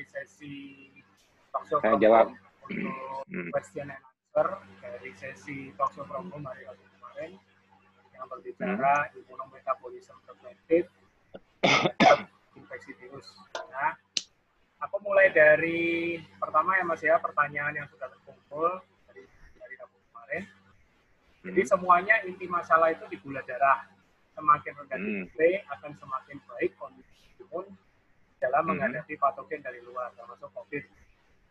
memulai sesi talk show Saya from jawab. untuk Hmm. question and answer dari sesi talk show from home hari Rabu kemarin yang berbicara Hmm. immunometabolism preventive terhadap infeksi virus. Nah, aku mulai dari pertama ya Mas ya pertanyaan yang sudah terkumpul dari dari Rabu kemarin. Jadi Hmm. semuanya inti masalah itu di gula darah. Semakin rendah Hmm. GDP akan semakin baik kondisi imun dalam Hmm. menghadapi patogen dari luar, termasuk COVID.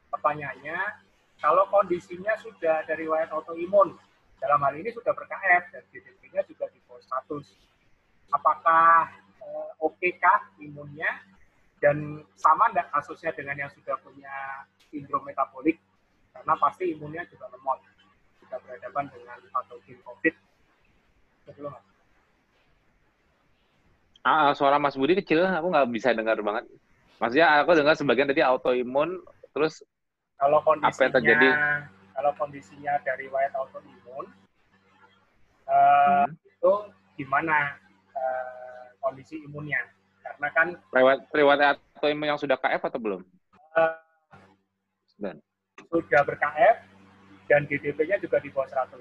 Pertanyaannya, kalau kondisinya sudah dari riwayat autoimun, dalam hal ini sudah ber-KF dan GDP-nya juga di bawah 100, apakah eh, oke kah imunnya dan sama enggak kasusnya dengan yang sudah punya sindrom metabolik karena pasti imunnya juga lemot jika berhadapan dengan patogen COVID. Betul, Ah, ah, suara Mas Budi kecil, aku nggak bisa dengar banget. Maksudnya aku dengar sebagian tadi autoimun, terus Kalau Apa yang kondisinya terjadi? kalau kondisinya dari riwayat autoimun eh, hmm, itu gimana eh, kondisi imunnya? Karena kan riwayat riwayat autoimun yang sudah KF atau belum? eh, Sudah. sudah ber-KF dan GDP-nya juga di bawah 100.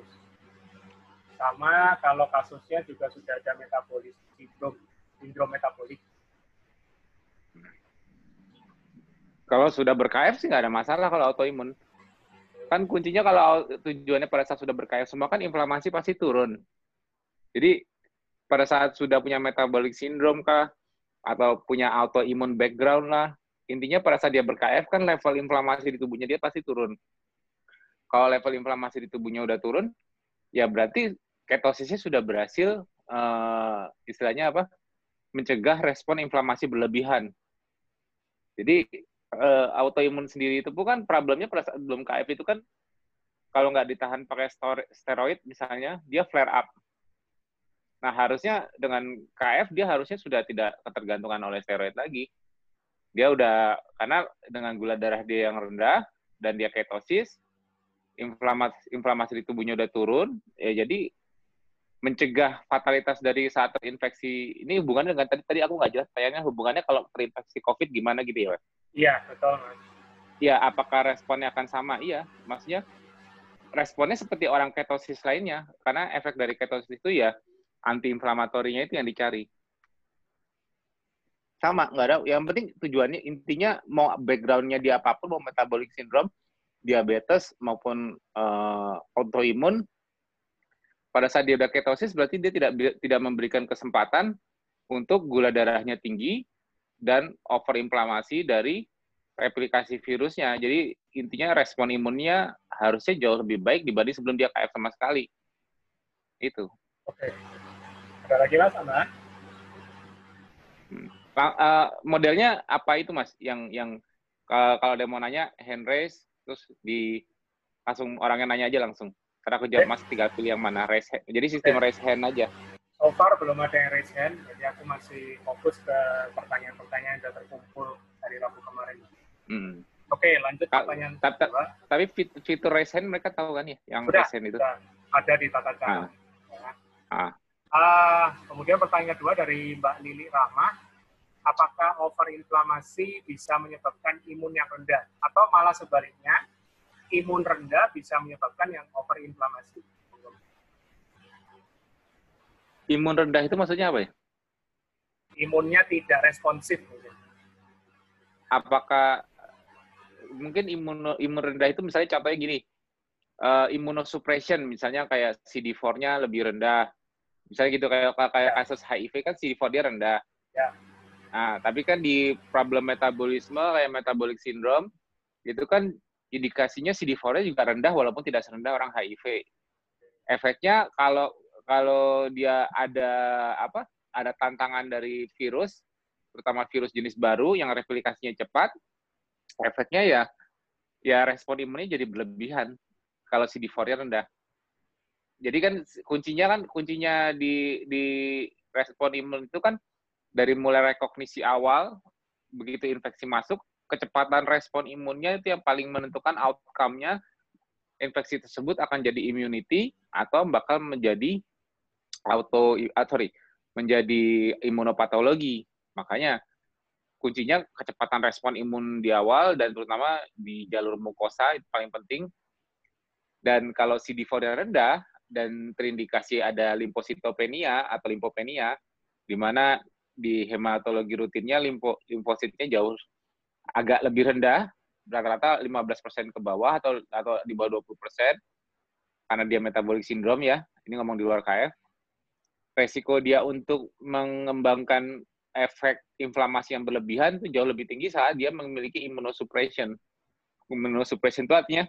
Sama kalau kasusnya juga sudah ada metabolis sindrom sindrom metabolik. Kalau sudah ber-KF sih nggak ada masalah kalau autoimun. Kan kuncinya kalau tujuannya pada saat sudah ber-KF semua kan inflamasi pasti turun. Jadi pada saat sudah punya metabolic syndrome kah atau punya autoimun background lah, intinya pada saat dia ber-KF kan level inflamasi di tubuhnya dia pasti turun. Kalau level inflamasi di tubuhnya udah turun, ya berarti ketosisnya sudah berhasil eh, istilahnya apa? Mencegah respon inflamasi berlebihan. Jadi eh, autoimun sendiri itu bukan problemnya pada saat belum KF itu kan kalau nggak ditahan pakai steroid misalnya dia flare up. Nah harusnya dengan KF dia harusnya sudah tidak ketergantungan oleh steroid lagi. Dia udah karena dengan gula darah dia yang rendah dan dia ketosis, inflamasi inflamasi di tubuhnya udah turun, ya jadi mencegah fatalitas dari saat terinfeksi ini hubungannya dengan tadi tadi aku nggak jelas kayaknya hubungannya kalau terinfeksi COVID gimana gitu ya Mas? Iya, betul, Mas. Ya, apakah responnya akan sama? Iya, maksudnya responnya seperti orang ketosis lainnya, karena efek dari ketosis itu ya antiinflamatorinya itu yang dicari. Sama, nggak ada. Yang penting tujuannya intinya mau backgroundnya dia apa pun, mau metabolic syndrome, diabetes maupun eh, autoimun, pada saat dia udah ketosis berarti dia tidak tidak memberikan kesempatan untuk gula darahnya tinggi dan overinflamasi dari replikasi virusnya. Jadi intinya respon imunnya harusnya jauh lebih baik dibanding sebelum dia KF sama sekali. Itu. Oke. Ada lagi, Mas, sama? Eh, modelnya apa itu Mas? Yang yang eh, kalau ada mau nanya hand raise terus di langsung orangnya nanya aja langsung. Karena aku jawab Mas tinggal pilih yang mana raise hand. Jadi sistem raise hand aja. So far belum ada yang raise hand, jadi aku masih fokus ke pertanyaan-pertanyaan yang sudah terkumpul dari Rabu kemarin. Hmm. Oke, lanjut Kak, pertanyaan tap- tap- kedua. Tapi fit- fitur raise hand mereka tahu kan ya? Yang Sudah, raise hand itu. sudah ada di tata cara. Ah. Ya. Ah. Ah, kemudian pertanyaan kedua dari Mbak Lili Rahma, apakah overinflamasi bisa menyebabkan imun yang rendah atau malah sebaliknya imun rendah bisa menyebabkan yang overinflamasi? Imun rendah itu maksudnya apa ya? Imunnya tidak responsif. apakah mungkin imun imun rendah itu misalnya contohnya gini eh immunosuppression misalnya kayak CD4-nya lebih rendah misalnya gitu kayak kayak kasus HIV kan CD4 dia rendah Ya. nah tapi kan di problem metabolisme kayak metabolic syndrome itu kan indikasinya CD4-nya juga rendah walaupun tidak serendah orang HIV efeknya kalau kalau dia ada apa ada tantangan dari virus terutama virus jenis baru yang replikasinya cepat, efeknya ya ya respon imunnya jadi berlebihan kalau CD4-nya rendah. Jadi kan kuncinya kan kuncinya di di respon imun itu kan dari mulai rekognisi awal begitu infeksi masuk kecepatan respon imunnya itu yang paling menentukan outcome-nya infeksi tersebut akan jadi immunity atau bakal menjadi auto ah, sorry menjadi imunopatologi Makanya kuncinya kecepatan respon imun di awal dan terutama di jalur mukosa itu paling penting. Dan kalau CD4-nya rendah dan terindikasi ada limfositopenia atau limfopenia, di mana di hematologi rutinnya limfo, limfositnya jauh agak lebih rendah, rata-rata 15% ke bawah atau atau di bawah 20% karena dia metabolic syndrome ya. Ini ngomong di luar KF. Resiko dia untuk mengembangkan efek inflamasi yang berlebihan itu jauh lebih tinggi saat dia memiliki immunosuppression. Immunosuppression itu artinya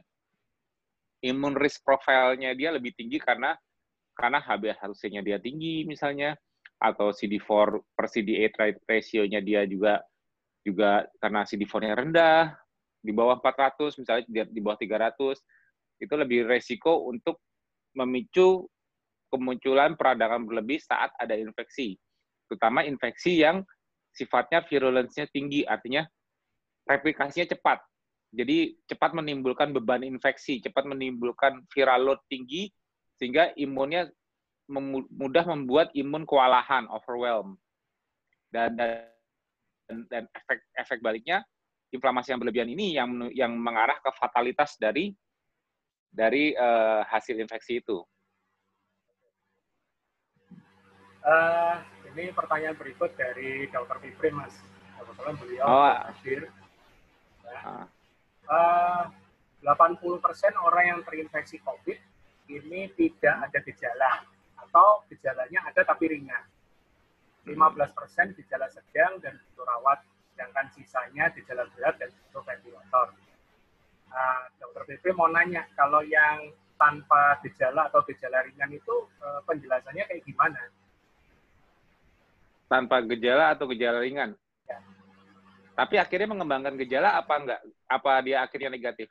imun risk profile-nya dia lebih tinggi karena karena HbA1c-nya dia tinggi misalnya atau CD4 per CD8 ratio-nya dia juga juga karena CD4-nya rendah di bawah 400 misalnya di, bawah 300 itu lebih resiko untuk memicu kemunculan peradangan berlebih saat ada infeksi terutama infeksi yang sifatnya virulence-nya tinggi, artinya replikasinya cepat. Jadi cepat menimbulkan beban infeksi, cepat menimbulkan viral load tinggi, sehingga imunnya mudah membuat imun kewalahan, overwhelm. Dan, dan, dan efek efek baliknya, inflamasi yang berlebihan ini yang yang mengarah ke fatalitas dari dari uh, hasil infeksi itu. Uh, ini pertanyaan berikut dari Dr. Fipri, Mas. Kebetulan beliau oh. hadir. Ya. Uh, 80% orang yang terinfeksi COVID ini tidak ada gejala atau gejalanya ada tapi ringan. 15% gejala sedang dan butuh rawat, sedangkan sisanya gejala berat dan butuh ventilator. Nah, Dokter BP mau nanya, kalau yang tanpa gejala atau gejala ringan itu eh, penjelasannya kayak gimana? tanpa gejala atau gejala ringan. Ya. Tapi akhirnya mengembangkan gejala apa enggak? Apa dia akhirnya negatif?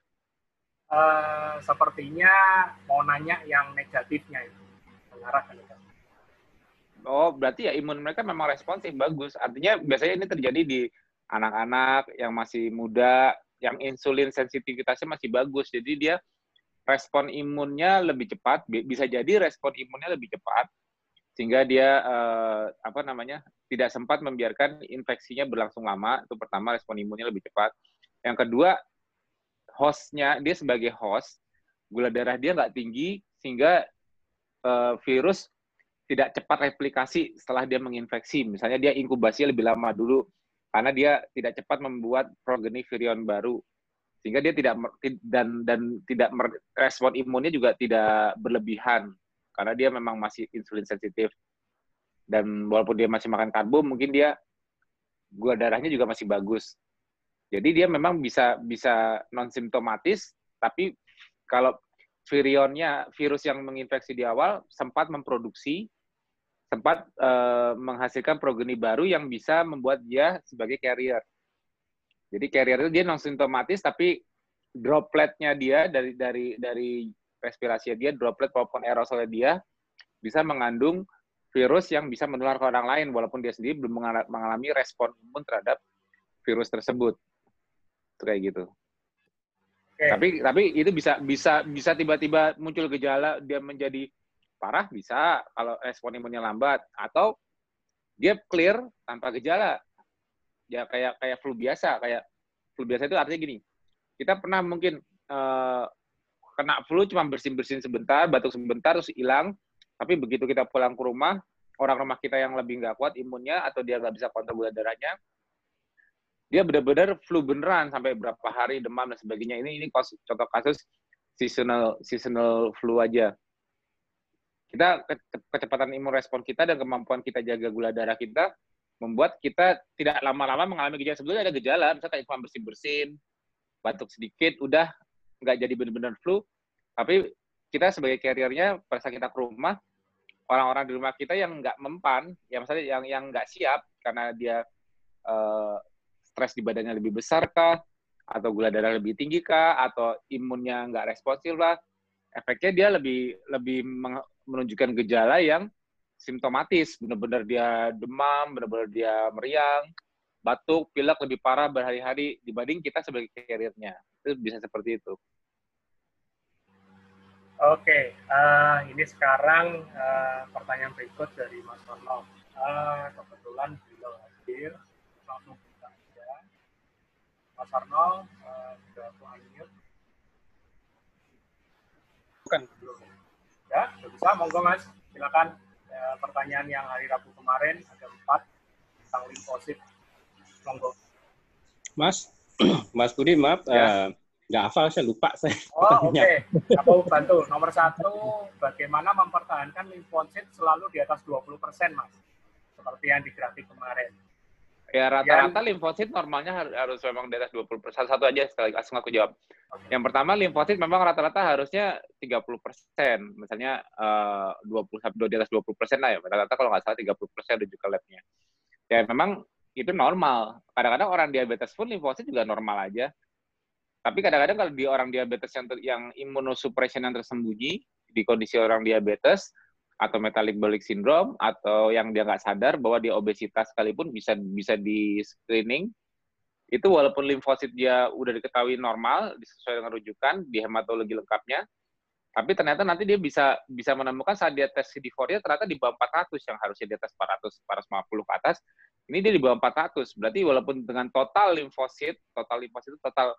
Uh, sepertinya mau nanya yang negatifnya itu mengarah ke negatif. Oh, berarti ya imun mereka memang responsif bagus. Artinya biasanya ini terjadi di anak-anak yang masih muda, yang insulin sensitivitasnya masih bagus. Jadi dia respon imunnya lebih cepat, bisa jadi respon imunnya lebih cepat sehingga dia uh, apa namanya tidak sempat membiarkan infeksinya berlangsung lama itu pertama respon imunnya lebih cepat yang kedua hostnya dia sebagai host gula darah dia nggak tinggi sehingga uh, virus tidak cepat replikasi setelah dia menginfeksi. Misalnya dia inkubasi lebih lama dulu karena dia tidak cepat membuat progeny virion baru. Sehingga dia tidak dan dan tidak respon imunnya juga tidak berlebihan karena dia memang masih insulin sensitif. Dan walaupun dia masih makan karbo mungkin dia gula darahnya juga masih bagus. Jadi dia memang bisa bisa non simptomatis tapi kalau virionnya virus yang menginfeksi di awal sempat memproduksi sempat uh, menghasilkan progeni baru yang bisa membuat dia sebagai carrier jadi carrier itu dia non simptomatis tapi dropletnya dia dari dari dari respirasi dia, droplet maupun aerosolnya dia bisa mengandung virus yang bisa menular ke orang lain walaupun dia sendiri belum mengalami respon imun terhadap virus tersebut. Itu kayak gitu. Okay. Tapi tapi itu bisa bisa bisa tiba-tiba muncul gejala dia menjadi parah bisa kalau respon imunnya lambat atau dia clear tanpa gejala. Ya kayak kayak flu biasa, kayak flu biasa itu artinya gini. Kita pernah mungkin uh, kena flu cuma bersin-bersin sebentar, batuk sebentar, terus hilang. Tapi begitu kita pulang ke rumah, orang rumah kita yang lebih nggak kuat imunnya atau dia nggak bisa kontrol gula darahnya, dia benar-benar flu beneran sampai berapa hari demam dan sebagainya. Ini ini contoh kasus seasonal seasonal flu aja. Kita kecepatan imun respon kita dan kemampuan kita jaga gula darah kita membuat kita tidak lama-lama mengalami gejala. Sebetulnya ada gejala, misalnya kayak cuma bersin-bersin, batuk sedikit, udah nggak jadi benar-benar flu, tapi kita sebagai carriernya pada saat kita ke rumah, orang-orang di rumah kita yang nggak mempan, ya misalnya yang yang nggak siap karena dia uh, stres di badannya lebih besar kah, atau gula darah lebih tinggi kah, atau imunnya nggak responsif lah, efeknya dia lebih lebih menunjukkan gejala yang simptomatis, benar-benar dia demam, benar-benar dia meriang, batuk, pilek lebih parah berhari-hari dibanding kita sebagai carriernya itu bisa seperti itu. Oke, uh, ini sekarang uh, pertanyaan berikut dari Mas Warno. Uh, kebetulan beliau hadir, langsung kita Mas Arno, uh, sudah aku unmute. Bukan. Ya, bisa. Monggo Mas, silakan. Ya, pertanyaan yang hari Rabu kemarin ada empat tentang limfosit. Monggo. Mas, Mas Budi, maaf, ya. uh, nggak hafal, saya lupa saya. Oh, oke. Okay. Aku bantu. Nomor satu, bagaimana mempertahankan limfosit selalu di atas 20 persen, Mas? Seperti yang di grafik kemarin. Ya, rata-rata limfosit normalnya harus memang di atas 20 persen. Satu aja sekali, langsung aku jawab. Okay. Yang pertama, limfosit memang rata-rata harusnya 30 persen. Misalnya uh, 20 sampai di atas 20 persen lah ya. Rata-rata kalau nggak salah 30 persen rujuk ke labnya. Ya, memang itu normal. Kadang-kadang orang diabetes pun limfosit juga normal aja tapi kadang-kadang kalau di orang diabetes yang, yang imunosuppression yang tersembunyi di kondisi orang diabetes atau metabolic syndrome atau yang dia nggak sadar bahwa dia obesitas sekalipun bisa bisa di screening. Itu walaupun limfosit dia udah diketahui normal sesuai dengan rujukan di hematologi lengkapnya tapi ternyata nanti dia bisa bisa menemukan saat dia tes CD4-nya ternyata di bawah 400 yang harusnya di atas 400 450 ke atas ini dia di bawah 400 berarti walaupun dengan total limfosit total limfosit itu total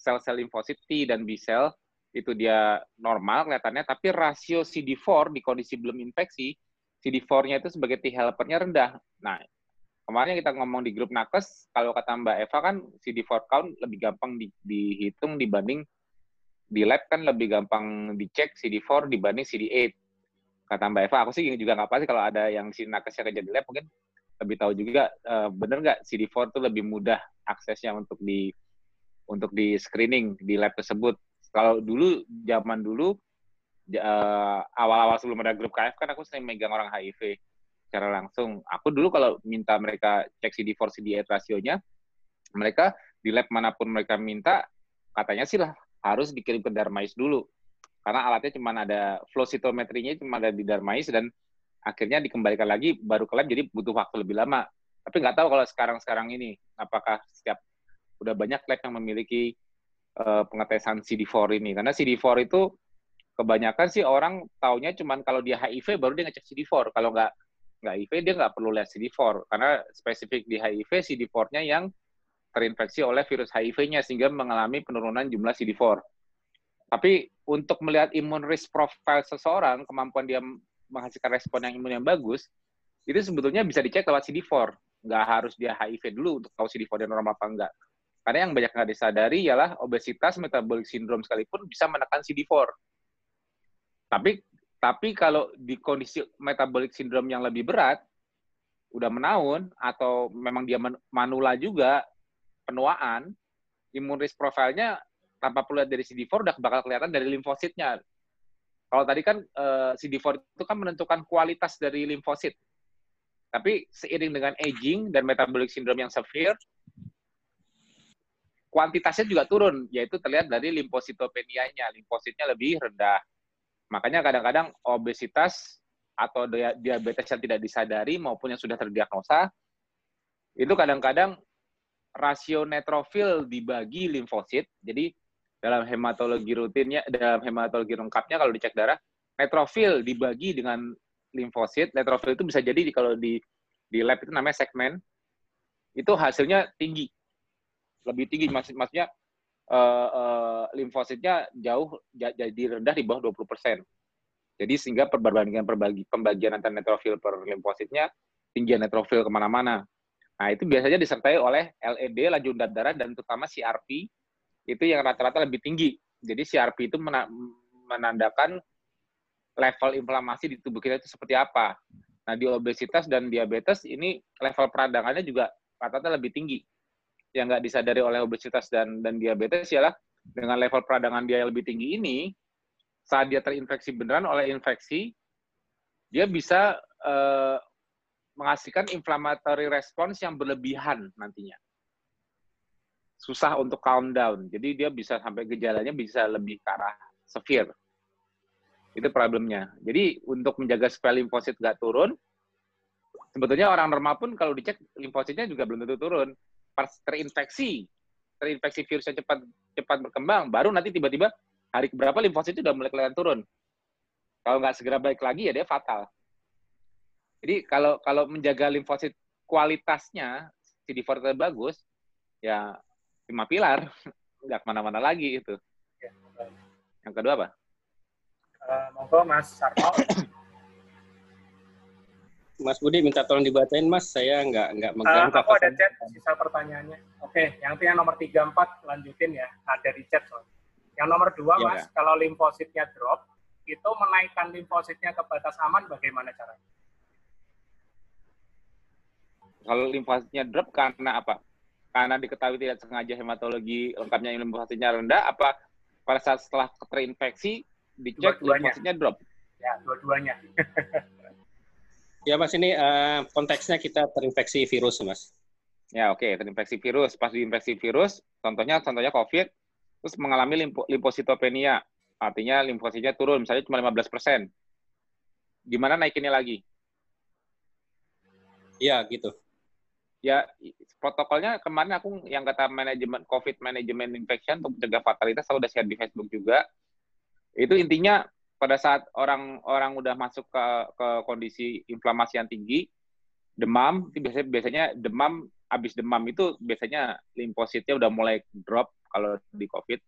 sel-sel limfosit T dan B sel itu dia normal kelihatannya, tapi rasio CD4 di kondisi belum infeksi, CD4-nya itu sebagai T helpernya rendah. Nah, kemarin kita ngomong di grup nakes, kalau kata Mbak Eva kan CD4 count lebih gampang di, dihitung dibanding di lab kan lebih gampang dicek CD4 dibanding CD8. Kata Mbak Eva, aku sih juga nggak pasti kalau ada yang si nakesnya kerja di lab mungkin lebih tahu juga uh, bener nggak CD4 itu lebih mudah aksesnya untuk di untuk di screening di lab tersebut. Kalau dulu zaman dulu uh, awal-awal sebelum ada grup KF kan aku sering megang orang HIV secara langsung. Aku dulu kalau minta mereka cek CD4 CD8 rasionya, mereka di lab mana pun mereka minta katanya sih lah harus dikirim ke Darmais dulu. Karena alatnya cuma ada flow cytometrinya cuma ada di Darmais dan akhirnya dikembalikan lagi baru ke lab jadi butuh waktu lebih lama. Tapi nggak tahu kalau sekarang-sekarang ini apakah setiap udah banyak lab yang memiliki uh, pengetesan CD4 ini karena CD4 itu kebanyakan sih orang taunya cuman kalau dia HIV baru dia ngecek CD4 kalau nggak nggak HIV dia nggak perlu lihat CD4 karena spesifik di HIV CD4-nya yang terinfeksi oleh virus HIV-nya sehingga mengalami penurunan jumlah CD4. Tapi untuk melihat imun risk profile seseorang, kemampuan dia menghasilkan respon yang imun yang bagus, itu sebetulnya bisa dicek lewat CD4. Nggak harus dia HIV dulu untuk tahu CD4 dia normal apa enggak. Karena yang banyak nggak disadari ialah obesitas, metabolic syndrome sekalipun bisa menekan CD4. Tapi tapi kalau di kondisi metabolic syndrome yang lebih berat, udah menaun atau memang dia manula juga penuaan, imun risk profile-nya tanpa perlu lihat dari CD4 udah bakal kelihatan dari limfositnya. Kalau tadi kan eh, CD4 itu kan menentukan kualitas dari limfosit. Tapi seiring dengan aging dan metabolic syndrome yang severe, kuantitasnya juga turun, yaitu terlihat dari limfositopenianya, limfositnya lebih rendah. Makanya kadang-kadang obesitas atau diabetes yang tidak disadari maupun yang sudah terdiagnosa, itu kadang-kadang rasio neutrofil dibagi limfosit. Jadi dalam hematologi rutinnya, dalam hematologi lengkapnya kalau dicek darah, neutrofil dibagi dengan limfosit. Neutrofil itu bisa jadi kalau di di lab itu namanya segmen, itu hasilnya tinggi lebih tinggi maksud maksudnya uh, uh, limfositnya jauh jadi rendah di bawah 20%. Jadi sehingga perbandingan perbagi, pembagian antara neutrofil per limfositnya tinggi neutrofil ke mana-mana. Nah itu biasanya disertai oleh LED laju darah dan terutama CRP itu yang rata-rata lebih tinggi. Jadi CRP itu menandakan level inflamasi di tubuh kita itu seperti apa. Nah di obesitas dan diabetes ini level peradangannya juga rata-rata lebih tinggi yang nggak disadari oleh obesitas dan dan diabetes ialah dengan level peradangan dia yang lebih tinggi ini saat dia terinfeksi beneran oleh infeksi dia bisa uh, menghasilkan inflammatory response yang berlebihan nantinya. Susah untuk calm down. Jadi dia bisa sampai gejalanya bisa lebih ke arah severe. Itu problemnya. Jadi untuk menjaga supaya limfosit nggak turun sebetulnya orang normal pun kalau dicek limfositnya juga belum tentu turun terinfeksi, terinfeksi virus yang cepat cepat berkembang, baru nanti tiba-tiba hari berapa limfosit itu udah mulai kelihatan turun. Kalau nggak segera baik lagi ya dia fatal. Jadi kalau kalau menjaga limfosit kualitasnya CD4 bagus, ya lima pilar, nggak ke mana-mana lagi itu. Ya, baik. Yang kedua apa? Monggo Mas Sarto. Mas Budi minta tolong dibacain Mas, saya nggak nggak Eh, megang aku ada chat sisa pertanyaannya. Oke, yang itu yang nomor 34 lanjutin ya. Ada di chat soalnya. Yang nomor dua Iya, Mas, kalau limfositnya drop, itu menaikkan limfositnya ke batas aman bagaimana caranya? Kalau limfositnya drop karena apa? Karena diketahui tidak sengaja hematologi lengkapnya limfositnya rendah, apa pada saat setelah terinfeksi dicek Dua-duanya. limfositnya drop? Ya, dua-duanya. Ya Mas ini eh, konteksnya kita terinfeksi virus Mas. Ya oke, terinfeksi virus. Pas diinfeksi virus, contohnya contohnya COVID, terus mengalami limpo, limfositopenia, artinya limfositnya turun, misalnya cuma 15%. Gimana naikinnya lagi? Iya gitu. Ya, protokolnya kemarin aku yang kata manajemen COVID Management Infection untuk mencegah fatalitas, aku udah share di Facebook juga. Itu intinya pada saat orang-orang udah masuk ke, ke kondisi inflamasi yang tinggi, demam, biasanya, biasanya demam, habis demam itu biasanya limfositnya udah mulai drop kalau di COVID.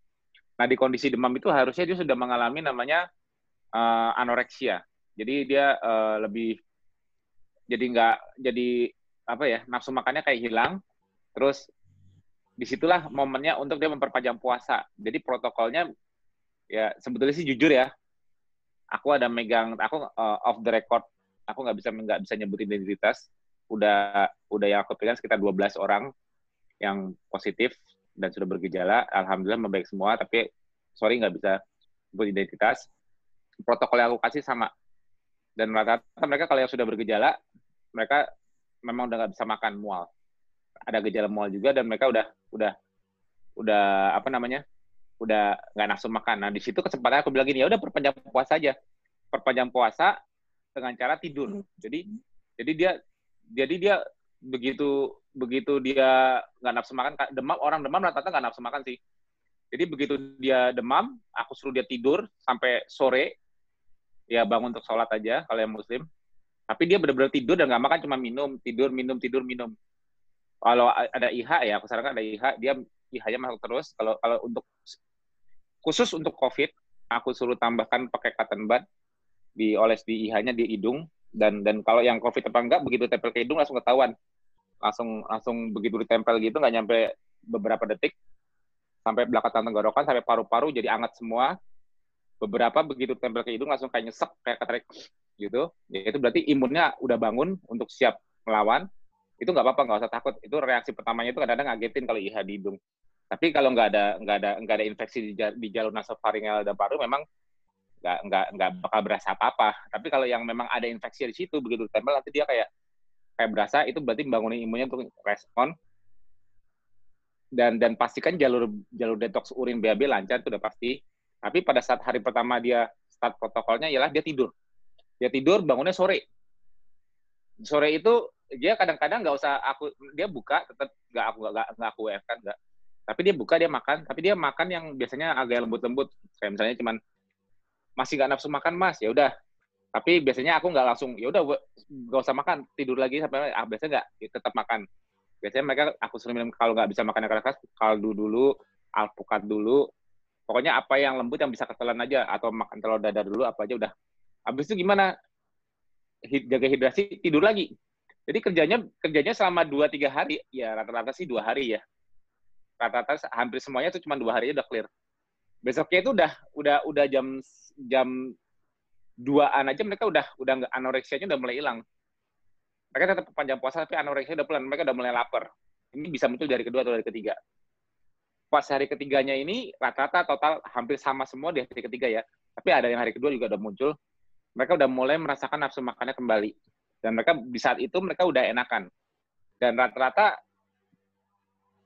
Nah, di kondisi demam itu harusnya dia sudah mengalami namanya eh, anoreksia. Jadi dia eh, lebih jadi nggak jadi apa ya nafsu makannya kayak hilang. Terus di situlah momennya untuk dia memperpanjang puasa. Jadi protokolnya ya sebetulnya sih jujur ya, aku ada megang, aku eh, off the record, aku nggak bisa nggak bisa nyebut identitas. Udah udah yang aku pegang sekitar 12 orang yang positif dan sudah bergejala. Alhamdulillah membaik semua, tapi sorry nggak bisa sebut identitas. Protokol yang aku kasih sama. Dan rata-rata mereka kalau yang sudah bergejala, mereka memang udah nggak bisa makan mual. Ada gejala mual juga dan mereka udah udah udah apa namanya? Udah nggak nafsu makan. Nah, di situ kesempatan aku bilang gini, ya udah perpanjang puasa aja. Perpanjang puasa dengan cara tidur. Jadi jadi dia jadi dia begitu begitu dia nggak nafsu makan demam orang demam rata-rata nggak nafsu makan sih. Jadi begitu dia demam, aku suruh dia tidur sampai sore, ya bangun untuk sholat aja kalau yang muslim. Tapi dia benar-benar tidur dan nggak makan, cuma minum, tidur, minum, tidur, minum. Kalau ada IH ya, aku sarankan ada IH, dia IH-nya masuk terus. Kalau kalau untuk khusus untuk COVID, aku suruh tambahkan pakai cotton bud, dioles di IH-nya di hidung, dan dan kalau yang COVID apa enggak, begitu tempel ke hidung langsung ketahuan. Langsung langsung begitu ditempel gitu, nggak nyampe beberapa detik, sampai belakang tenggorokan, sampai paru-paru jadi anget semua. Beberapa begitu tempel ke hidung langsung kayak nyesek, kayak ketarik gitu. Ya, itu berarti imunnya udah bangun untuk siap melawan. Itu nggak apa-apa, nggak usah takut. Itu reaksi pertamanya itu kadang-kadang ngagetin kalau IH di hidung. Tapi kalau nggak ada nggak ada nggak ada infeksi di, di jalur nasofaringel dan paru, memang nggak nggak nggak bakal berasa apa-apa. Tapi kalau yang memang ada infeksi di situ, begitu ditempel nanti dia kayak kayak berasa, itu berarti membangun imunnya untuk respon. Dan dan pastikan jalur jalur detox urin BAB lancar itu udah pasti. Tapi pada saat hari pertama dia start protokolnya ialah dia tidur. Dia tidur bangunnya sore. Sore itu dia kadang-kadang nggak usah aku dia buka tetap nggak aku nggak nggak aku WF kan nggak tapi dia buka dia makan. Tapi dia makan yang biasanya agak lembut-lembut. Kayak misalnya cuman masih nggak nafsu makan mas? Ya udah. Tapi biasanya aku nggak langsung ya udah nggak usah makan tidur lagi sampai ah, biasanya nggak ya tetap makan. Biasanya mereka aku suruh minum kalau nggak bisa makan yang keras kaldu dulu alpukat dulu. Pokoknya apa yang lembut yang bisa ketelan aja atau makan telur dadar dulu apa aja udah. Habis itu gimana? Hi- jaga hidrasi tidur lagi. Jadi kerjanya kerjanya selama dua tiga hari ya rata-rata sih dua hari ya rata-rata hampir semuanya itu cuma dua hari udah clear. Besoknya itu udah udah udah jam jam duaan aja mereka udah udah nggak anoreksianya udah mulai hilang. Mereka tetap panjang puasa tapi anoreksia udah pelan mereka udah mulai lapar. Ini bisa muncul dari kedua atau dari ketiga. Pas hari ketiganya ini rata-rata total hampir sama semua di hari ketiga ya. Tapi ada yang hari kedua juga udah muncul. Mereka udah mulai merasakan nafsu makannya kembali. Dan mereka di saat itu mereka udah enakan. Dan rata-rata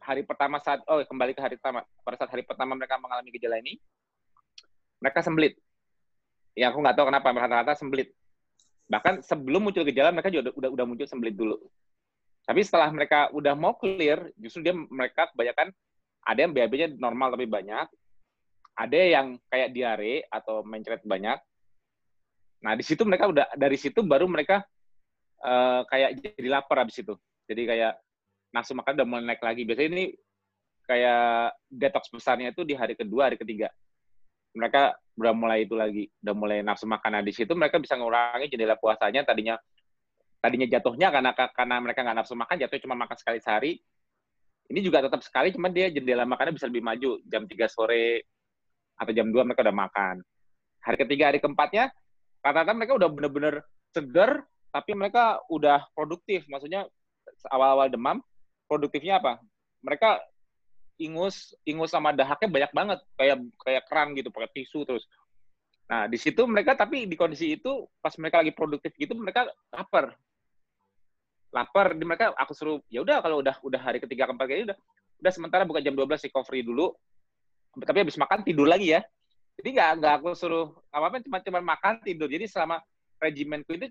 hari pertama saat oh kembali ke hari pertama. Pada saat hari pertama mereka mengalami gejala ini mereka sembelit ya aku nggak tahu kenapa rata-rata sembelit bahkan sebelum muncul gejala mereka juga udah udah, muncul sembelit dulu. Tapi setelah mereka udah mau clear justru dia mereka kebanyakan ada yang BAB-nya normal tapi banyak ada yang kayak diare atau mencret banyak. Nah di situ mereka udah dari situ baru mereka eh, kayak jadi lapar habis itu. Jadi kayak nafsu makan udah mulai naik lagi biasanya ini kayak detox besarnya itu di hari kedua, hari ketiga. Mereka udah mulai itu lagi, udah mulai nafsu makan. Nah, di situ mereka bisa ngurangi jendela puasanya tadinya tadinya jatuhnya karena karena mereka nggak nafsu makan, jatuh cuma makan sekali sehari. Ini juga tetap sekali, cuma dia jendela makannya bisa lebih maju. Jam 3 sore atau jam 2 mereka udah makan. Hari ketiga, hari keempatnya, rata-rata mereka udah bener-bener seger, tapi mereka udah produktif. Maksudnya awal-awal demam, produktifnya apa? Mereka ingus, ingus sama dahaknya banyak banget, kayak kayak keran gitu, pakai tisu terus. Nah, di situ mereka tapi di kondisi itu pas mereka lagi produktif gitu mereka lapar. Lapar, di mereka aku suruh ya udah kalau udah udah hari ketiga keempat kali udah udah sementara bukan jam 12 recovery dulu. Tapi habis makan tidur lagi ya. Jadi nggak nggak aku suruh apa-apa cuma cuma makan tidur. Jadi selama regimenku itu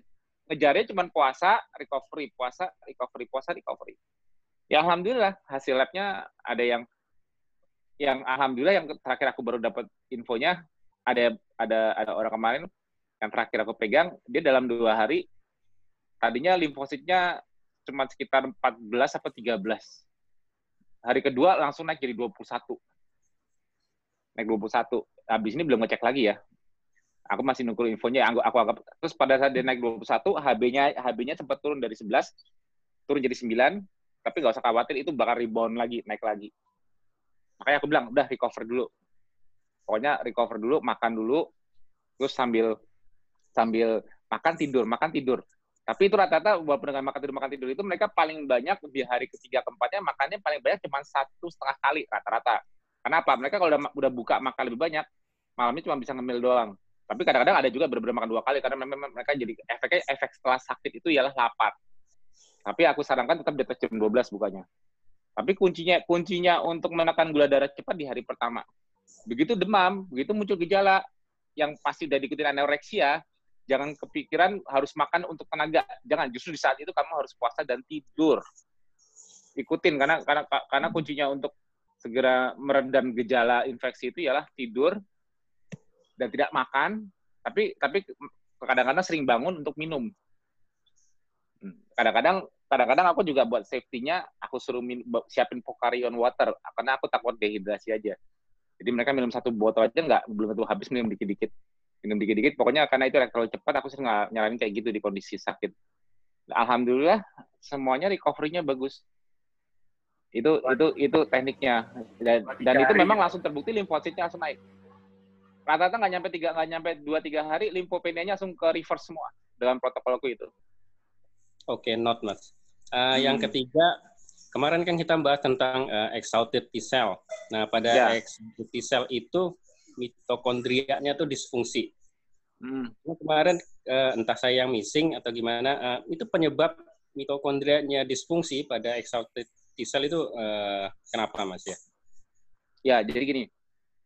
ngejarnya cuma puasa, recovery, puasa, recovery, puasa, recovery. Ya alhamdulillah. Hasil labnya ada yang yang alhamdulillah yang terakhir aku baru dapat infonya ada ada ada orang kemarin yang terakhir aku pegang dia dalam dua hari tadinya limfositnya cuma sekitar 14 atau 13 hari kedua langsung naik jadi 21 naik 21 habis ini belum ngecek lagi ya. Aku masih nunggu infonya. Aku aku anggap terus pada saat dia naik 21 HB-nya HB-nya sempat turun dari 11 turun jadi 9 tapi nggak usah khawatir itu bakal rebound lagi naik lagi. Makanya aku bilang udah recover dulu. Pokoknya recover dulu makan dulu terus sambil sambil makan tidur makan tidur. Tapi itu rata-rata walaupun dengan makan tidur makan tidur itu mereka paling banyak di hari ketiga keempatnya makannya paling banyak cuma satu setengah kali rata-rata. Kenapa? Mereka kalau udah udah buka makan lebih banyak malamnya cuma bisa ngemil doang. Tapi kadang-kadang ada juga benar-benar makan dua kali karena memang mereka jadi efeknya efek setelah sakit itu ialah lapar tapi aku sarankan tetap di atas jam 12 bukanya tapi kuncinya kuncinya untuk menekan gula darah cepat di hari pertama. Begitu demam, begitu muncul gejala yang pasti dari diikuti anoreksia, jangan kepikiran harus makan untuk tenaga. Jangan, justru di saat itu kamu harus puasa dan tidur. Ikutin karena karena karena kuncinya untuk segera meredam gejala infeksi itu ialah tidur dan tidak makan, tapi tapi kadang-kadang sering bangun untuk minum. Hmm, kadang-kadang kadang-kadang aku juga buat safety-nya aku suruh min, siapin Pocarion water karena aku takut dehidrasi aja. Jadi mereka minum satu botol aja nggak belum tentu habis minum dikit-dikit. Minum dikit-dikit pokoknya karena itu terlalu cepat aku sering nyaranin kayak gitu di kondisi sakit. Alhamdulillah semuanya recovery-nya bagus. Itu itu itu tekniknya dan, dan itu memang langsung terbukti limfositnya langsung naik. Rata-rata nggak nyampe tiga nggak nyampe dua tiga hari limfopenianya langsung ke reverse semua dengan protokolku itu. Oke, okay, not mas. Uh, hmm. Yang ketiga, kemarin kan kita bahas tentang uh, exalted T cell. Nah, pada yeah. exalted T cell itu mitokondrianya tuh disfungsi. Hmm. Nah, kemarin uh, entah saya yang missing atau gimana, uh, itu penyebab mitokondrianya disfungsi pada exalted T cell itu uh, kenapa, Mas ya? Ya, jadi gini.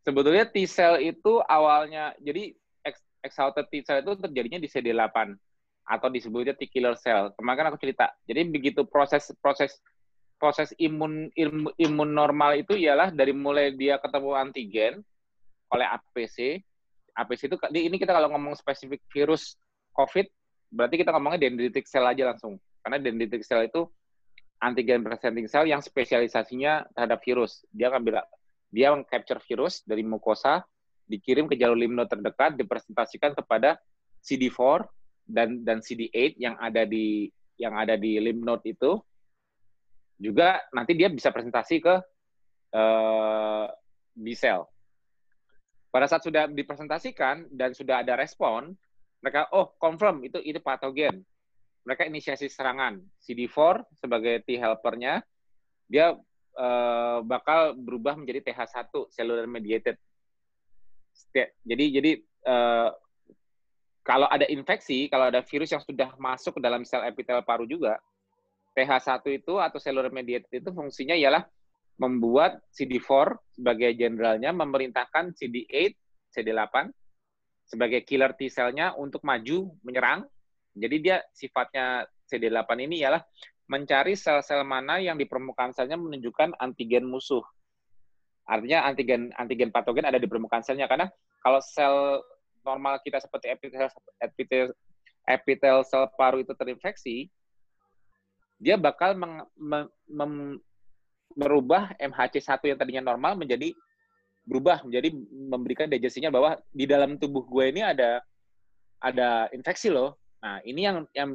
Sebetulnya T cell itu awalnya jadi exalted T cell itu terjadinya di CD8 atau disebutnya T killer cell. Kemarin kan aku cerita. Jadi begitu proses proses proses imun imun, imun normal itu ialah dari mulai dia ketemu antigen oleh APC. APC itu ini kita kalau ngomong spesifik virus COVID berarti kita ngomongnya dendritic cell aja langsung. Karena dendritic cell itu antigen presenting cell yang spesialisasinya terhadap virus. Dia ngambil dia mengcapture virus dari mukosa, dikirim ke jalur limno terdekat, dipresentasikan kepada CD4 dan dan CD8 yang ada di yang ada di lymph node itu juga nanti dia bisa presentasi ke uh, B cell. Pada saat sudah dipresentasikan dan sudah ada respon, mereka oh confirm itu itu patogen. Mereka inisiasi serangan. CD4 sebagai T helpernya dia uh, bakal berubah menjadi TH1 cellular mediated. Jadi jadi uh, kalau ada infeksi, kalau ada virus yang sudah masuk ke dalam sel epitel paru juga, TH1 itu atau cellular mediated itu fungsinya ialah membuat CD4 sebagai jenderalnya memerintahkan CD8, CD8 sebagai killer T cell-nya untuk maju menyerang. Jadi dia sifatnya CD8 ini ialah mencari sel-sel mana yang di permukaan selnya menunjukkan antigen musuh. Artinya antigen antigen patogen ada di permukaan selnya karena kalau sel normal kita seperti epitel epitel epitel sel paru itu terinfeksi, dia bakal meng, mem, mem, merubah MHC1 yang tadinya normal menjadi berubah menjadi memberikan digestinya bahwa di dalam tubuh gue ini ada ada infeksi loh. Nah, ini yang yang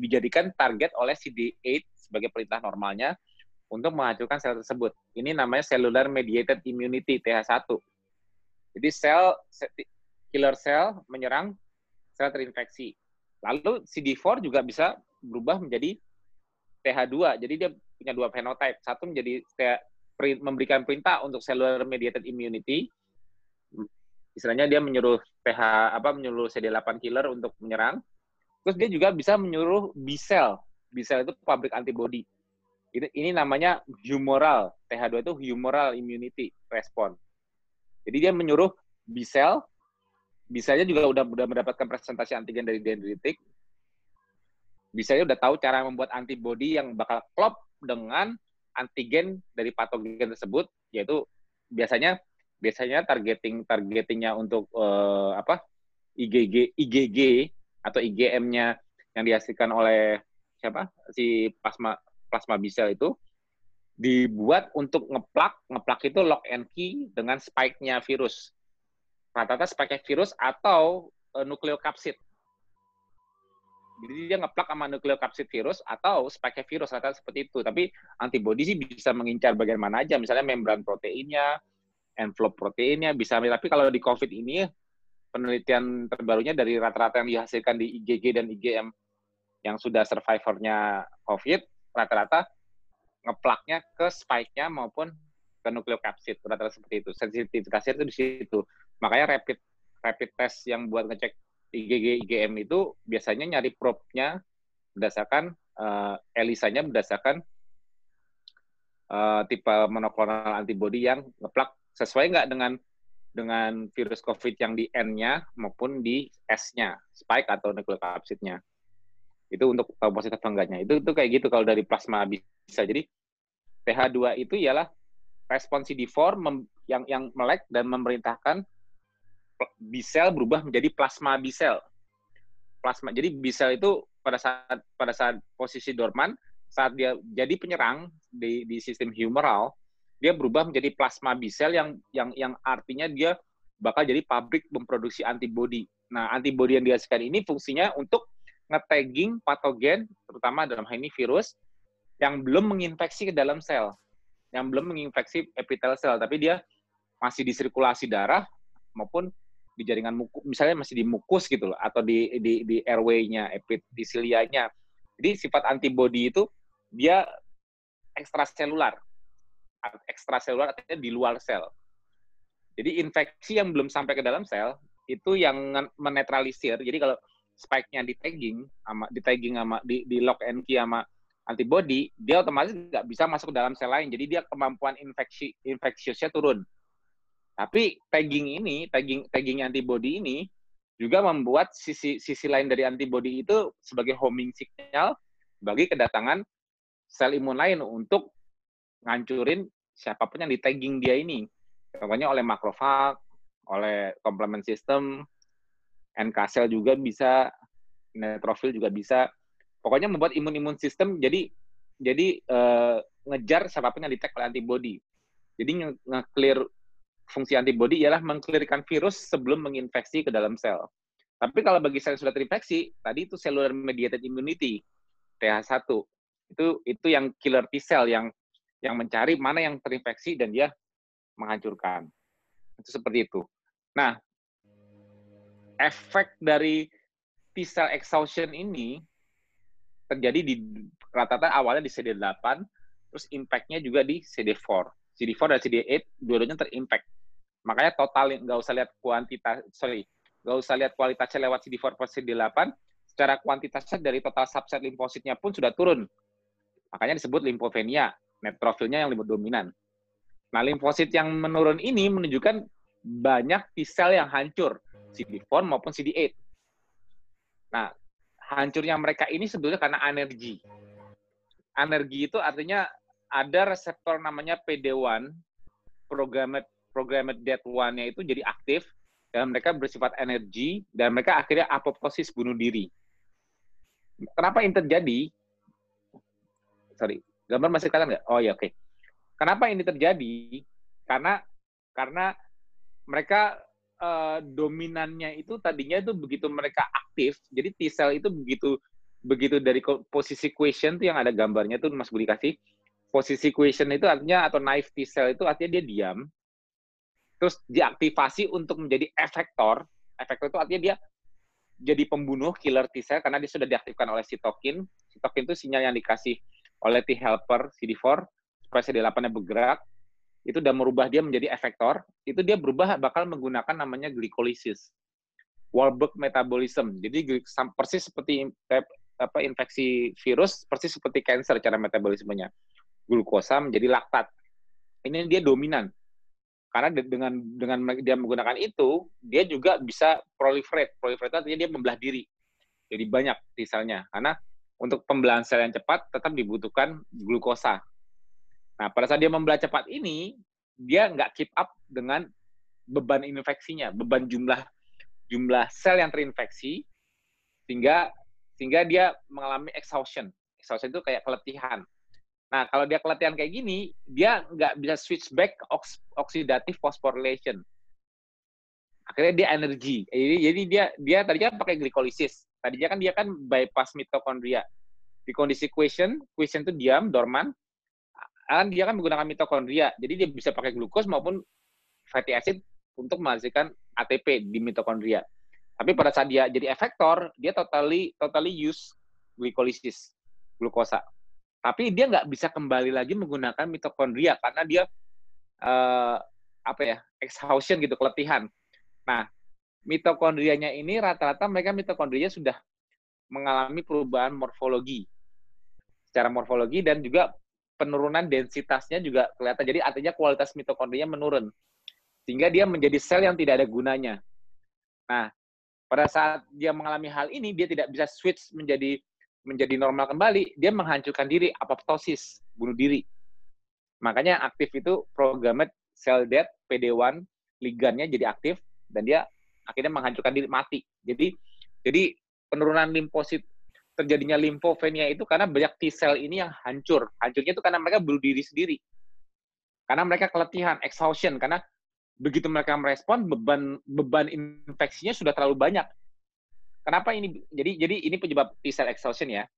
dijadikan target oleh CD8 sebagai perintah normalnya untuk menghancurkan sel tersebut. Ini namanya cellular mediated immunity TH1. Jadi sel killer cell menyerang sel terinfeksi. Lalu CD4 juga bisa berubah menjadi TH2. Jadi dia punya dua phenotype. Satu menjadi memberikan perintah untuk cellular mediated immunity. Istilahnya dia menyuruh TH apa menyuruh CD8 killer untuk menyerang. Terus dia juga bisa menyuruh B cell. B cell itu pabrik antibody. Ini, ini namanya humoral. TH2 itu humoral immunity response. Jadi dia menyuruh B cell, B cell-nya juga udah, udah mendapatkan presentasi antigen dari dendritik, bisa udah tahu cara membuat antibodi yang bakal klop dengan antigen dari patogen tersebut, yaitu biasanya biasanya targeting targetingnya untuk uh, apa IgG IgG atau IgM-nya yang dihasilkan oleh siapa? Si plasma plasma B cell itu dibuat untuk ngeplak ngeplak itu lock and key dengan spike-nya virus rata-rata spike virus atau uh, nukleokapsid jadi dia ngeplak sama nukleokapsid virus atau spike virus rata seperti itu. Tapi antibodi sih bisa mengincar bagian mana aja, misalnya membran proteinnya, envelope proteinnya bisa. Tapi kalau di COVID ini penelitian terbarunya dari rata-rata yang dihasilkan di IgG dan IgM yang sudah survivornya COVID, rata-rata ngeplaknya ke spike-nya maupun ke nukleokapsid, rata-rata seperti itu. Sensitivitasnya itu di situ. Makanya rapid rapid test yang buat ngecek IgG IgM itu biasanya nyari probe-nya berdasarkan uh, ELISA-nya berdasarkan uh, tipe monoklonal antibody yang ngeplak sesuai nggak dengan dengan virus COVID yang di N-nya maupun di S-nya, spike atau nukleokapsidnya. Itu untuk tahu positif atau enggaknya. Itu itu kayak gitu kalau dari plasma bisa. Jadi TH2 itu ialah respon CD4 yang yang melek dan memerintahkan B cell berubah menjadi plasma B cell. Plasma. Jadi B cell itu pada saat pada saat posisi dorman, saat dia jadi penyerang di di sistem humoral, dia berubah menjadi plasma B cell yang yang yang artinya dia bakal jadi pabrik memproduksi antibodi. Nah, antibodi yang dihasilkan ini fungsinya untuk nge-tagging patogen, terutama dalam hal ini virus, yang belum menginfeksi ke dalam sel, yang belum menginfeksi epitel sel, tapi dia masih di sirkulasi darah maupun di jaringan mukus, misalnya masih di mukus gitu loh, atau di di, di airway-nya, epitelialianya. Jadi sifat antibodi itu dia ekstraselular. Ekstraselular artinya di luar sel. Jadi infeksi yang belum sampai ke dalam sel itu yang menetralisir. Jadi kalau spike-nya di tagging sama di tagging sama di, di lock and key sama antibody, dia otomatis nggak bisa masuk ke dalam sel lain. Jadi dia kemampuan infeksi infeksiusnya turun. Tapi tagging ini, tagging tagging antibody ini juga membuat sisi sisi lain dari antibody itu sebagai homing signal bagi kedatangan sel imun lain untuk ngancurin siapa pun yang di tagging dia ini. Contohnya oleh makrofag, oleh complement system, NK cell juga bisa, neutrofil juga bisa. Pokoknya membuat imun-imun sistem jadi jadi uh, ngejar siapa pun yang di tag oleh antibody. Jadi nge-clear fungsi antibodi ialah mengklirkan virus sebelum menginfeksi ke dalam sel. Tapi kalau bagi sel yang sudah terinfeksi, tadi itu cellular mediated immunity, TH1. Itu itu yang killer T cell yang yang mencari mana yang terinfeksi dan dia menghancurkan. Itu seperti itu. Nah, efek dari T cell exhaustion ini terjadi di rata-rata awalnya di CD8, terus impact-nya juga di CD4. CD4 dan CD8 dua-duanya terimpact. Makanya total nggak usah lihat kuantitas, sorry, nggak usah lihat kualitasnya lewat CD4 per CD8, secara kuantitasnya dari total subset limfositnya pun sudah turun. Makanya disebut limfovenia, neutrofilnya yang lebih dominan. Nah, limfosit yang menurun ini menunjukkan banyak T-cell yang hancur, CD4 maupun CD8. Nah, hancurnya mereka ini sebetulnya karena energi. Energi itu artinya ada reseptor namanya PD1, programmed programmed dead one-nya itu jadi aktif dan mereka bersifat energi dan mereka akhirnya apoptosis bunuh diri. Kenapa ini terjadi? Sorry, gambar masih kelihatan nggak? Oh ya oke. Okay. Kenapa ini terjadi? Karena karena mereka uh, dominannya itu tadinya itu begitu mereka aktif, jadi T cell itu begitu begitu dari posisi question tuh yang ada gambarnya tuh Mas Budi kasih. Posisi question itu artinya atau naive T cell itu artinya dia diam. Terus diaktifasi untuk menjadi efektor. Efektor itu artinya dia jadi pembunuh killer T cell karena dia sudah diaktifkan oleh sitokin. Sitokin itu sinyal yang dikasih oleh T helper CD4 supaya CD8-nya bergerak. Itu udah merubah dia menjadi efektor. Itu dia berubah bakal menggunakan namanya glycolysis. Warburg metabolism. Jadi persis seperti apa infeksi virus persis seperti cancer cara metabolismenya. Glukosa menjadi laktat. Ini dia dominan. Karena dengan dengan dia menggunakan itu, dia juga bisa proliferate. Proliferate artinya dia membelah diri. Jadi banyak misalnya. Karena untuk pembelahan sel yang cepat tetap dibutuhkan glukosa. Nah, pada saat dia membelah cepat ini, dia nggak keep up dengan beban infeksinya, beban jumlah jumlah sel yang terinfeksi, sehingga sehingga dia mengalami exhaustion. Exhaustion itu kayak keletihan. Nah, kalau dia keletihan kayak gini, dia nggak bisa switch back ox oxidative phosphorylation. Akhirnya dia energi. Jadi, jadi dia dia tadinya pakai glikolisis. Tadinya kan dia kan bypass mitokondria. Di kondisi question, question itu diam, dorman. Kan dia kan menggunakan mitokondria. Jadi dia bisa pakai glukos maupun fatty acid untuk menghasilkan ATP di mitokondria. Tapi pada saat dia jadi efektor, dia totally totally use glikolisis, glukosa. Tapi dia nggak bisa kembali lagi menggunakan mitokondria karena dia uh, apa ya exhaustion gitu, keletihan. Nah, mitokondrianya ini rata-rata mereka mitokondrianya sudah mengalami perubahan morfologi secara morfologi dan juga penurunan densitasnya juga kelihatan. Jadi artinya kualitas mitokondrianya menurun. Sehingga dia menjadi sel yang tidak ada gunanya. Nah, pada saat dia mengalami hal ini, dia tidak bisa switch menjadi menjadi normal kembali, dia menghancurkan diri, apoptosis, bunuh diri. Makanya aktif itu programmed cell death, PD1, ligannya jadi aktif, dan dia akhirnya menghancurkan diri, mati. Jadi jadi penurunan limfosit, terjadinya limfofenia itu karena banyak T cell ini yang hancur. Hancurnya itu karena mereka bunuh diri sendiri. Karena mereka keletihan, exhaustion, karena begitu mereka merespon beban beban infeksinya sudah terlalu banyak. Kenapa ini? Jadi jadi ini penyebab T cell exhaustion ya.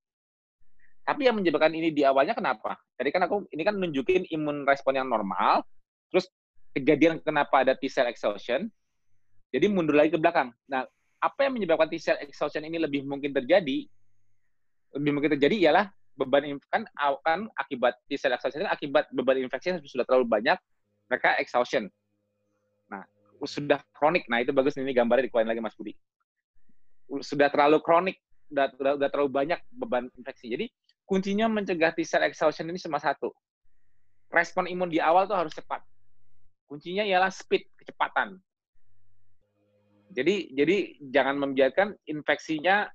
Tapi yang menyebabkan ini di awalnya kenapa? Tadi kan aku ini kan nunjukin imun respon yang normal, terus kejadian kenapa ada T cell exhaustion. Jadi mundur lagi ke belakang. Nah, apa yang menyebabkan T cell exhaustion ini lebih mungkin terjadi? Lebih mungkin terjadi ialah beban kan kan akibat T cell exhaustion akibat beban infeksi yang sudah terlalu banyak, mereka exhaustion sudah kronik. Nah, itu bagus ini gambarnya dikeluarin lagi Mas Budi. Sudah terlalu kronik, sudah, sudah, sudah terlalu banyak beban infeksi. Jadi, kuncinya mencegah T-cell exhaustion ini cuma satu. Respon imun di awal tuh harus cepat. Kuncinya ialah speed, kecepatan. Jadi jadi jangan membiarkan infeksinya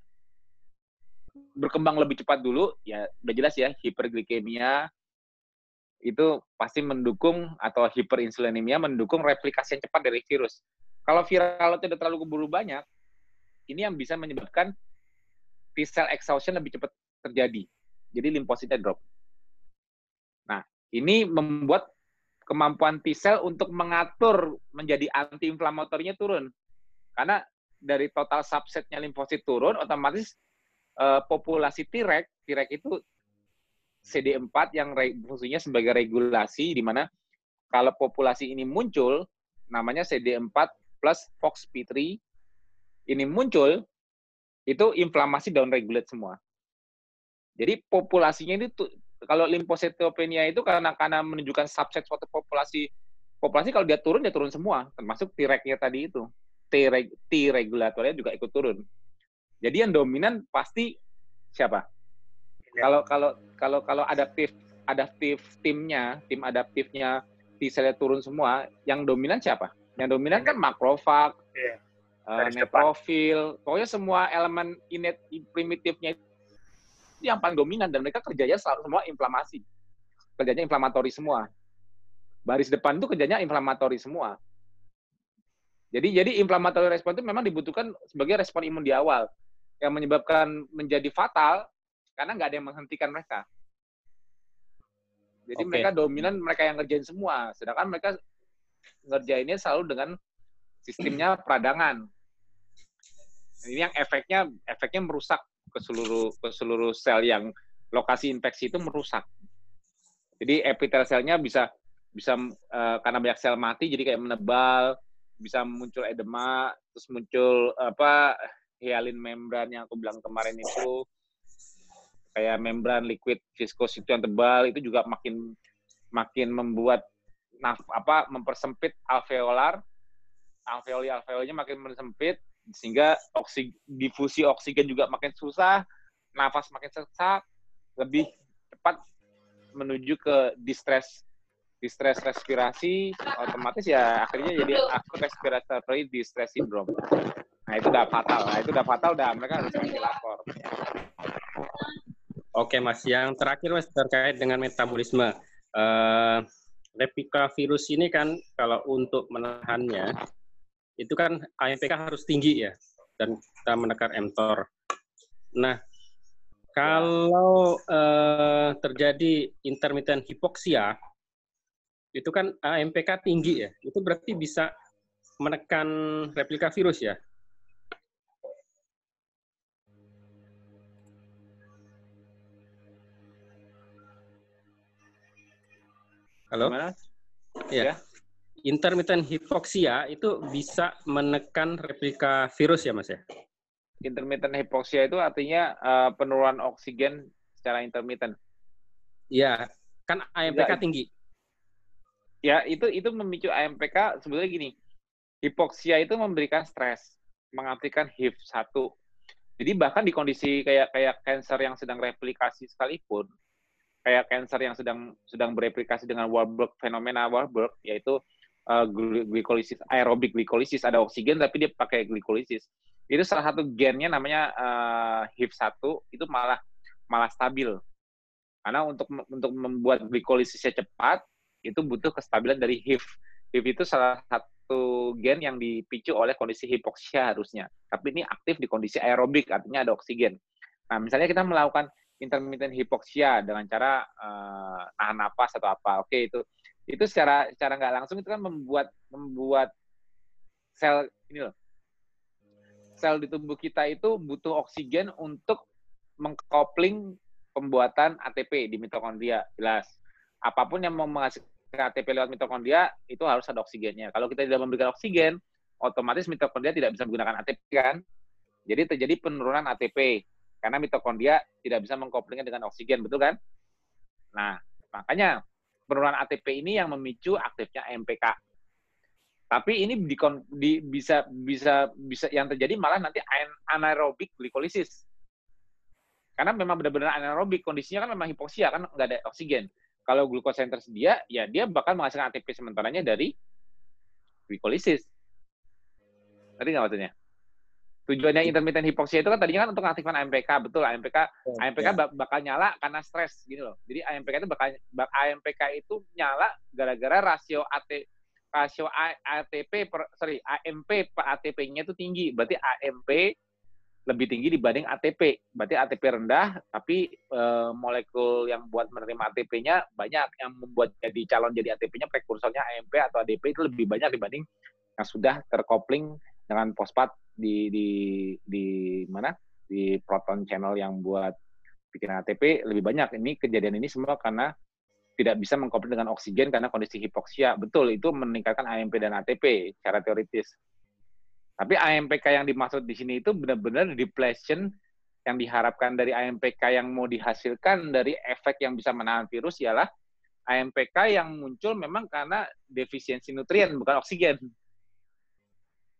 berkembang lebih cepat dulu. Ya, udah jelas ya, hiperglikemia, itu pasti mendukung atau hiperinsulinemia mendukung replikasi yang cepat dari virus. Kalau viral tidak terlalu keburu banyak, ini yang bisa menyebabkan T cell exhaustion lebih cepat terjadi. Jadi limfositnya drop. Nah, ini membuat kemampuan T cell untuk mengatur menjadi anti-inflamatorinya turun. Karena dari total subsetnya limfosit turun, otomatis uh, populasi Treg, Treg itu CD4 yang fungsinya sebagai regulasi di mana kalau populasi ini muncul namanya CD4 plus FOXP3 ini muncul itu inflamasi down regulate semua. Jadi populasinya ini tuh kalau limfositopenia itu karena karena menunjukkan subset suatu populasi populasi kalau dia turun dia turun semua termasuk T-regnya tadi itu. T, T regulatornya juga ikut turun. Jadi yang dominan pasti siapa? Kalau kalau kalau kalau adaptif adaptif timnya, tim adaptifnya T turun semua, yang dominan siapa? Yang dominan kan makrofag, yeah. Uh, neutrofil, pokoknya semua elemen innate primitifnya itu yang paling dominan dan mereka kerjanya selalu semua inflamasi. Kerjanya inflamatori semua. Baris depan itu kerjanya inflamatori semua. Jadi jadi inflamatori respon itu memang dibutuhkan sebagai respon imun di awal yang menyebabkan menjadi fatal karena nggak ada yang menghentikan mereka. Jadi okay. mereka dominan, mereka yang ngerjain semua. Sedangkan mereka ngerjainnya selalu dengan sistemnya peradangan. Ini yang efeknya efeknya merusak ke seluruh ke seluruh sel yang lokasi infeksi itu merusak. Jadi epitel selnya bisa bisa uh, karena banyak sel mati jadi kayak menebal, bisa muncul edema, terus muncul apa hyalin membran yang aku bilang kemarin itu kayak membran liquid viskos itu yang tebal itu juga makin makin membuat apa mempersempit alveolar alveoli alveolinya makin sempit sehingga oksig, difusi oksigen juga makin susah nafas makin sesak lebih cepat menuju ke distress distress respirasi otomatis ya akhirnya jadi akut respiratory distress syndrome nah itu udah fatal. Nah itu udah fatal udah mereka harus lapor. Oke mas. Yang terakhir mas terkait dengan metabolisme. Uh, replika virus ini kan kalau untuk menahannya itu kan AMPK harus tinggi ya dan kita menekan mTOR nah kalau uh, terjadi intermittent hipoksia itu kan AMPK tinggi ya. Itu berarti bisa menekan replika virus ya. Halo? Gimana? Ya. ya. Intermittent hipoksia itu bisa menekan replika virus ya, Mas ya? Intermittent hipoksia itu artinya uh, penurunan oksigen secara intermittent. Iya, kan AMPK tinggi ya itu itu memicu AMPK sebetulnya gini hipoksia itu memberikan stres mengaplikan HIV satu jadi bahkan di kondisi kayak kayak cancer yang sedang replikasi sekalipun kayak cancer yang sedang sedang bereplikasi dengan Warburg fenomena Warburg yaitu uh, glikolisis aerobik glikolisis ada oksigen tapi dia pakai glikolisis itu salah satu gennya namanya uh, HIV1 itu malah malah stabil karena untuk untuk membuat glikolisisnya cepat itu butuh kestabilan dari HIV. HIV itu salah satu gen yang dipicu oleh kondisi hipoksia harusnya. Tapi ini aktif di kondisi aerobik, artinya ada oksigen. Nah, misalnya kita melakukan intermittent hipoksia dengan cara uh, nahan napas atau apa. Oke, itu itu secara secara nggak langsung itu kan membuat membuat sel ini loh sel di tubuh kita itu butuh oksigen untuk mengkopling pembuatan ATP di mitokondria jelas apa pun yang mau menghasilkan ATP lewat mitokondria itu harus ada oksigennya. Kalau kita tidak memberikan oksigen, otomatis mitokondria tidak bisa menggunakan ATP kan. Jadi terjadi penurunan ATP karena mitokondria tidak bisa mengkoplingnya dengan oksigen, betul kan? Nah, makanya penurunan ATP ini yang memicu aktifnya AMPK. Tapi ini di, di, bisa bisa bisa yang terjadi malah nanti anaerobik glikolisis. Karena memang benar-benar anaerobik kondisinya kan memang hipoksia kan nggak ada oksigen. Kalau glukosa yang tersedia, ya dia bakal menghasilkan ATP sementaranya dari glikolisis. Tadi nggak maksudnya? Tujuannya intermittent hipoksia itu kan tadinya kan untuk mengaktifkan AMPK, betul. AMPK oh, AMPK ya. bakal nyala karena stres gitu loh. Jadi AMPK itu bakal AMPK itu nyala gara-gara rasio AT rasio ATP per, sorry AMP per ATP-nya itu tinggi. Berarti AMP lebih tinggi dibanding ATP. Berarti ATP rendah, tapi e, molekul yang buat menerima ATP-nya banyak. Yang membuat jadi calon jadi ATP-nya prekursornya AMP atau ADP itu lebih banyak dibanding yang sudah terkopling dengan fosfat di di di mana? Di proton channel yang buat bikin ATP lebih banyak. Ini kejadian ini semua karena tidak bisa mengkopling dengan oksigen karena kondisi hipoksia. Betul, itu meningkatkan AMP dan ATP secara teoritis. Tapi AMPK yang dimaksud di sini itu benar-benar depletion yang diharapkan dari AMPK yang mau dihasilkan dari efek yang bisa menahan virus ialah AMPK yang muncul memang karena defisiensi nutrien bukan oksigen.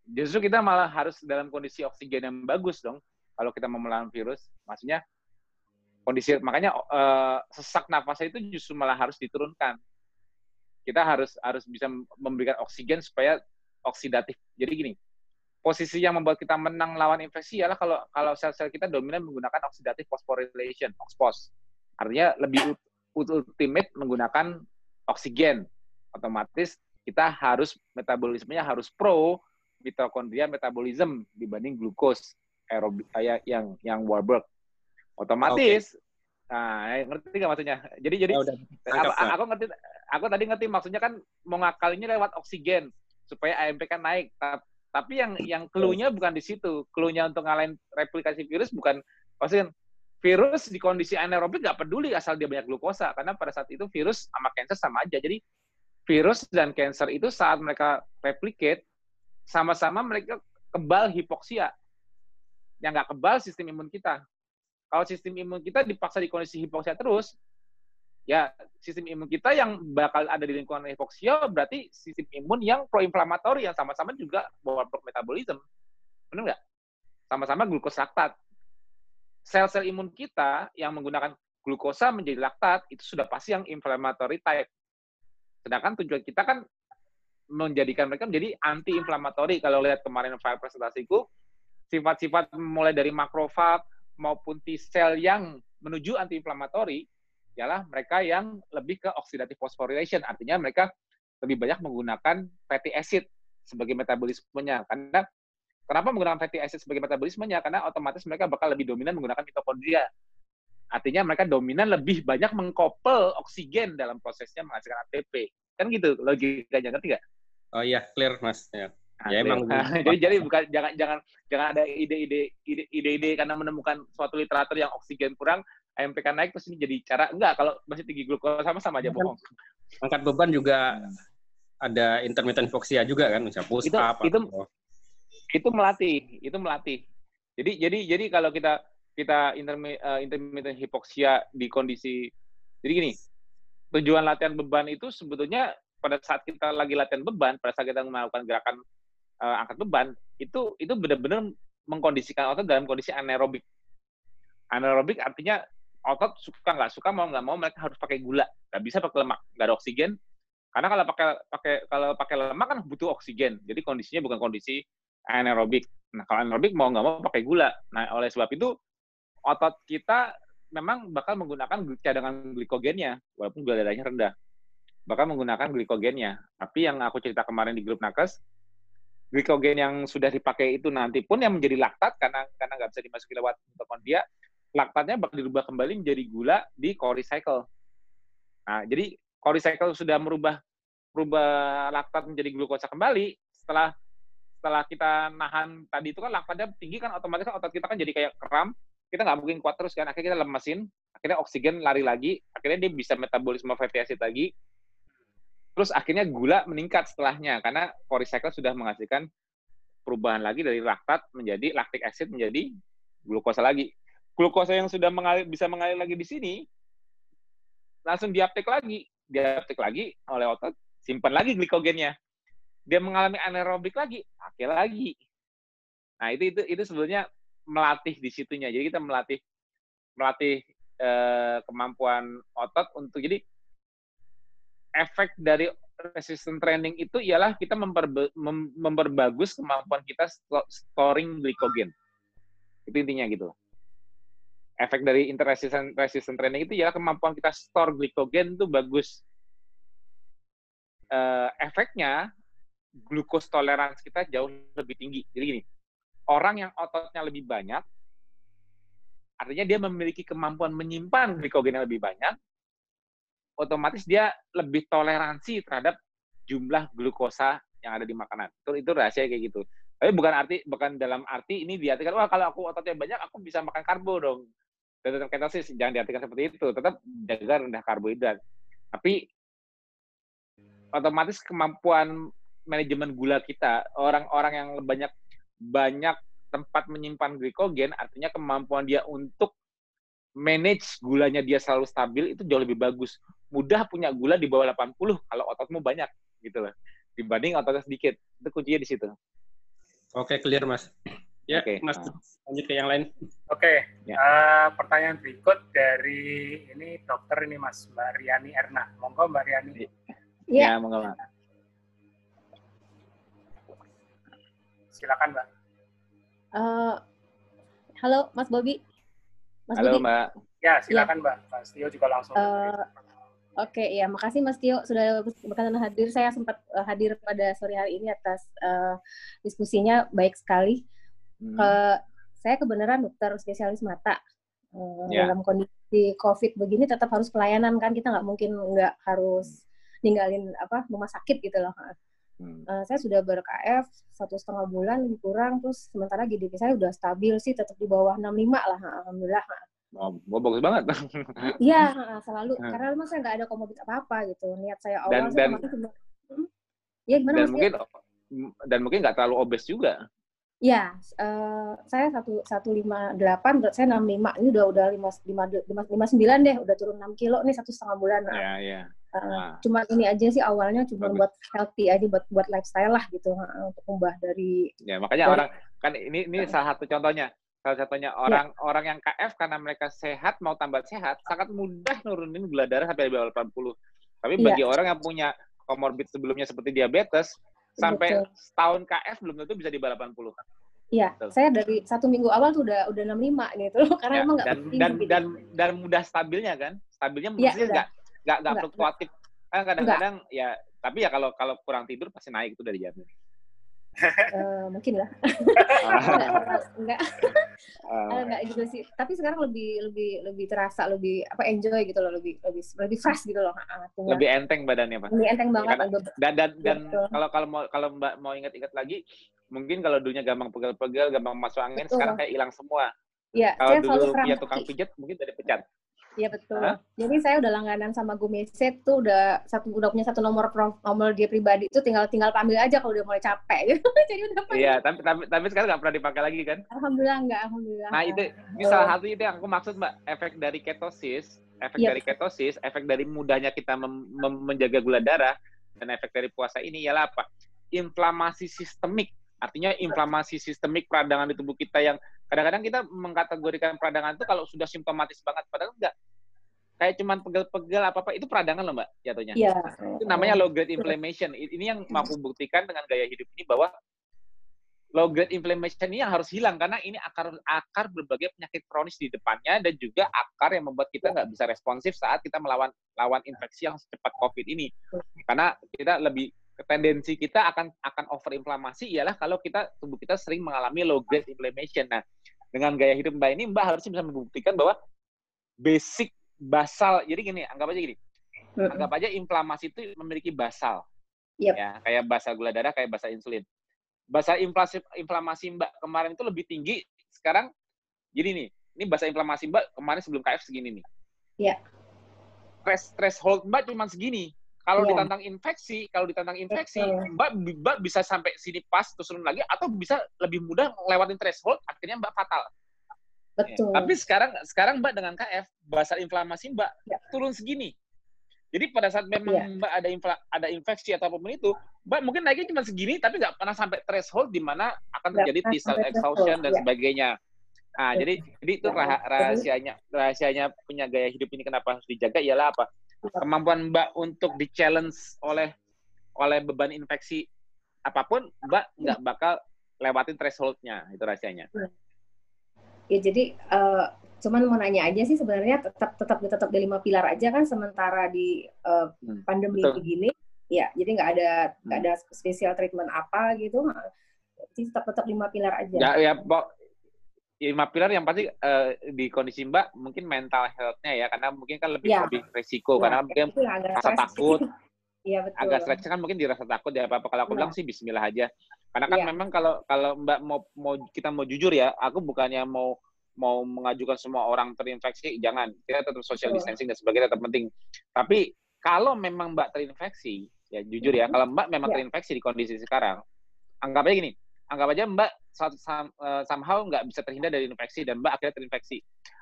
Justru kita malah harus dalam kondisi oksigen yang bagus dong kalau kita mau melawan virus. Maksudnya kondisi makanya uh, sesak nafasnya itu justru malah harus diturunkan. Kita harus harus bisa memberikan oksigen supaya oksidatif. Jadi gini, posisi yang membuat kita menang lawan infeksi adalah kalau kalau sel-sel kita dominan menggunakan oxidative phosphorylation, OXPHOS. Artinya lebih ultimate menggunakan oksigen. Otomatis kita harus metabolismenya harus pro mitokondria metabolism dibanding glukos aerobik kayak yang yang Warburg. Otomatis okay. Nah, ngerti nggak maksudnya? Jadi jadi oh, udah, aku, aku ngerti aku tadi ngerti maksudnya kan mau ngakalinya lewat oksigen supaya AMP kan naik. Tapi yang yang clue-nya bukan di situ. Clue-nya untuk ngalahin replikasi virus bukan maksudnya virus di kondisi anaerobik nggak peduli asal dia banyak glukosa karena pada saat itu virus sama cancer sama aja. Jadi virus dan cancer itu saat mereka replicate sama-sama mereka kebal hipoksia. Yang nggak kebal sistem imun kita. Kalau sistem imun kita dipaksa di kondisi hipoksia terus, ya sistem imun kita yang bakal ada di lingkungan hipoksia berarti sistem imun yang proinflamatori yang sama-sama juga bawa metabolisme. Benar nggak? Sama-sama glukosa laktat. Sel-sel imun kita yang menggunakan glukosa menjadi laktat itu sudah pasti yang inflammatory type. Sedangkan tujuan kita kan menjadikan mereka menjadi anti-inflamatori. Kalau lihat kemarin file presentasiku, sifat-sifat mulai dari makrofag, maupun T cell yang menuju anti-inflamatori ialah mereka yang lebih ke oxidative phosphorylation, artinya mereka lebih banyak menggunakan fatty acid sebagai metabolismenya. Karena kenapa menggunakan fatty acid sebagai metabolismenya? Karena otomatis mereka bakal lebih dominan menggunakan mitokondria. Artinya mereka dominan lebih banyak mengkopel oksigen dalam prosesnya menghasilkan ATP. Kan gitu logikanya, ngerti nggak? Oh iya, clear Mas. Ya. Ya emang. jadi jadi bukan jangan jangan jangan ada ide-ide ide-ide karena menemukan suatu literatur yang oksigen kurang, AMPK naik terus ini jadi cara enggak kalau masih tinggi glukosa sama sama aja bohong. Angkat beban juga ada intermittent hypoxia juga kan, misalnya push itu, up. Itu atau... itu melatih, itu melatih. Jadi jadi jadi kalau kita kita eh, intermittent hypoxia di kondisi jadi gini, tujuan latihan beban itu sebetulnya pada saat kita lagi latihan beban, pada saat kita melakukan gerakan uh, angkat beban itu itu benar-benar mengkondisikan otot dalam kondisi anaerobik. Anaerobik artinya otot suka nggak suka mau nggak mau mereka harus pakai gula, nggak bisa pakai lemak, nggak ada oksigen. Karena kalau pakai pakai kalau pakai lemak kan butuh oksigen, jadi kondisinya bukan kondisi anaerobik. Nah kalau anaerobik mau nggak mau pakai gula. Nah oleh sebab itu otot kita memang bakal menggunakan cadangan glikogennya, walaupun gula darahnya rendah. Bakal menggunakan glikogennya. Tapi yang aku cerita kemarin di grup nakes, glikogen yang sudah dipakai itu nanti pun yang menjadi laktat karena karena nggak bisa dimasuki lewat mitokondria, laktatnya bakal dirubah kembali menjadi gula di core cycle. Nah, jadi core cycle sudah merubah merubah laktat menjadi glukosa kembali setelah setelah kita nahan tadi itu kan laktatnya tinggi kan otomatis kan otot kita kan jadi kayak kram kita nggak mungkin kuat terus kan akhirnya kita lemesin akhirnya oksigen lari lagi akhirnya dia bisa metabolisme fatty acid lagi Terus akhirnya gula meningkat setelahnya karena core cycle sudah menghasilkan perubahan lagi dari laktat menjadi lactic acid menjadi glukosa lagi. Glukosa yang sudah mengalir, bisa mengalir lagi di sini langsung diaptek lagi, diaptek lagi oleh otot, simpan lagi glikogennya. Dia mengalami anaerobik lagi, pakai lagi. Nah, itu itu itu sebenarnya melatih di situnya. Jadi kita melatih melatih eh, kemampuan otot untuk jadi efek dari resistant training itu ialah kita memperba mem memperbagus kemampuan kita storing glikogen. Itu intinya gitu. Efek dari interresistant resistant training itu ialah kemampuan kita store glikogen itu bagus. Uh, efeknya glukos kita jauh lebih tinggi. Jadi gini, orang yang ototnya lebih banyak, artinya dia memiliki kemampuan menyimpan glikogen yang lebih banyak, otomatis dia lebih toleransi terhadap jumlah glukosa yang ada di makanan. Itu itu rahasia kayak gitu. Tapi bukan arti bukan dalam arti ini diartikan wah kalau aku ototnya banyak aku bisa makan karbo dong. Dan tetap ketosis jangan diartikan seperti itu. Tetap jaga rendah karbohidrat. Tapi otomatis kemampuan manajemen gula kita, orang-orang yang banyak banyak tempat menyimpan glikogen, artinya kemampuan dia untuk manage gulanya dia selalu stabil itu jauh lebih bagus. Mudah punya gula di bawah 80 kalau ototmu banyak gitu loh. Dibanding ototnya sedikit. Itu kuncinya di situ. Oke, clear Mas. Ya, okay. Mas lanjut ke yang lain. Oke. Okay. Ya. Uh, pertanyaan berikut dari ini dokter ini Mas Mbak Riani Erna. Monggo Mbak Riani. Iya, ya, monggo Mbak. Silakan Mbak. Uh, halo Mas Bobi. Mas Halo Budi. Mbak. Ya, silakan ya. Mbak. Mas Tio juga langsung. Uh, Oke, okay, ya makasih Mas Tio sudah berkenan hadir. Saya sempat uh, hadir pada sore hari ini atas uh, diskusinya baik sekali. Hmm. Uh, saya kebenaran dokter spesialis mata. Uh, yeah. Dalam kondisi COVID begini tetap harus pelayanan kan kita nggak mungkin nggak harus ninggalin apa rumah sakit gitu loh. Hmm. Uh, saya sudah ber-KF satu setengah bulan lebih kurang, terus sementara GDP saya udah stabil sih, tetap di bawah 65 lah, alhamdulillah. Oh, bagus banget. Iya, selalu. Hmm. Karena memang saya nggak ada komorbid apa-apa gitu. Niat saya awal dan, saya dan, cuma, hmm, ya gimana dan mungkin dan mungkin nggak terlalu obes juga. Ya, uh, saya satu satu lima delapan, saya enam lima. Ini udah udah lima lima lima sembilan deh, udah turun enam kilo nih satu setengah bulan. Iya, iya. Uh, Cuma ini aja sih awalnya cuma Bagus. buat healthy aja, buat buat lifestyle lah gitu, uh, untuk ubah dari. Ya makanya dari, orang kan ini ini salah satu contohnya. Salah satunya orang ya. orang yang KF karena mereka sehat mau tambah sehat sangat mudah nurunin gula darah sampai di bawah 80. Tapi iya. bagi ya. orang yang punya komorbid sebelumnya seperti diabetes, sampai Betul. setahun KF belum tentu bisa di bawah 80. Iya, saya dari satu minggu awal tuh udah udah 65 gitu karena ya, emang dan, dan, gitu. dan dan mudah stabilnya kan, stabilnya ya, maksudnya nggak nggak nggak fluktuatif. Kan kadang-kadang ya, tapi ya kalau kalau kurang tidur pasti naik itu dari jamin uh, mungkin lah. Enggak uh, enggak juga sih. Tapi sekarang lebih lebih lebih terasa lebih apa enjoy gitu loh. Lebih lebih lebih fresh gitu loh artinya. lebih enteng badannya pak. Lebih enteng banget ya, dan dan dan ya, kalau kalau mau kalau mbak mau ingat-ingat lagi mungkin kalau dulunya gampang pegel-pegel gampang masuk angin betul. sekarang kayak hilang semua. Iya, kalau dulu dia tukang pijat mungkin dari pecat Iya betul. Hah? Jadi saya udah langganan sama Gumeset tuh udah satu udah punya satu nomor nomor dia pribadi itu tinggal tinggal panggil aja kalau udah mulai capek gitu. Jadi udah Iya, tapi tapi tapi sekarang nggak pernah dipakai lagi kan? Alhamdulillah enggak, alhamdulillah. Nah, itu ini salah satu itu yang aku maksud Mbak, efek dari ketosis, efek yep. Iya. dari ketosis, efek dari mudahnya kita mem, mem, menjaga gula darah dan efek dari puasa ini ialah apa? Inflamasi sistemik. Artinya inflamasi sistemik peradangan di tubuh kita yang kadang-kadang kita mengkategorikan peradangan itu kalau sudah simptomatis banget padahal enggak kayak cuman pegel-pegel apa apa itu peradangan loh mbak jatuhnya. Yeah. itu namanya low grade inflammation. Ini yang mampu buktikan dengan gaya hidup ini bahwa low grade inflammation ini yang harus hilang karena ini akar akar berbagai penyakit kronis di depannya dan juga akar yang membuat kita nggak bisa responsif saat kita melawan lawan infeksi yang secepat covid ini. Karena kita lebih tendensi kita akan akan overinflamasi ialah kalau kita tubuh kita sering mengalami low grade inflammation. Nah, dengan gaya hidup Mbak ini Mbak harusnya bisa membuktikan bahwa basic basal. Jadi gini, anggap aja gini. Anggap aja inflamasi itu memiliki basal. Yep. Ya, kayak basal gula darah, kayak basal insulin. Basal inflamasi inflamasi Mbak kemarin itu lebih tinggi. Sekarang jadi nih, ini basal inflamasi Mbak kemarin sebelum KF segini nih. Iya. Stress threshold Mbak cuma segini. Kalau yeah. ditantang infeksi, kalau ditantang infeksi, Mbak, Mbak bisa sampai sini pas terus turun lagi atau bisa lebih mudah lewatin threshold akhirnya Mbak fatal. Betul. Ya. Tapi sekarang sekarang Mbak dengan KF basal inflamasi Mbak ya. turun segini. Jadi pada saat memang ya. Mbak ada infla, ada infeksi atau apa pun itu, Mbak mungkin naiknya cuma segini tapi nggak pernah sampai threshold di mana akan terjadi T cell exhaustion dan ya. sebagainya. Nah, ya. jadi jadi itu ya. rahasianya rahasianya punya gaya hidup ini kenapa harus dijaga ialah apa? Kemampuan Mbak untuk di challenge oleh oleh beban infeksi apa pun, Mbak nggak bakal lewatin thresholdnya itu rahasianya. Ya jadi uh, cuman mau nanya aja sih sebenarnya tetap tetap tetap di lima pilar aja kan sementara di uh, pandemi Betul. begini ya jadi nggak ada nggak hmm. ada spesial treatment apa gitu tetap tetap lima pilar aja ya ya lima pilar yang pasti uh, di kondisi Mbak mungkin mental health-nya ya karena mungkin kan lebih ya. lebih resiko ya, karena mungkin rasa takut. Iya betul. Agak stres kan mungkin dirasa takut ya apa-apa kalau aku ya. bilang sih bismillah aja. Karena kan ya. memang kalau kalau Mbak mau mau kita mau jujur ya, aku bukannya mau mau mengajukan semua orang terinfeksi, jangan. Kita tetap social distancing dan sebagainya tetap penting. Tapi kalau memang Mbak terinfeksi, ya jujur ya, kalau Mbak memang ya. terinfeksi di kondisi sekarang, anggap aja gini, anggap aja Mbak uh, somehow nggak bisa terhindar dari infeksi dan Mbak akhirnya terinfeksi.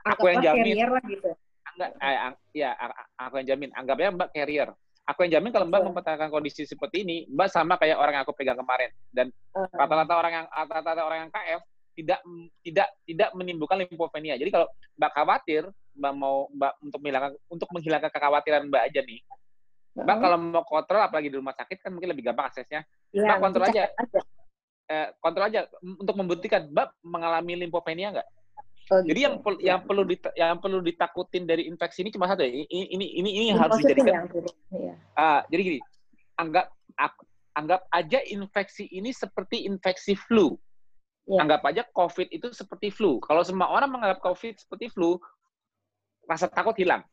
Aku yang jamin. gitu. Enggak, eh, ya aku yang jamin. Anggap aja Mbak carrier. Aku yang jamin kalau Mbak mempertahankan kondisi seperti ini, Mbak sama kayak orang yang aku pegang kemarin. Dan rata-rata orang yang rata-rata orang yang KF tidak tidak tidak menimbulkan limfopenia. Jadi kalau Mbak khawatir, Mbak mau Mbak untuk menghilangkan untuk menghilangkan kekhawatiran Mbak aja nih. Mbak kalau mau kontrol apalagi di rumah sakit kan mungkin lebih gampang aksesnya. Ya, Mbak kontrol aja. aja eh, kontrol aja untuk membuktikan Mbak mengalami limfopenia nggak? Oh, gitu. Jadi yang yang perlu dita, yang perlu ditakutin dari infeksi ini cuma satu ya. Ini ini ini, ini harus dijadikan. Ya. Ah, jadi gini, anggap anggap aja infeksi ini seperti infeksi flu. Ya. Anggap aja COVID itu seperti flu. Kalau semua orang menganggap COVID seperti flu, rasa takut hilang.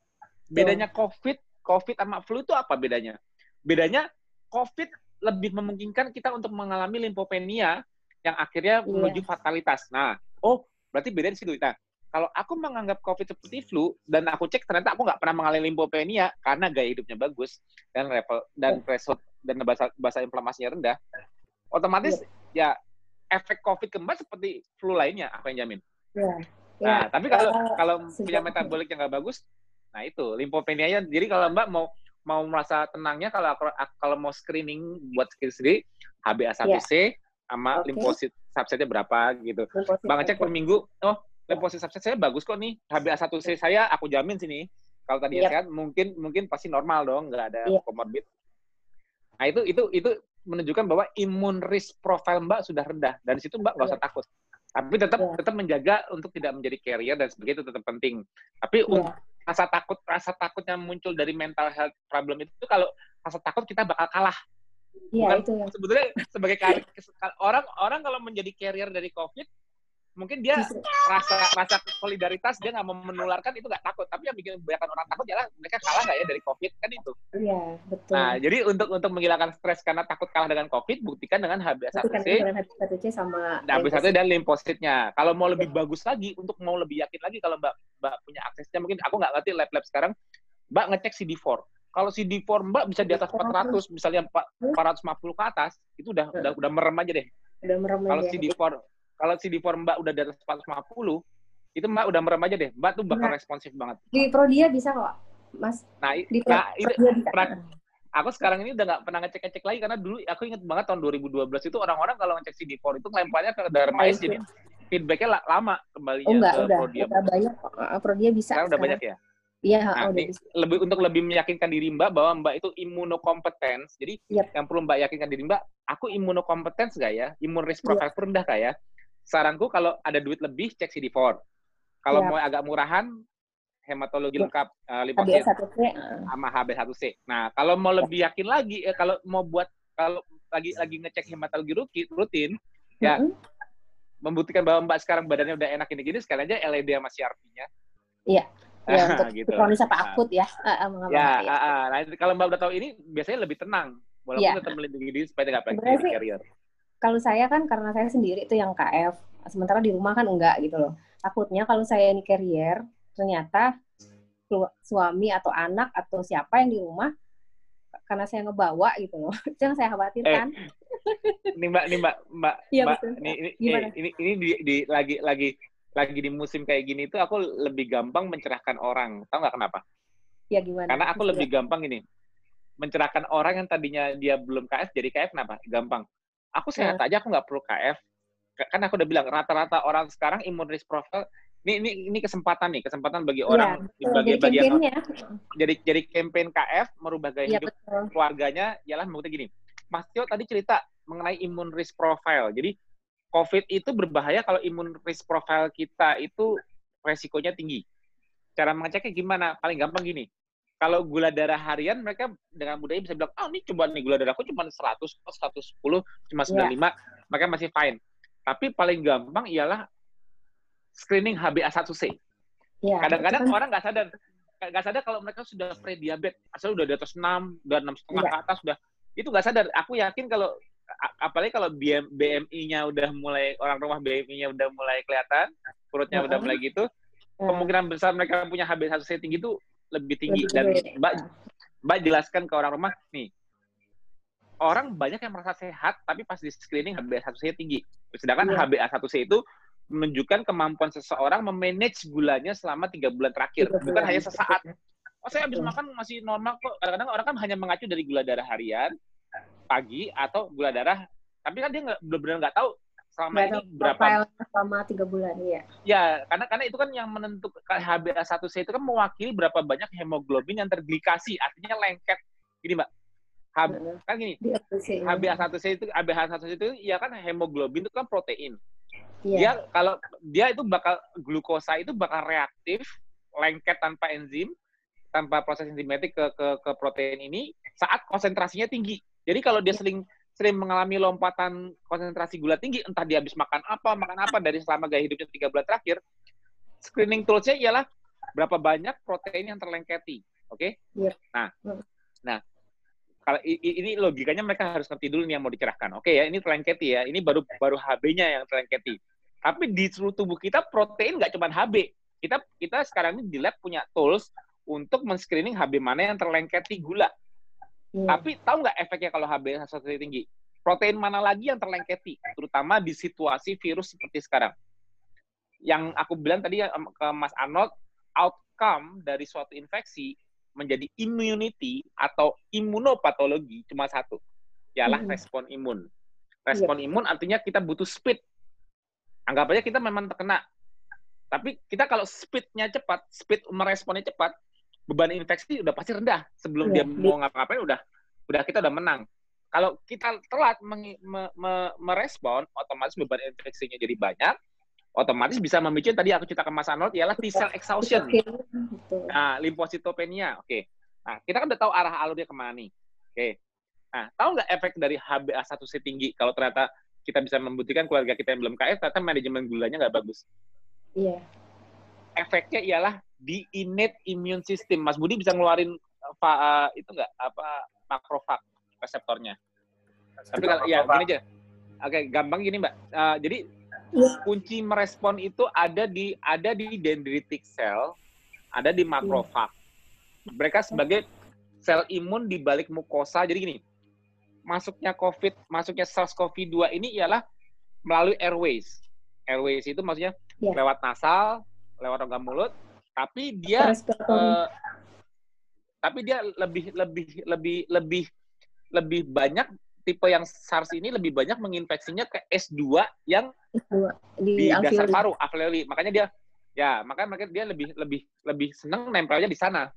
Bedanya COVID, COVID sama flu itu apa bedanya? Bedanya COVID lebih memungkinkan kita untuk mengalami limfopenia yang akhirnya yeah. menuju fatalitas. Nah, oh berarti beda di situ. Nah, kalau aku menganggap COVID seperti flu dan aku cek ternyata aku nggak pernah mengalami limfopenia karena gaya hidupnya bagus dan level dan threshold dan bahasa bahasa inflamasinya rendah, otomatis yeah. ya efek COVID kembali seperti flu lainnya, apa yang jamin? Yeah. Nah, ya, tapi kalau kalau punya metabolik yang nggak bagus, nah itu limfopenia Jadi kalau Mbak mau mau merasa tenangnya kalau kalau mau screening buat sendiri HbA1c yeah. sama okay. limfosit subsetnya berapa gitu. Limfosit, Bang ngecek per minggu, oh limfosit subset saya bagus kok nih. HbA1c saya aku jamin sini. Kalau tadi yep. sehat mungkin mungkin pasti normal dong, nggak ada yep. comorbid. Nah, itu itu itu menunjukkan bahwa imun risk profile Mbak sudah rendah. Dan situ Mbak nggak usah yeah. takut. Tapi tetap yeah. tetap menjaga untuk tidak menjadi carrier dan sebagainya itu tetap penting. Tapi yeah. Rasa takut rasa takutnya muncul dari mental health problem itu kalau rasa takut kita bakal kalah. Iya, itu ya. Sebetulnya sebagai orang orang kalau menjadi carrier dari COVID mungkin dia rasa rasa solidaritas dia nggak mau menularkan itu nggak takut. Tapi yang bikin kebanyakan orang takut adalah mereka kalah nggak ya dari covid kan itu. Iya betul. Nah jadi untuk untuk menghilangkan stres karena takut kalah dengan covid buktikan dengan HbA1c HbA1c sama nah, HbA1c dan limfositnya. Kalau mau lebih ya. bagus lagi untuk mau lebih yakin lagi kalau mbak mbak punya aksesnya mungkin aku nggak ngerti lab lab sekarang mbak ngecek CD4 kalau CD4 mbak bisa di atas 400 misalnya 450 ke atas itu udah udah udah merem aja deh. Udah merem kalau CD4 kalau CD4 Mbak udah di atas 450, itu Mbak udah merem aja deh. Mbak tuh bakal nah, responsif banget. Di Prodia bisa kok, Mas. Nah, di nah itu, bisa. aku sekarang ini udah nggak pernah ngecek-ngecek lagi karena dulu aku inget banget tahun 2012 itu orang-orang kalau ngecek CD4 itu ngelemparnya ke Dermais jadi feedbacknya lama kembali oh, enggak, ke udah, Prodia. Udah banyak Prodia bisa. Sekarang, sekarang. udah banyak ya? Iya, nah, udah bisa. lebih untuk lebih meyakinkan diri Mbak bahwa Mbak itu imunokompetens. Jadi yep. yang perlu Mbak yakinkan diri Mbak, aku imunokompetens gak ya? Imun risk profile yep. rendah gak ya? Saranku kalau ada duit lebih cek CD4. Kalau ya. mau agak murahan hematologi ya. lengkap uh, limfosit sama HB1C. Nah, kalau mau lebih yakin lagi eh, kalau mau buat kalau lagi lagi ngecek hematologi rutin, rutin ya mm -hmm. membuktikan bahwa Mbak sekarang badannya udah enak ini gini sekali aja LED sama CRP-nya. Iya. Ya, untuk gitu. kronis apa nah. akut ya. Uh, uh, ya, uh, uh, nah kalau Mbak udah tahu ini biasanya lebih tenang. Walaupun ya. tetap melindungi diri supaya nggak pengen carrier kalau saya kan karena saya sendiri itu yang KF, sementara di rumah kan enggak gitu loh. Takutnya kalau saya ini carrier, ternyata suami atau anak atau siapa yang di rumah karena saya ngebawa gitu loh. Itu yang saya khawatirkan. Eh, ini Mbak, ini Mbak, Mbak, ya, Mbak ini ini, eh, ini ini di, di lagi lagi lagi di musim kayak gini tuh aku lebih gampang mencerahkan orang. Tahu nggak kenapa? Ya gimana? Karena aku lebih gampang ini mencerahkan orang yang tadinya dia belum KF jadi KF kenapa? Gampang aku sehat aja aku nggak perlu KF kan aku udah bilang rata-rata orang sekarang imun risk profile ini ini ini kesempatan nih kesempatan bagi iya, orang ya, bagi jadi bagian jadi jadi campaign KF merubah gaya ya, hidup betul. keluarganya ialah maksudnya gini. Mas Tio tadi cerita mengenai imun risk profile. Jadi COVID itu berbahaya kalau imun risk profile kita itu resikonya tinggi. Cara mengeceknya gimana? Paling gampang gini kalau gula darah harian mereka dengan mudahnya bisa bilang, oh ini coba nih gula darahku cuma 100, 110, cuma 95, yeah. mereka masih fine. Tapi paling gampang ialah screening HbA1c. Yeah, Kadang-kadang orang nggak sadar, nggak sadar kalau mereka sudah pre-diabetes, asal udah di atas 6, udah 6 setengah yeah. ke atas, sudah itu nggak sadar. Aku yakin kalau apalagi kalau BMI-nya udah mulai orang rumah BMI-nya udah mulai kelihatan, perutnya udah mulai gitu, kemungkinan besar mereka punya HbA1c tinggi itu lebih tinggi lebih dan Mbak Mbak jelaskan ke orang rumah nih orang banyak yang merasa sehat tapi pas di screening HbA1c tinggi. Sedangkan ya. HbA1c itu menunjukkan kemampuan seseorang memanage gulanya selama tiga bulan terakhir, bukan bulan. hanya sesaat. Oh saya habis makan masih normal kok. Kadang-kadang orang kan hanya mengacu dari gula darah harian pagi atau gula darah, tapi kan dia nggak benar-benar nggak tahu selama ini berapa selama tiga bulan ya ya karena karena itu kan yang menentukan HbA1c itu kan mewakili berapa banyak hemoglobin yang terglikasi artinya lengket. Gini mbak. Hb, kan gini HbA1c itu HbA1c itu ya kan hemoglobin itu kan protein. Yeah. dia kalau dia itu bakal glukosa itu bakal reaktif lengket tanpa enzim tanpa proses enzimatik ke, ke ke protein ini saat konsentrasinya tinggi. Jadi kalau dia yeah. sering sering mengalami lompatan konsentrasi gula tinggi, entah dia habis makan apa, makan apa dari selama gaya hidupnya tiga bulan terakhir, screening toolsnya ialah berapa banyak protein yang terlengketi. Oke? Okay? Iya. Nah, nah kalau ini logikanya mereka harus ngerti dulu nih yang mau dicerahkan. Oke okay, ya, ini terlengketi ya. Ini baru baru HB-nya yang terlengketi. Tapi di seluruh tubuh kita protein nggak cuma HB. Kita kita sekarang ini di lab punya tools untuk men-screening HB mana yang terlengketi gula. Hmm. Tapi tahu nggak efeknya kalau HB satu tinggi? Protein mana lagi yang terlengketi, terutama di situasi virus seperti sekarang. Yang aku bilang tadi ke Mas Arnold, outcome dari suatu infeksi menjadi immunity atau imunopatologi cuma satu, ialah hmm. respon imun. Respon yeah. imun artinya kita butuh speed. Anggap aja kita memang terkena. Tapi kita kalau speednya cepat, speed meresponnya cepat, beban infeksi udah pasti rendah. Sebelum yeah. dia mau ngapa-ngapain udah udah kita udah menang. Kalau kita telat me, me, me, merespon, otomatis beban infeksinya jadi banyak, otomatis bisa memicu tadi aku ceritakan Mas Arnold ialah T cell exhaustion. Nah, limfositopenia. Oke. Okay. Nah, kita kan udah tahu arah alurnya ke mana nih. Oke. Okay. Nah, tahu nggak efek dari HbA1c tinggi kalau ternyata kita bisa membuktikan keluarga kita yang belum KF ternyata manajemen gulanya nggak bagus. Iya. Efeknya ialah di innate immune system. Mas Budi bisa ngeluarin uh, itu nggak apa makrofag reseptornya. Tapi kalau ya gini aja. Oke, gampang gini Mbak. Uh, jadi Iya. kunci merespon itu ada di ada di dendritic cell, ada di makrofag. Mereka sebagai sel imun di balik mukosa. Jadi gini, masuknya COVID, masuknya SARS-CoV-2 ini ialah melalui airways. Airways itu maksudnya ya. lewat nasal, lewat rongga mulut, tapi dia uh, tapi dia lebih lebih lebih lebih lebih banyak tipe yang SARS ini lebih banyak menginfeksinya ke S2 yang di, di dasar paru, alveoli. Makanya dia ya, makanya makanya dia lebih lebih lebih senang nempelnya di sana.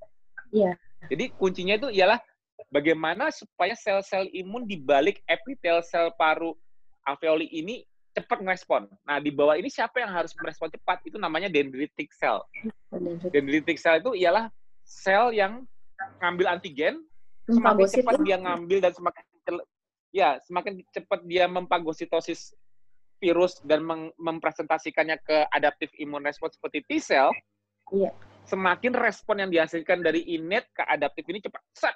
Iya. Jadi kuncinya itu ialah bagaimana supaya sel-sel imun di balik epitel sel paru alveoli ini cepat merespon. Nah, di bawah ini siapa yang harus merespon cepat? Itu namanya dendritic cell. Dendritic cell itu ialah sel yang ngambil antigen, semakin cepat dia ngambil dan semakin ya semakin cepat dia mempagositosis virus dan mempresentasikannya ke adaptif imun respons seperti T cell, iya. semakin respon yang dihasilkan dari innate ke adaptif ini cepat. Set.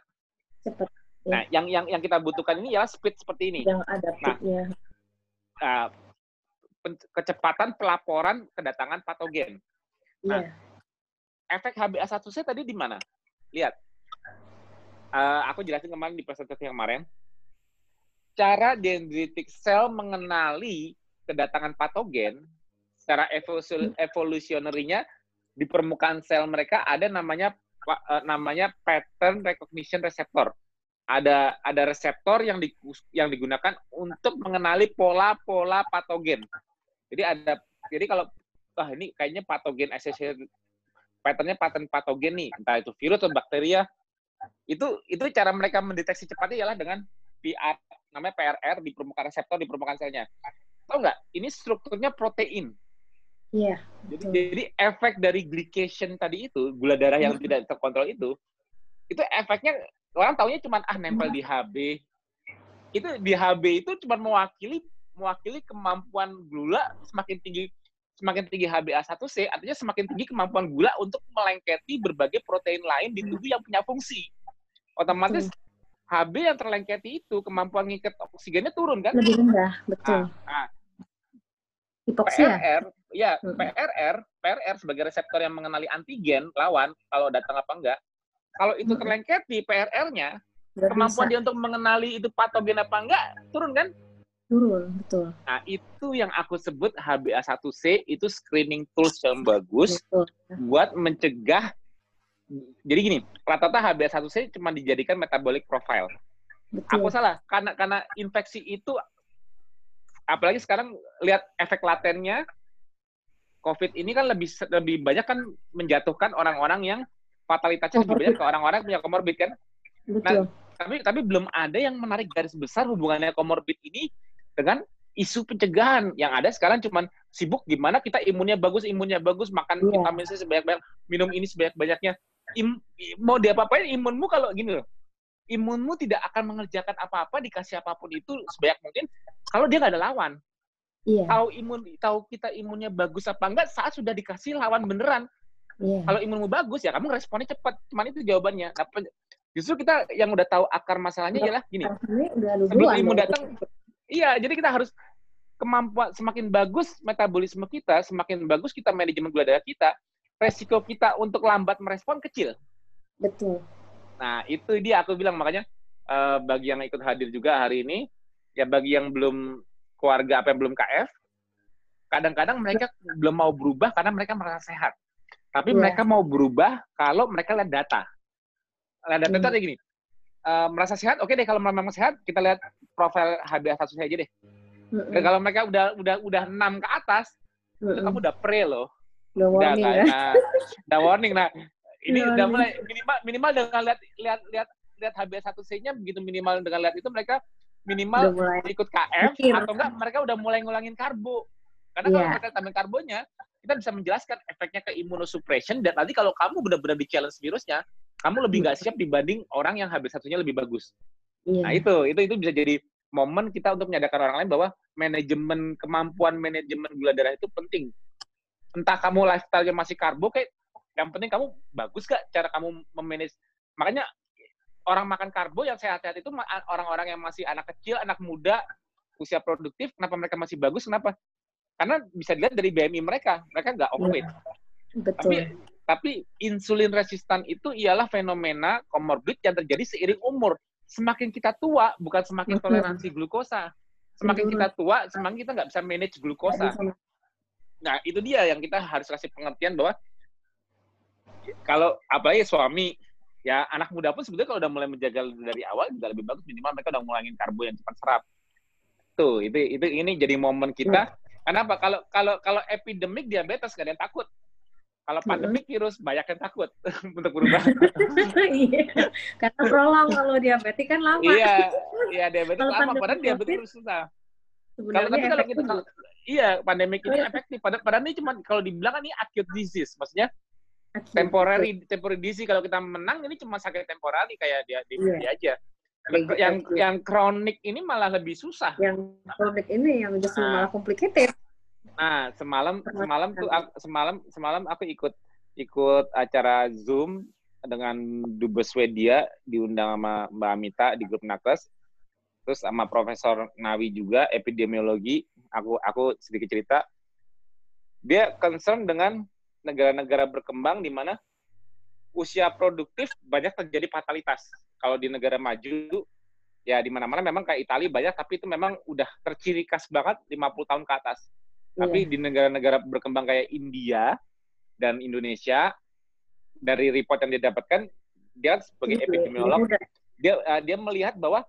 Cepat. Ya. Nah, yang yang yang kita butuhkan ini ya speed seperti ini. Yang adaptifnya. Nah, uh, kecepatan pelaporan kedatangan patogen. Nah, yeah. efek HbA1c tadi di mana? Lihat. Uh, aku jelasin kemarin di presentasi yang kemarin cara dendritic cell mengenali kedatangan patogen secara evolusionerinya di permukaan sel mereka ada namanya eh, namanya pattern recognition receptor. Ada ada reseptor yang di, yang digunakan untuk mengenali pola-pola patogen. Jadi ada jadi kalau wah ini kayaknya patogen associated patternnya pattern patogen nih, entah itu virus atau bakteria. Itu itu cara mereka mendeteksi cepatnya ialah dengan PR namanya PRR di permukaan reseptor di permukaan selnya. Tahu nggak? Ini strukturnya protein. Iya. Jadi, jadi efek dari glycation tadi itu, gula darah yang tidak terkontrol itu, itu efeknya orang taunya cuma ah nempel di HB. Itu di HB itu cuma mewakili mewakili kemampuan gula semakin tinggi semakin tinggi HbA1c artinya semakin tinggi kemampuan gula untuk melengketi berbagai protein lain di tubuh yang punya fungsi. Otomatis HB yang terlengketi itu kemampuan ngikat oksigennya turun kan? Lebih rendah, betul. Nah, nah, Hipoksia. PRR, ya hmm. PRR, PRR sebagai reseptor yang mengenali antigen lawan kalau datang apa enggak. Kalau itu hmm. terlengketi PRR-nya, kemampuan bisa. dia untuk mengenali itu patogen apa enggak turun kan? Turun, betul. Nah, itu yang aku sebut HbA1c itu screening tools yang bagus betul. buat mencegah jadi gini, rata-rata HbA1c cuma dijadikan metabolic profile. Betul. Aku salah, karena karena infeksi itu apalagi sekarang lihat efek latennya COVID ini kan lebih lebih banyak kan menjatuhkan orang-orang yang fatalitasnya lebih banyak ke orang-orang punya komorbid kan. Betul. Nah, tapi tapi belum ada yang menarik garis besar hubungannya komorbid ini dengan isu pencegahan yang ada sekarang cuman sibuk gimana kita imunnya bagus imunnya bagus makan yeah. vitamin C sebanyak-banyak minum ini sebanyak-banyaknya im, mau diapa-apain imunmu kalau gini loh imunmu tidak akan mengerjakan apa-apa dikasih apa pun itu sebanyak mungkin kalau dia nggak ada lawan iya. tahu imun tahu kita imunnya bagus apa enggak saat sudah dikasih lawan beneran Yeah. Kalau imunmu bagus ya kamu responnya cepat. Cuman itu jawabannya. Nah, justru kita yang udah tahu akar masalahnya ya, adalah gini. Sebelum imun ya. datang, iya. Jadi kita harus kemampuan semakin bagus metabolisme kita, semakin bagus kita manajemen gula darah kita, resiko kita untuk lambat merespon kecil. Betul. Nah itu dia aku bilang makanya uh, bagi yang ikut hadir juga hari ini, ya bagi yang belum keluarga apa yang belum KF, kadang-kadang mereka belum mau berubah karena mereka merasa sehat. Tapi yeah. mereka mau berubah kalau mereka lihat data. Lihat data hmm. gini, uh, merasa sehat, oke okay deh kalau memang sehat, kita lihat profil HbA1c aja deh. Hmm. kalau mereka udah udah udah enam ke atas, hmm. kamu udah pre loh. Udah warning udah, ya. Nah, udah warning. Nah, ini udah, udah mulai minimal minimal dengan lihat lihat lihat lihat HbA1c-nya begitu minimal dengan lihat itu mereka minimal ikut KF Mikir. atau enggak mereka udah mulai ngulangin karbo. Karena yeah. kalau iya. mereka tambahin karbonya, kita bisa menjelaskan efeknya ke immunosuppression dan nanti kalau kamu benar-benar di challenge virusnya, kamu lebih nggak siap dibanding orang yang habis satunya lebih bagus. Yeah. Nah itu itu itu bisa jadi momen kita untuk menyadarkan orang lain bahwa manajemen kemampuan manajemen gula darah itu penting. Entah kamu lifestyle-nya masih karbo kayak yang penting kamu bagus gak cara kamu memanage. Makanya orang makan karbo yang sehat-sehat itu orang-orang yang masih anak kecil, anak muda, usia produktif, kenapa mereka masih bagus? Kenapa? Karena bisa dilihat dari BMI mereka, mereka nggak overweight. Ya, betul. Tapi tapi insulin resistan itu ialah fenomena komorbid yang terjadi seiring umur. Semakin kita tua, bukan semakin toleransi glukosa. Semakin kita tua, semakin kita nggak bisa manage glukosa. Nah, itu dia yang kita harus kasih pengertian bahwa kalau apalagi suami, ya anak muda pun sebetulnya kalau udah mulai menjaga dari awal juga lebih bagus minimal mereka udah ngulangin karbo yang cepat serap. Tuh, itu itu ini jadi momen kita. Kenapa? Kalau kalau kalau epidemik diabetes gak ada yang takut. Kalau pandemik virus banyak yang takut untuk berubah. iya. Karena prolong kalau diabetes kan lama. iya, iya diabetes lama. Padahal diabetes susah. Kalau tapi kalau kita kalau, iya pandemik ini efektif. Padahal, padahal ini cuma kalau dibilang kan ini acute disease, maksudnya acute. temporary temporary disease. Kalau kita menang ini cuma sakit temporary kayak dia di yeah. aja yang yang kronik ini malah lebih susah. Yang kronik ini yang justru nah, malah complicated. Nah, semalam semalam tuh semalam semalam aku ikut ikut acara Zoom dengan Dubes Swedia diundang sama Mbak Amita di grup Nakes. Terus sama Profesor Nawi juga epidemiologi. Aku aku sedikit cerita. Dia concern dengan negara-negara berkembang di mana usia produktif banyak terjadi fatalitas kalau di negara maju ya di mana-mana memang kayak Italia banyak tapi itu memang udah terciri khas banget 50 tahun ke atas. Yeah. Tapi di negara-negara berkembang kayak India dan Indonesia dari report yang dia dapatkan dia sebagai iya, epidemiolog dia uh, dia melihat bahwa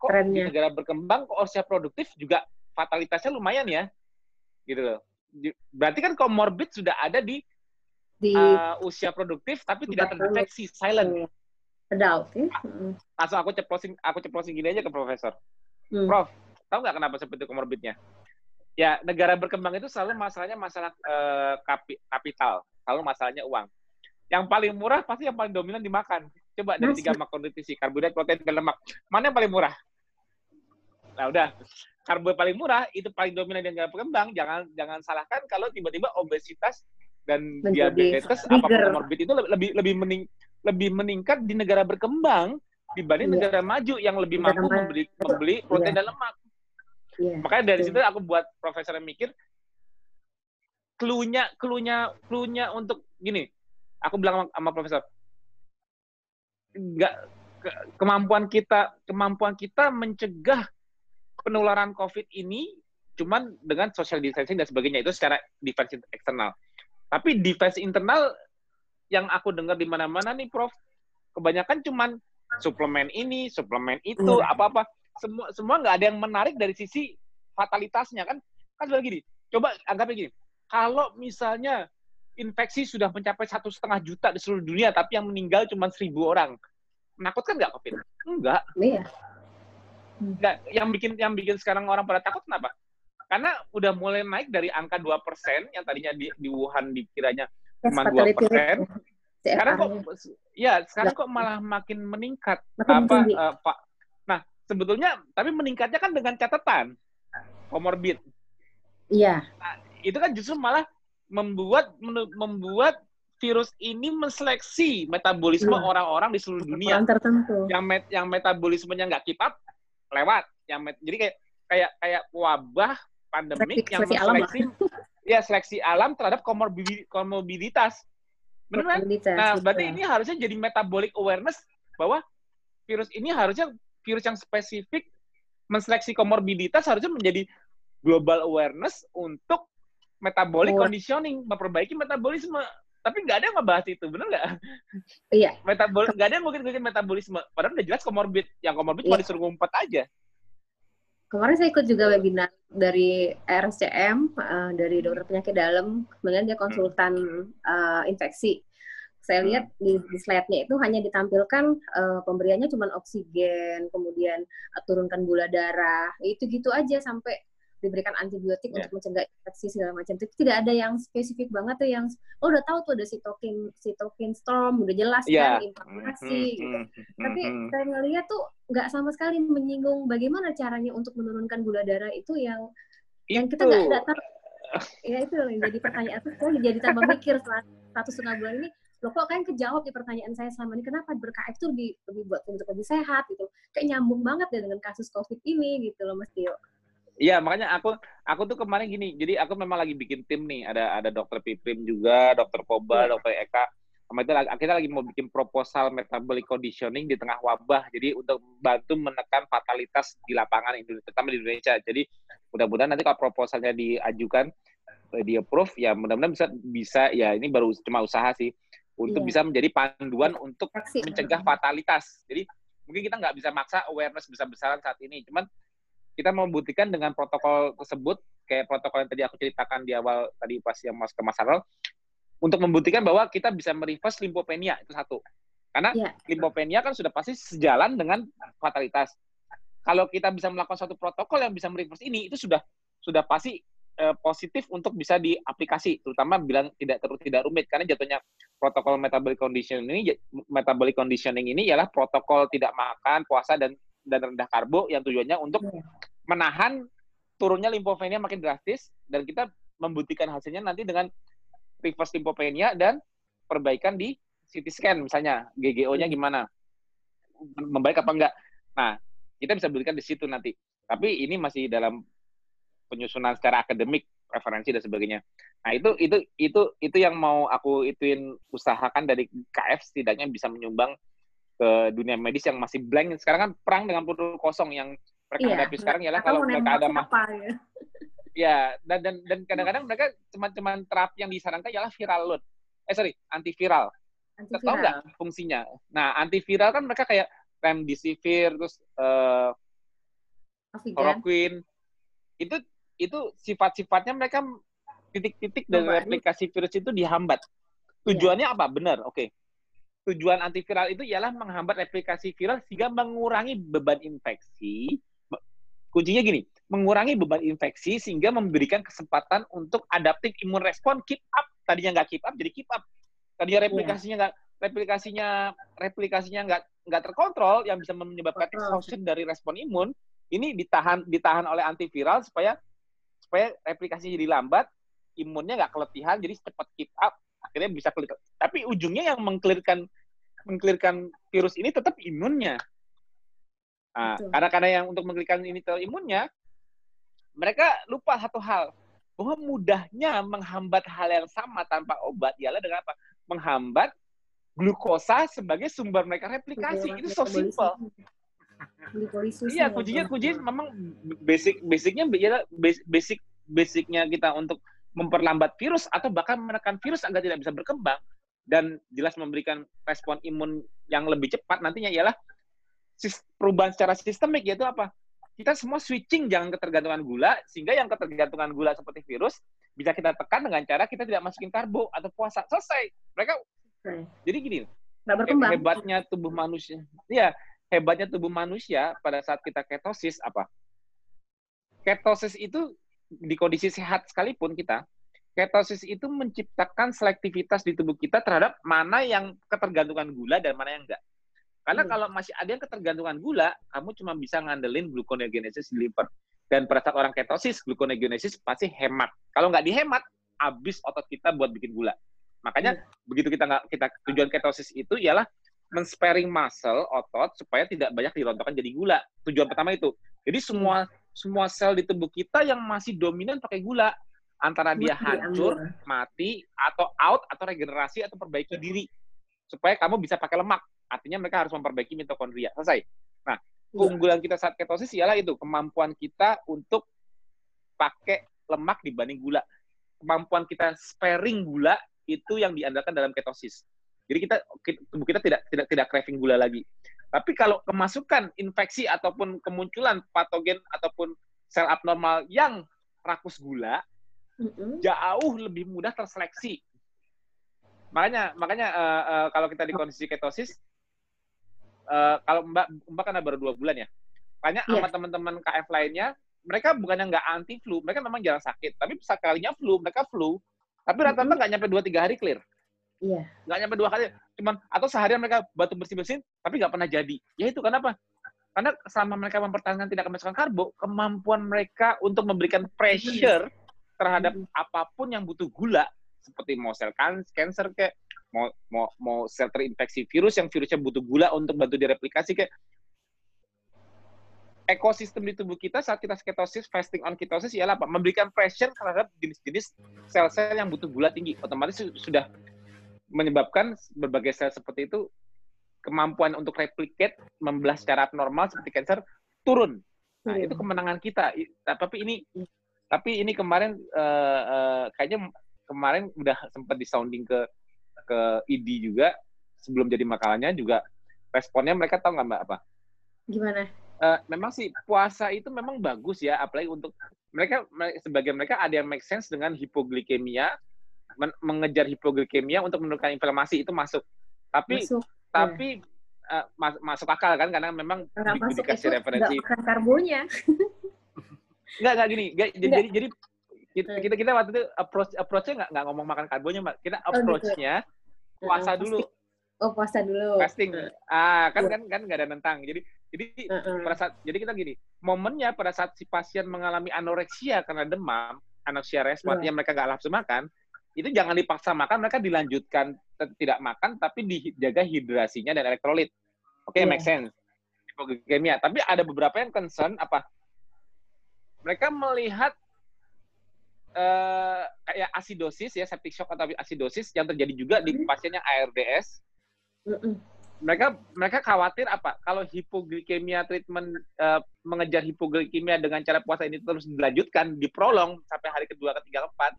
kok Trennya. di negara berkembang kok usia produktif juga fatalitasnya lumayan ya. Gitu loh. Berarti kan komorbid sudah ada di, di uh, usia produktif tapi tidak terdeteksi silent. Iya adult ya. Langsung aku ceplosin aku ceplosin gini aja ke profesor. Hmm. Prof, tahu nggak kenapa seperti komorbidnya? Ya, negara berkembang itu selalu masalahnya masalah kapi, kapital, selalu masalahnya uang. Yang paling murah pasti yang paling dominan dimakan. Coba dari tiga makronutrisi, karbohidrat, protein, dan lemak. Mana yang paling murah? Nah, udah. Karbo paling murah itu paling dominan di negara berkembang. Jangan jangan salahkan kalau tiba-tiba obesitas dan Menjadi diabetes apa komorbid itu lebih lebih mening, lebih meningkat di negara berkembang dibanding yeah. negara maju yang lebih mampu membeli membeli protein yeah. dan lemak. Yeah. Makanya dari yeah. situ aku buat profesor yang mikir klunya klunya klunya untuk gini. Aku bilang sama, sama profesor nggak ke, kemampuan kita kemampuan kita mencegah penularan COVID ini cuman dengan social distancing dan sebagainya itu secara defense eksternal. Tapi defense internal yang aku dengar di mana-mana nih, Prof, kebanyakan cuman suplemen ini, suplemen itu, iya. apa-apa. Semua semua nggak ada yang menarik dari sisi fatalitasnya kan? Kan sebenarnya gini. Coba anggapnya gini. Kalau misalnya infeksi sudah mencapai satu setengah juta di seluruh dunia, tapi yang meninggal cuma seribu orang, menakutkan nggak COVID? Enggak. Iya. Nggak. Yang bikin yang bikin sekarang orang pada takut kenapa? Karena udah mulai naik dari angka 2% yang tadinya di, di Wuhan dikiranya cuma dua persen. Sekarang kok, ya sekarang kok malah makin meningkat. Makin apa, uh, Pak? Sebetulnya, tapi meningkatnya kan dengan catatan komorbid. Iya. Nah, itu kan justru malah membuat membuat virus ini menseleksi metabolisme iya. orang-orang di seluruh dunia. Orang tertentu. Yang met, yang metabolismenya nggak keep up, lewat. Yang met, jadi kayak kayak kayak wabah pandemik yang menseleksi ya seleksi alam terhadap komorbiditas. Benar Nah, berarti ini harusnya jadi metabolic awareness bahwa virus ini harusnya virus yang spesifik menseleksi komorbiditas harusnya menjadi global awareness untuk metabolic oh. conditioning, memperbaiki metabolisme. Tapi nggak ada yang ngebahas itu, benar nggak? Iya. Metabol nggak ada yang mungkin metabolisme. Padahal udah jelas komorbid. Yang komorbid iya. cuma disuruh ngumpet aja. Kemarin saya ikut juga webinar dari RSCM, uh, eh, dari dokter penyakit dalam, kemudian dia konsultan uh, infeksi. Saya lihat di, di slide-nya itu hanya ditampilkan uh, pemberiannya cuma oksigen, kemudian uh, turunkan gula darah, itu gitu aja sampai diberikan antibiotik yeah. untuk mencegah infeksi segala macam. Tapi tidak ada yang spesifik banget tuh yang oh udah tahu tuh ada sitokin sitokin storm udah jelas yeah. kan inflamasi mm -hmm. gitu. Mm -hmm. Tapi saya ngelihat tuh nggak sama sekali menyinggung bagaimana caranya untuk menurunkan gula darah itu yang itu. yang kita nggak tahu. ya itu yang jadi pertanyaan tuh saya jadi tambah mikir setelah satu setengah bulan ini loh kok kan kejawab di pertanyaan saya selama ini kenapa berKF tuh lebih lebih buat untuk lebih sehat gitu kayak nyambung banget ya dengan kasus covid ini gitu loh Mas Tio Iya, makanya aku aku tuh kemarin gini. Jadi aku memang lagi bikin tim nih. Ada ada dokter Piprim juga, dokter Poba, ya. dokter Eka. Sama itu kita lagi mau bikin proposal metabolic conditioning di tengah wabah. Jadi untuk bantu menekan fatalitas di lapangan Indonesia, terutama di Indonesia. Jadi mudah-mudahan nanti kalau proposalnya diajukan di approve ya mudah-mudahan bisa bisa ya ini baru cuma usaha sih untuk yeah. bisa menjadi panduan untuk mencegah fatalitas. Jadi mungkin kita nggak bisa maksa awareness besar-besaran saat ini, cuman kita membuktikan dengan protokol tersebut, kayak protokol yang tadi aku ceritakan di awal tadi pas yang mas ke Mas Harold, untuk membuktikan bahwa kita bisa mereverse limfopenia itu satu. Karena yeah. limfopenia kan sudah pasti sejalan dengan fatalitas. Kalau kita bisa melakukan satu protokol yang bisa mereverse ini, itu sudah sudah pasti eh, positif untuk bisa diaplikasi, terutama bilang tidak terus tidak rumit karena jatuhnya protokol metabolic conditioning ini metabolic conditioning ini ialah protokol tidak makan, puasa dan dan rendah karbo yang tujuannya untuk iya. menahan turunnya limfopenia makin drastis dan kita membuktikan hasilnya nanti dengan reverse limfopenia dan perbaikan di CT scan misalnya GGO-nya iya. gimana membaik apa enggak. Nah, kita bisa buktikan di situ nanti. Tapi ini masih dalam penyusunan secara akademik, referensi dan sebagainya. Nah, itu itu itu itu yang mau aku ituin usahakan dari KF setidaknya bisa menyumbang ke dunia medis yang masih blank. Sekarang kan perang dengan peluru kosong yang mereka iya, hadapi sekarang ialah kalau mereka ada mah ya. ya dan dan dan kadang-kadang mereka cuma-cuma terapi yang disarankan ialah viral load. Eh sorry, antiviral. antiviral. Tahu nggak fungsinya? Nah, antiviral kan mereka kayak remdesivir terus uh, chloroquine. Itu itu sifat-sifatnya mereka titik-titik dari replikasi virus itu dihambat. Iya. Tujuannya apa? Benar, oke. Okay tujuan antiviral itu ialah menghambat replikasi viral sehingga mengurangi beban infeksi. Kuncinya gini, mengurangi beban infeksi sehingga memberikan kesempatan untuk adaptif imun respon keep up. Tadinya nggak keep up jadi keep up. Tadinya replikasinya nggak replikasinya replikasinya nggak nggak terkontrol yang bisa menyebabkan exhaustion dari respon imun ini ditahan ditahan oleh antiviral supaya supaya replikasinya jadi lambat imunnya nggak keletihan jadi cepat keep up akhirnya bisa clear. Tapi ujungnya yang mengklirkan mengklirkan virus ini tetap imunnya. Nah, karena karena yang untuk mengklirkan ini imunnya, mereka lupa satu hal bahwa mudahnya menghambat hal yang sama tanpa obat ialah dengan apa? Menghambat glukosa sebagai sumber mereka replikasi. Itu so simple. Iya, kuncinya kuncinya memang basic basicnya basic basicnya kita untuk memperlambat virus atau bahkan menekan virus agar tidak bisa berkembang dan jelas memberikan respon imun yang lebih cepat nantinya ialah perubahan secara sistemik yaitu apa? Kita semua switching jangan ketergantungan gula sehingga yang ketergantungan gula seperti virus bisa kita tekan dengan cara kita tidak masukin karbo atau puasa. Selesai. Mereka hmm. jadi gini. Hebatnya tubuh manusia. Iya, hebatnya tubuh manusia pada saat kita ketosis apa? Ketosis itu di kondisi sehat sekalipun kita, ketosis itu menciptakan selektivitas di tubuh kita terhadap mana yang ketergantungan gula dan mana yang enggak. Karena hmm. kalau masih ada yang ketergantungan gula, kamu cuma bisa ngandelin gluconeogenesis di liver. Dan pada saat orang ketosis, gluconeogenesis pasti hemat. Kalau nggak dihemat, habis otot kita buat bikin gula. Makanya hmm. begitu kita nggak kita tujuan ketosis itu ialah men-sparing muscle otot supaya tidak banyak dirontokkan jadi gula. Tujuan pertama itu. Jadi semua semua sel di tubuh kita yang masih dominan pakai gula antara dia hancur, mati, atau out, atau regenerasi, atau perbaiki diri. Supaya kamu bisa pakai lemak. Artinya mereka harus memperbaiki mitokondria. Selesai. Nah, iya. keunggulan kita saat ketosis ialah itu, kemampuan kita untuk pakai lemak dibanding gula. Kemampuan kita sparing gula itu yang diandalkan dalam ketosis. Jadi kita tubuh kita tidak tidak tidak craving gula lagi. Tapi kalau kemasukan infeksi ataupun kemunculan patogen ataupun sel abnormal yang rakus gula, mm-hmm. jauh lebih mudah terseleksi. Makanya makanya uh, uh, kalau kita di kondisi ketosis, uh, kalau Mbak Mbak kan baru dua bulan ya, banyak yeah. sama teman-teman KF lainnya, mereka bukannya nggak anti flu, mereka memang jarang sakit, tapi sekalinya flu, mereka flu, tapi rata-rata nggak nyampe dua tiga hari clear. Iya. Nggak nyampe dua kali, cuman atau seharian mereka batu bersih-bersin, tapi nggak pernah jadi. Ya itu kenapa? Karena selama mereka mempertahankan tidak kemasukan karbo, kemampuan mereka untuk memberikan pressure terhadap hmm. apa pun yang butuh gula seperti mau sel cancer kayak mau mau mau sel terinfeksi virus yang virusnya butuh gula untuk bantu direplikasi kayak ekosistem di tubuh kita saat kita ketosis, fasting on ketosis ialah apa? Memberikan pressure terhadap jenis-jenis sel-sel yang butuh gula tinggi. Otomatis sudah menyebabkan berbagai sel seperti itu kemampuan untuk replicate membelah secara abnormal seperti cancer turun. Nah, itu kemenangan kita. Tapi ini tapi ini kemarin uh, uh, kayaknya kemarin udah sempat disounding ke ke ID juga sebelum jadi makalahnya juga responnya mereka tahu nggak mbak apa? Gimana? Uh, memang sih puasa itu memang bagus ya, apalagi untuk mereka sebagian mereka ada yang make sense dengan hipoglikemia, men mengejar hipoglikemia untuk menurunkan inflamasi itu masuk. Tapi masuk, tapi ya. uh, mas masuk akal kan karena memang dikasih referensi. karbonya. Enggak, enggak gini. Enggak, jadi, jadi, jadi kita, kita, kita waktu itu approach approach-nya enggak, enggak ngomong makan karbonya, Mbak. Kita approach-nya oh, gitu. puasa uh, dulu. Oh, puasa dulu. Fasting. Uh. Ah, kan kan kan enggak ada nentang. Jadi jadi uh, uh. pada saat jadi kita gini, momennya pada saat si pasien mengalami anoreksia karena demam, anoreksia respon, uh. yang mereka enggak nafsu makan, itu jangan dipaksa makan, mereka dilanjutkan tidak makan, tapi dijaga hidrasinya dan elektrolit. Oke, okay, iya. yeah. make sense. Hipoglikemia. Tapi ada beberapa yang concern apa? mereka melihat uh, kayak asidosis ya septic shock atau asidosis yang terjadi juga di pasien yang ARDS. Mereka mereka khawatir apa? Kalau hipoglikemia treatment uh, mengejar hipoglikemia dengan cara puasa ini terus dilanjutkan, diprolong sampai hari kedua, ketiga, keempat.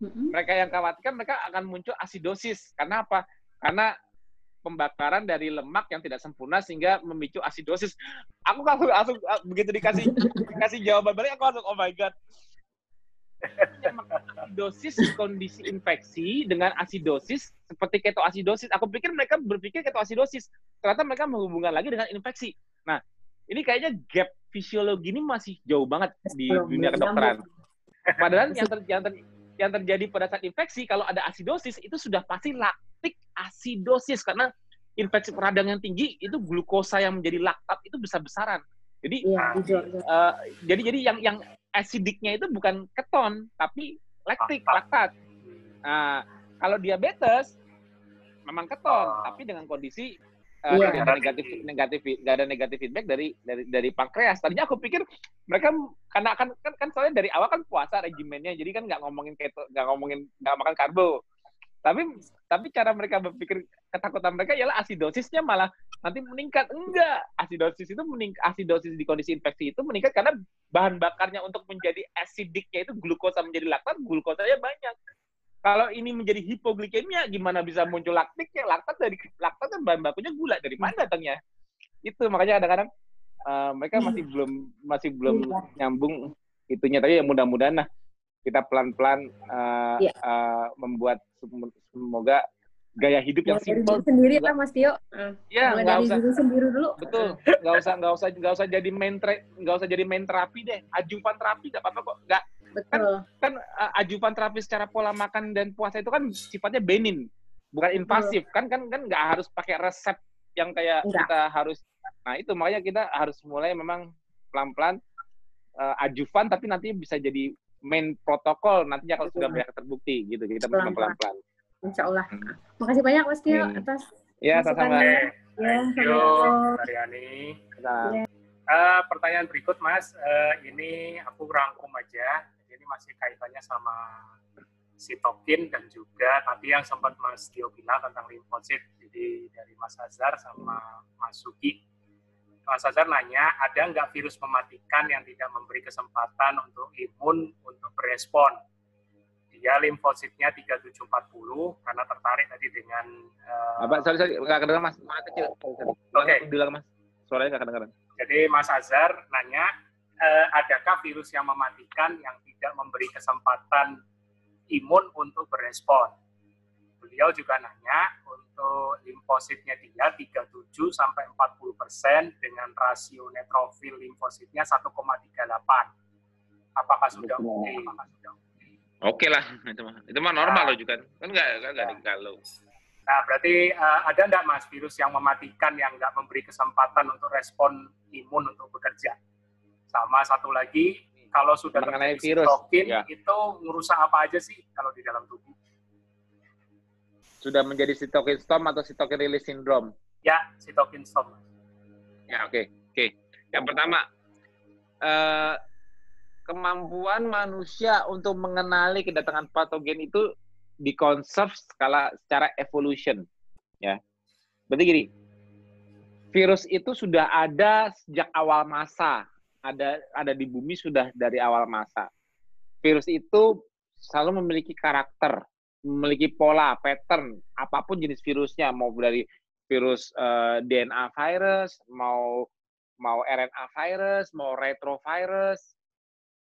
Mereka yang khawatirkan mereka akan muncul asidosis. Karena apa? Karena pembakaran dari lemak yang tidak sempurna sehingga memicu asidosis. Aku langsung, langsung ah, begitu dikasih dikasih jawaban balik aku langsung oh my god. Asidosis kondisi infeksi dengan asidosis seperti ketoasidosis. Aku pikir mereka berpikir ketoasidosis. Ternyata mereka menghubungkan lagi dengan infeksi. Nah, ini kayaknya gap fisiologi ini masih jauh banget di dunia kedokteran. Padahal yang, ter, yang, ter, yang terjadi pada saat infeksi kalau ada asidosis itu sudah pasti lak laktik asidosis karena infeksi peradang yang tinggi itu glukosa yang menjadi laktat itu besar-besaran. Jadi ya, uh, jadi jadi yang yang asidiknya itu bukan keton tapi laktik laktat. Nah, kalau diabetes memang keton tapi dengan kondisi uh, eh, yeah. ada negatif negatif nggak ada negatif feedback dari dari dari pankreas. Tadinya aku pikir mereka karena kan kan, kan soalnya dari awal kan puasa regimennya, jadi kan nggak ngomongin keto, nggak ngomongin nggak makan karbo tapi tapi cara mereka berpikir ketakutan mereka ialah asidosisnya malah nanti meningkat enggak asidosis itu meningkat asidosis di kondisi infeksi itu meningkat karena bahan bakarnya untuk menjadi asidiknya itu glukosa menjadi laktat glukosanya banyak kalau ini menjadi hipoglikemia gimana bisa muncul laktik ya laktat dari laktat kan bahan bakunya gula dari mana datangnya itu makanya kadang-kadang uh, mereka masih belum masih belum iya. nyambung itunya tapi ya mudah-mudahan lah kita pelan-pelan uh, yeah. uh, membuat semoga gaya hidup yang simpel sendiri lah Mas Tio. Uh, ya nggak usah diri sendiri dulu. Betul, nggak usah nggak usah nggak usah jadi main nggak usah jadi main terapi deh. Ajuvan terapi nggak apa-apa kok. Nggak kan kan uh, ajuvan terapi secara pola makan dan puasa itu kan sifatnya benin, bukan invasif. Betul. Kan kan kan nggak harus pakai resep yang kayak Enggak. kita harus. Nah itu makanya kita harus mulai memang pelan-pelan uh, ajuvan tapi nanti bisa jadi main protokol nantinya kalau sudah banyak terbukti gitu kita pelan pelan pelan Insya Allah. Hmm. Makasih banyak Mas Tio hmm. atas Ya, sama-sama. Ya, Thank you, Mariani. Ya. Uh, pertanyaan berikut, Mas. Uh, ini aku rangkum aja. Masih kaitannya sama sitokin dan juga tadi yang sempat Mas Tio bilang tentang limfosit. Jadi dari Mas Azhar sama Mas Sugi. Mas Azhar nanya, ada nggak virus mematikan yang tidak memberi kesempatan untuk imun untuk berespon? dia limfositnya 3740 karena tertarik tadi dengan uh, apa sorry sorry nggak kedengeran mas suara kecil oke okay. bilang mas suaranya nggak kedengeran jadi mas Azhar nanya uh, adakah virus yang mematikan yang tidak memberi kesempatan imun untuk berespon beliau juga nanya untuk limfositnya dia 37 sampai 40 persen dengan rasio neutrofil limfositnya 1,38 apakah sudah oke okay? apakah sudah Oke lah, itu mah. Itu mah normal nah, loh juga. Kan nggak nggak ada kalau. Nah, berarti uh, ada nggak mas virus yang mematikan yang nggak memberi kesempatan untuk respon imun untuk bekerja? Sama satu lagi, kalau sudah mengenai virus, sitokin, ya. itu ngerusak apa aja sih kalau di dalam tubuh? Sudah menjadi sitokin storm atau sitokin release syndrome? Ya, sitokin storm. Ya, oke. Okay. Oke. Okay. Yang pertama, uh, kemampuan manusia untuk mengenali kedatangan patogen itu dikonserv skala secara evolution ya berarti gini virus itu sudah ada sejak awal masa ada ada di bumi sudah dari awal masa. Virus itu selalu memiliki karakter memiliki pola pattern apa pun jenis virusnya mau dari virus uh, eh, DNA virus mau mau RNA virus mau retrovirus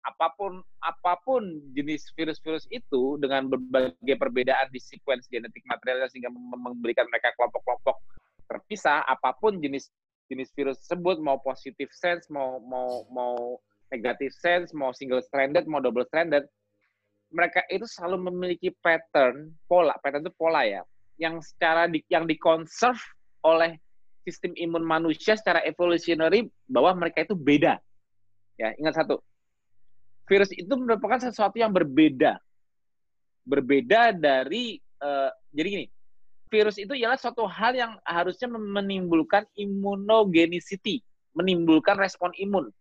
apa pun apa pun jenis virus-virus itu dengan berbagai perbedaan di sequence genetik materialnya sehingga memberikan mereka kelompok-kelompok terpisah apa pun jenis jenis virus tersebut mau positif sense mau mau mau negatif sense mau single stranded mau double stranded mereka itu selalu memiliki pattern pola pattern itu pola ya yang secara di, yang dikonserv oleh sistem imun manusia secara evolutionary bahwa mereka itu beda ya ingat satu virus itu merupakan sesuatu yang berbeda. Berbeda dari uh, jadi gini, virus itu ialah suatu hal yang harusnya menimbulkan immunogenicity, menimbulkan respon imun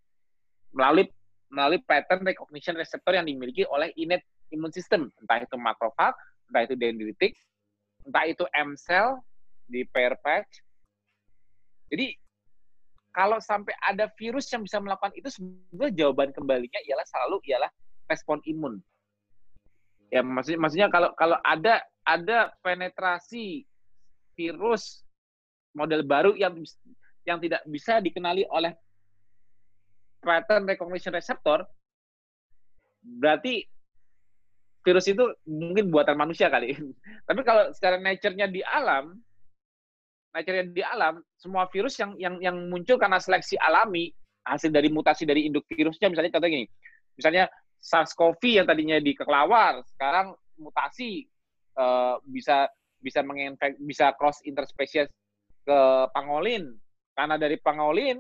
melalui melalui pattern recognition receptor yang dimiliki oleh innate immune system, entah itu makrofag, entah itu dendritik, entah itu M cell di pair patch. Jadi kalau sampai ada virus yang bisa melakukan itu sebenarnya jawaban kembalinya ialah selalu ialah respon imun. Ya maksudnya maksudnya kalau kalau ada ada penetrasi virus model baru yang yang tidak bisa dikenali oleh pattern recognition receptor berarti virus itu mungkin buatan manusia kali. Tapi kalau secara nature-nya di alam nature di alam, semua virus yang yang yang muncul karena seleksi alami hasil dari mutasi dari induk virusnya misalnya contoh gini. Misalnya SARS-CoV yang tadinya di kelawar sekarang mutasi uh, bisa bisa menginfek bisa cross interspesies ke pangolin. Karena dari pangolin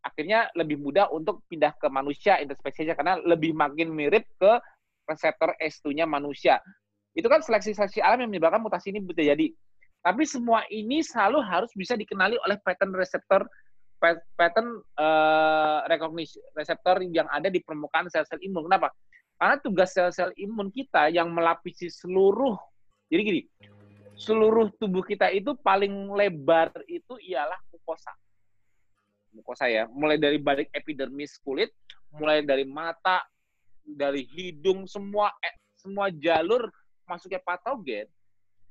akhirnya lebih mudah untuk pindah ke manusia interspesiesnya karena lebih makin mirip ke reseptor S2-nya manusia. Itu kan seleksi-seleksi alam yang menyebabkan mutasi ini terjadi. Tapi semua ini selalu harus bisa dikenali oleh pattern reseptor pattern uh, recognition reseptor yang ada di permukaan sel-sel imun. Kenapa? Karena tugas sel-sel imun kita yang melapisi seluruh jadi gini, seluruh tubuh kita itu paling lebar itu ialah mukosa. Mukosa ya, mulai dari balik epidermis kulit, mulai dari mata, dari hidung, semua eh, semua jalur masuknya patogen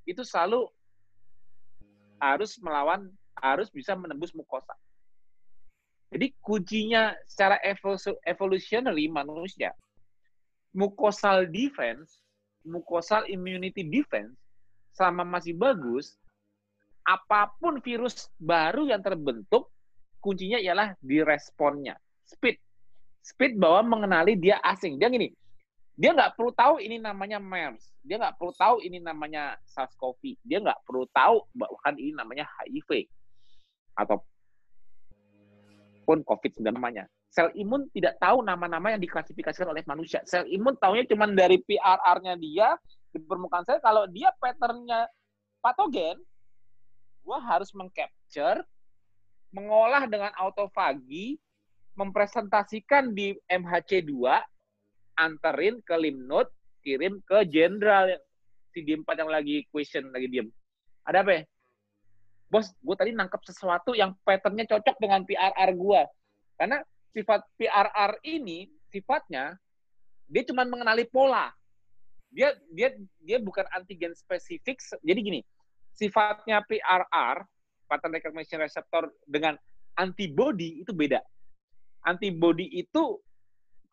itu selalu harus melawan, harus bisa menembus mukosa. Jadi kuncinya secara evolutionary manusia, mukosal defense, mukosal immunity defense, selama masih bagus, apa pun virus baru yang terbentuk, kuncinya ialah di responnya. Speed. Speed bahwa mengenali dia asing. Dia gini, dia nggak perlu tahu ini namanya MERS. Dia nggak perlu tahu ini namanya SARS-CoV. Dia nggak perlu tahu bahkan ini namanya HIV atau pun COVID-19 namanya. Sel imun tidak tahu nama-nama yang diklasifikasikan oleh manusia. Sel imun tahunya cuma dari PRR-nya dia, di permukaan sel kalau dia patternnya patogen, gue harus mengcapture, mengolah dengan autofagi, mempresentasikan di MHC2, anterin ke limnode, kirim ke jenderal si D4 yang lagi question, lagi diem. Ada apa ya? Bos, gue tadi nangkep sesuatu yang patternnya cocok dengan PRR gue. Karena sifat PRR ini, sifatnya, dia cuma mengenali pola. Dia dia dia bukan antigen spesifik. Jadi gini, sifatnya PRR, pattern recognition receptor dengan antibody itu beda. Antibody itu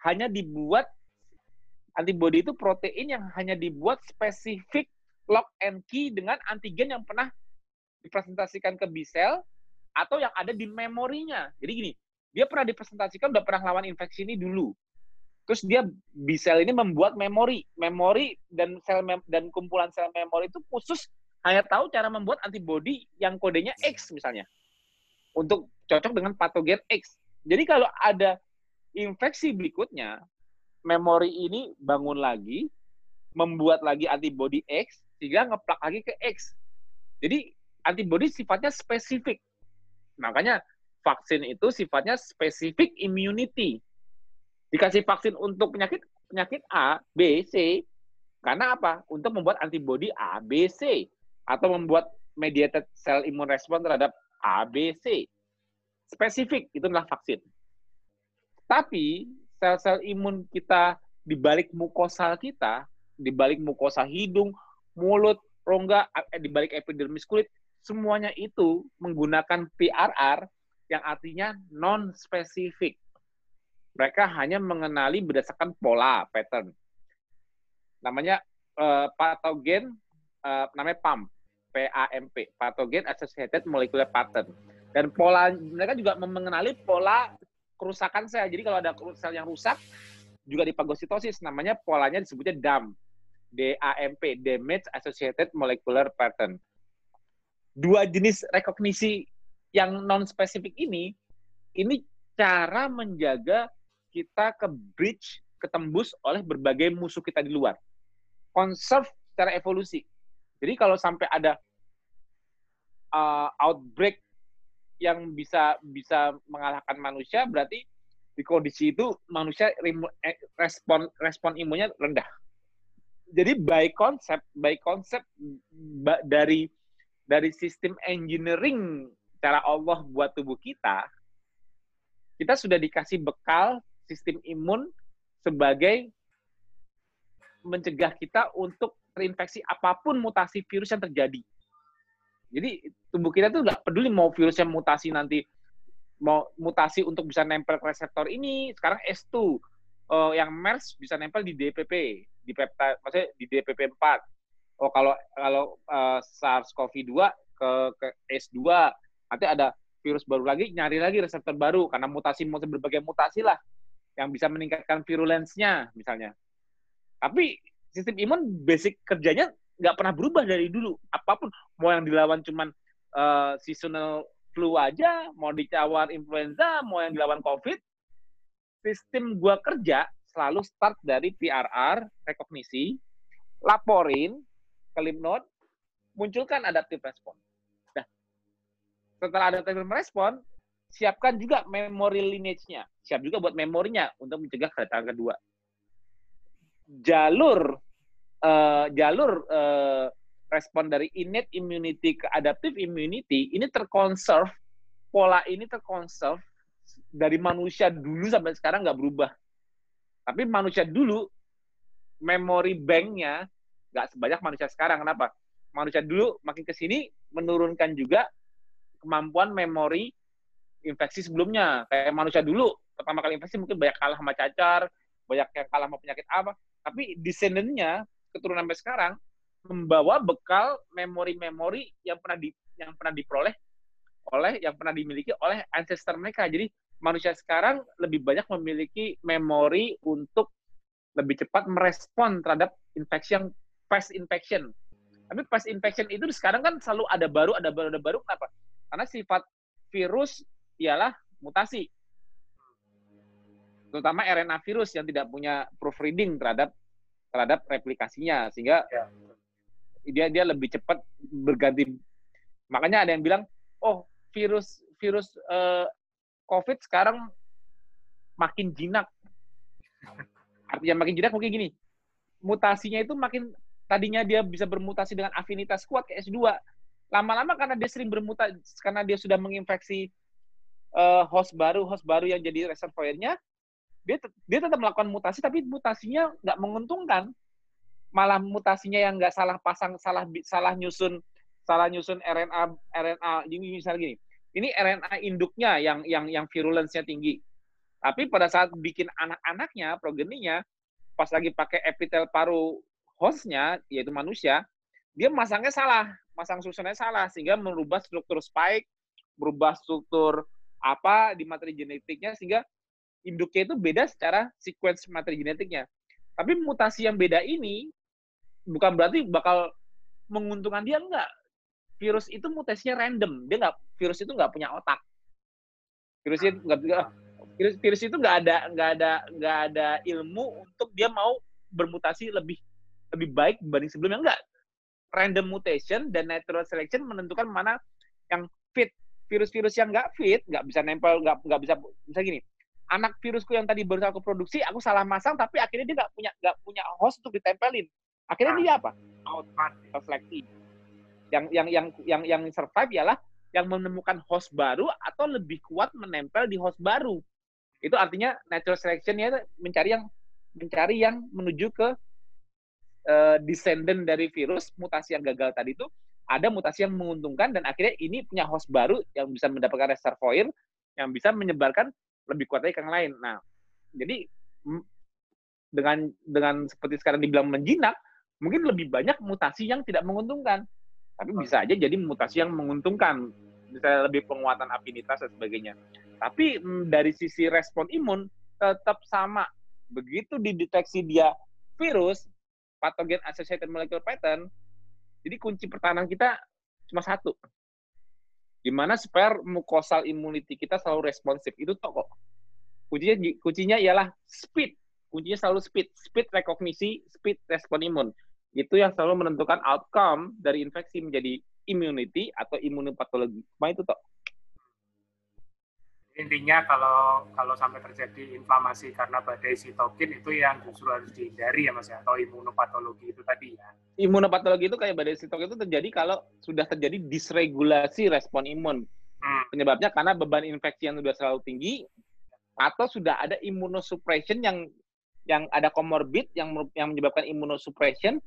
hanya dibuat antibody itu protein yang hanya dibuat spesifik lock and key dengan antigen yang pernah dipresentasikan ke B-cell atau yang ada di memorinya. Jadi gini, dia pernah dipresentasikan udah pernah lawan infeksi ini dulu. Terus dia B-cell ini membuat memori, memori dan sel mem dan kumpulan sel memori itu khusus hanya tahu cara membuat antibody yang kodenya X misalnya. Untuk cocok dengan patogen X. Jadi kalau ada infeksi berikutnya, memori ini bangun lagi, membuat lagi antibody X, sehingga ngeplak lagi ke X. Jadi antibody sifatnya spesifik. Makanya vaksin itu sifatnya spesifik immunity. Dikasih vaksin untuk penyakit penyakit A, B, C, karena apa? Untuk membuat antibody A, B, C atau membuat mediated cell immune response terhadap A, B, C. Spesifik itu adalah vaksin. Tapi sel-sel imun kita di balik mukosa kita, di balik mukosa hidung, mulut, rongga, eh, di balik epidermis kulit, semuanya itu menggunakan PRR yang artinya non-spesifik. Mereka hanya mengenali berdasarkan pola, pattern. Namanya uh, patogen, uh, namanya PAMP, PAMP, Pathogen Associated Molecular Pattern. Dan pola mereka juga mengenali pola kerusakan sel. Jadi kalau ada sel yang rusak, juga di pagositosis, namanya polanya disebutnya DAM. DAMP, Damage Associated Molecular Pattern. Dua jenis rekognisi yang non-spesifik ini, ini cara menjaga kita ke bridge, ketembus oleh berbagai musuh kita di luar. Conserve secara evolusi. Jadi kalau sampai ada uh, outbreak yang bisa bisa mengalahkan manusia berarti di kondisi itu manusia eh, respon respon imunnya rendah. Jadi by konsep by konsep dari dari sistem engineering cara Allah buat tubuh kita kita sudah dikasih bekal sistem imun sebagai mencegah kita untuk terinfeksi apa pun mutasi virus yang terjadi. Jadi tubuh kita tuh nggak peduli mau virusnya mutasi nanti mau mutasi untuk bisa nempel ke reseptor ini sekarang S2 uh, eh, yang MERS bisa nempel di DPP di peptide maksudnya di DPP 4 oh kalau kalau uh, SARS-CoV-2 ke, ke S2 nanti ada virus baru lagi nyari lagi reseptor baru karena mutasi berbagai mutasi lah yang bisa meningkatkan virulensnya misalnya tapi sistem imun basic kerjanya nggak pernah berubah dari dulu. Apa pun mau yang dilawan cuman uh, seasonal flu aja, mau dicawar influenza, mau yang dilawan COVID, sistem gua kerja selalu start dari PRR, rekognisi, laporin ke munculkan adaptive response. Setelah adaptive respon, siapkan juga memory lineage-nya. Siap juga buat memorinya untuk mencegah kedatangan kedua. Jalur uh, jalur uh, respon dari innate immunity ke adaptive immunity ini terkonserv pola ini terkonserv dari manusia dulu sampai sekarang nggak berubah. Tapi manusia dulu memory banknya nggak sebanyak manusia sekarang. Kenapa? Manusia dulu makin ke sini menurunkan juga kemampuan memori infeksi sebelumnya. Kayak manusia dulu pertama kali infeksi mungkin banyak kalah sama cacar, banyak yang kalah sama penyakit apa. Tapi descendant-nya keturunan sampai sekarang membawa bekal memori-memori yang pernah di yang pernah diperoleh oleh yang pernah dimiliki oleh ancestor mereka. Jadi manusia sekarang lebih banyak memiliki memori untuk lebih cepat merespon terhadap infeksi yang past infection. Tapi past infection itu sekarang kan selalu ada baru, ada baru, ada baru. Kenapa? Karena sifat virus ialah mutasi. Terutama RNA virus yang tidak punya proofreading terhadap terhadap replikasinya sehingga ya. dia dia lebih cepat berganti. Makanya ada yang bilang, oh virus virus uh, COVID sekarang makin jinak. Artinya makin jinak mungkin gini, mutasinya itu makin tadinya dia bisa bermutasi dengan afinitas kuat ke S2. Lama-lama karena dia sering bermutasi, karena dia sudah menginfeksi uh, host baru, host baru yang jadi reservoirnya, dia dia tetap melakukan mutasi tapi mutasinya nggak menguntungkan. Malah mutasinya yang nggak salah pasang, salah salah nyusun salah nyusun RNA RNA ini misalnya gini. Ini RNA induknya yang yang yang virulence-nya tinggi. Tapi pada saat bikin anak-anaknya, progeninya, pas lagi pakai epitel paru hostnya, yaitu manusia, dia masangnya salah, masang susunnya salah, sehingga merubah struktur spike, berubah struktur apa di materi genetiknya, sehingga induknya itu beda secara sequence materi genetiknya. Tapi mutasi yang beda ini bukan berarti bakal menguntungkan dia enggak. Virus itu mutasinya random, dia enggak virus itu enggak punya otak. Virus itu enggak virus, virus itu enggak ada enggak ada enggak ada ilmu untuk dia mau bermutasi lebih lebih baik dibanding sebelumnya enggak random mutation dan natural selection menentukan mana yang fit. Virus-virus yang enggak fit nggak bisa nempel nggak nggak bisa bisa gini anak virusku yang tadi baru aku produksi aku salah masang tapi akhirnya dia nggak punya nggak punya host untuk ditempelin. Akhirnya dia apa? Out seleksi yang yang yang yang yang survive ialah yang menemukan host baru atau lebih kuat menempel di host baru. Itu artinya natural selection ya mencari yang mencari yang menuju ke uh, descendant dari virus mutasi yang gagal tadi itu ada mutasi yang menguntungkan dan akhirnya ini punya host baru yang bisa mendapatkan reservoir yang bisa menyebarkan lebih kuat lagi ke yang lain. Nah, jadi dengan dengan seperti sekarang dibilang menjinak, mungkin lebih banyak mutasi yang tidak menguntungkan. Tapi bisa aja jadi mutasi yang menguntungkan, misalnya lebih penguatan afinitas dan sebagainya. Tapi dari sisi respon imun tetap sama. Begitu dideteksi dia virus, patogen associated molecular pattern, jadi kunci pertahanan kita cuma satu. Gimana supaya mucosal immunity kita selalu responsif. Itu toko. Kuncinya kuncinya ialah speed. Kuncinya selalu speed. Speed rekognisi, speed respon imun. Itu yang selalu menentukan outcome dari infeksi menjadi immunity atau imunopatologi. Cuma itu toh intinya kalau kalau sampai terjadi inflamasi karena badai sitokin itu yang justru harus dihindari ya mas ya. Atau imunopatologi itu tadi ya. Imunopatologi itu kayak badai sitokin itu terjadi kalau sudah terjadi disregulasi respon imun. Hmm. penyebabnya karena beban infeksi yang sudah selalu tinggi atau sudah ada imunosuppression yang yang ada komorbid yang yang menyebabkan imunosuppression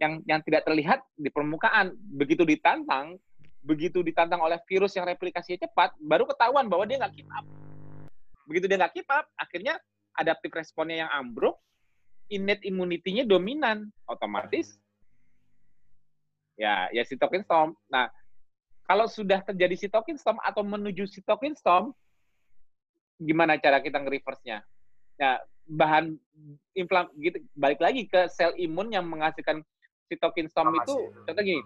yang yang tidak terlihat di permukaan. Begitu ditantang begitu ditantang oleh virus yang replikasinya cepat, baru ketahuan bahwa dia nggak keep up. Begitu dia nggak keep up, akhirnya adaptive responnya yang ambruk, innate immunity-nya dominan, otomatis ya ya sitokin storm. Nah, kalau sudah terjadi sitokin storm atau menuju sitokin storm, gimana cara kita nge-reverse-nya? Nah, bahan inflam gitu balik lagi ke sel imun yang menghasilkan sitokin storm itu contoh gini,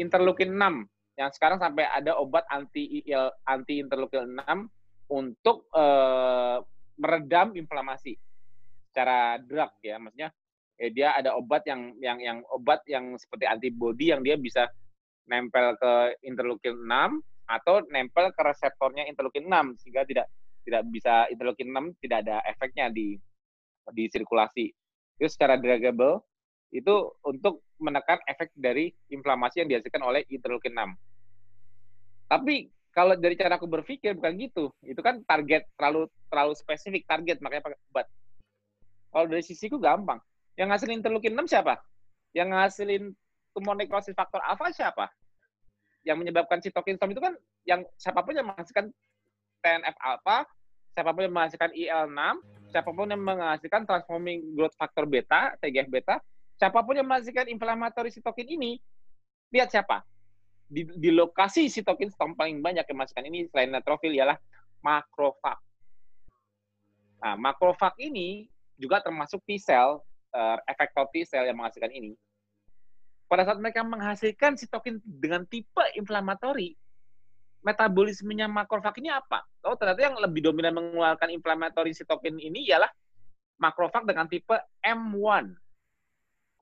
interleukin 6 yang sekarang sampai ada obat anti IL anti interleukin 6 untuk uh, meredam inflamasi secara drug ya maksudnya eh, dia ada obat yang yang yang obat yang seperti antibody yang dia bisa nempel ke interleukin 6 atau nempel ke reseptornya interleukin 6 sehingga tidak tidak bisa interleukin 6 tidak ada efeknya di di sirkulasi. Itu secara druggable itu untuk menekan efek dari inflamasi yang dihasilkan oleh interleukin 6. Tapi kalau dari cara aku berpikir bukan gitu. Itu kan target terlalu terlalu spesifik target makanya pakai obat. Kalau dari sisiku gampang. Yang ngasilin interleukin 6 siapa? Yang ngasilin tumor nekrosis faktor alfa siapa? Yang menyebabkan sitokin storm itu kan yang siapa pun yang menghasilkan TNF alpha, siapa pun yang menghasilkan IL6, siapa pun yang menghasilkan transforming growth factor beta, TGF beta, siapa pun yang menghasilkan inflammatory sitokin ini, lihat siapa? Di, di lokasi sitokin storm paling banyak yang menghasilkan ini selain neutrofil ialah makrofag. Nah, makrofag ini juga termasuk T-cell, uh, efektor T-cell yang menghasilkan ini. Pada saat mereka menghasilkan sitokin dengan tipe inflamatori, metabolismenya makrofag ini apa? Oh, ternyata yang lebih dominan mengeluarkan inflamatori sitokin ini ialah makrofag dengan tipe M1.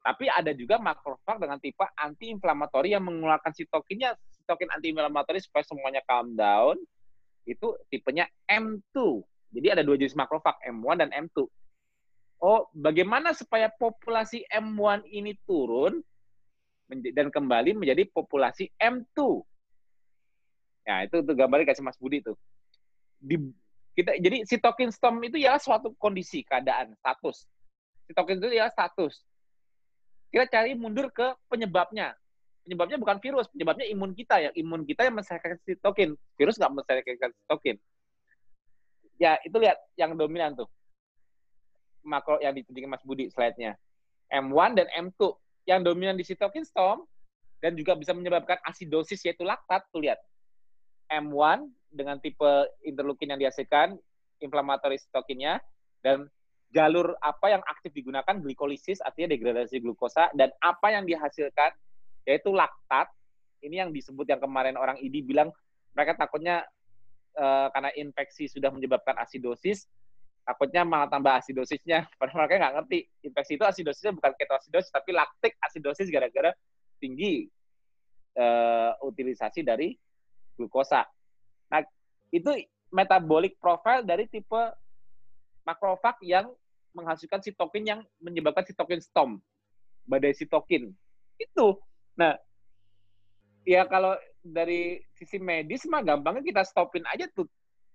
Tapi ada juga makrofag dengan tipe anti-inflamatori yang mengeluarkan sitokinnya, sitokin anti-inflamatori supaya semuanya calm down. Itu tipenya M2. Jadi ada dua jenis makrofag, M1 dan M2. Oh, bagaimana supaya populasi M1 ini turun dan kembali menjadi populasi M2? Ya, itu tuh gambarnya kasih Mas Budi tuh. Di, kita jadi sitokin storm itu ya suatu kondisi, keadaan, status. Sitokin itu ya status kita cari mundur ke penyebabnya. Penyebabnya bukan virus, penyebabnya imun kita ya. Imun kita yang menselekkan sitokin. Virus nggak menselekkan sitokin. Ya, itu lihat yang dominan tuh. Makro yang ditunjukin Mas Budi slide-nya. M1 dan M2. Yang dominan di sitokin storm dan juga bisa menyebabkan asidosis yaitu laktat tuh lihat. M1 dengan tipe interleukin yang dihasilkan inflamatory sitokinnya dan jalur apa yang aktif digunakan glikolisis artinya degradasi glukosa dan apa yang dihasilkan yaitu laktat. Ini yang disebut yang kemarin orang ID bilang mereka takutnya uh, karena infeksi sudah menyebabkan asidosis takutnya malah tambah asidosisnya. Padahal mereka nggak ngerti infeksi itu asidosisnya bukan ketoasidosis tapi laktik asidosis gara-gara tinggi uh, utilisasi dari glukosa. Nah itu metabolic profile dari tipe makrofag yang menghasilkan sitokin yang menyebabkan sitokin storm, badai sitokin. Itu. Nah, ya kalau dari sisi medis mah gampangnya kita stopin aja tuh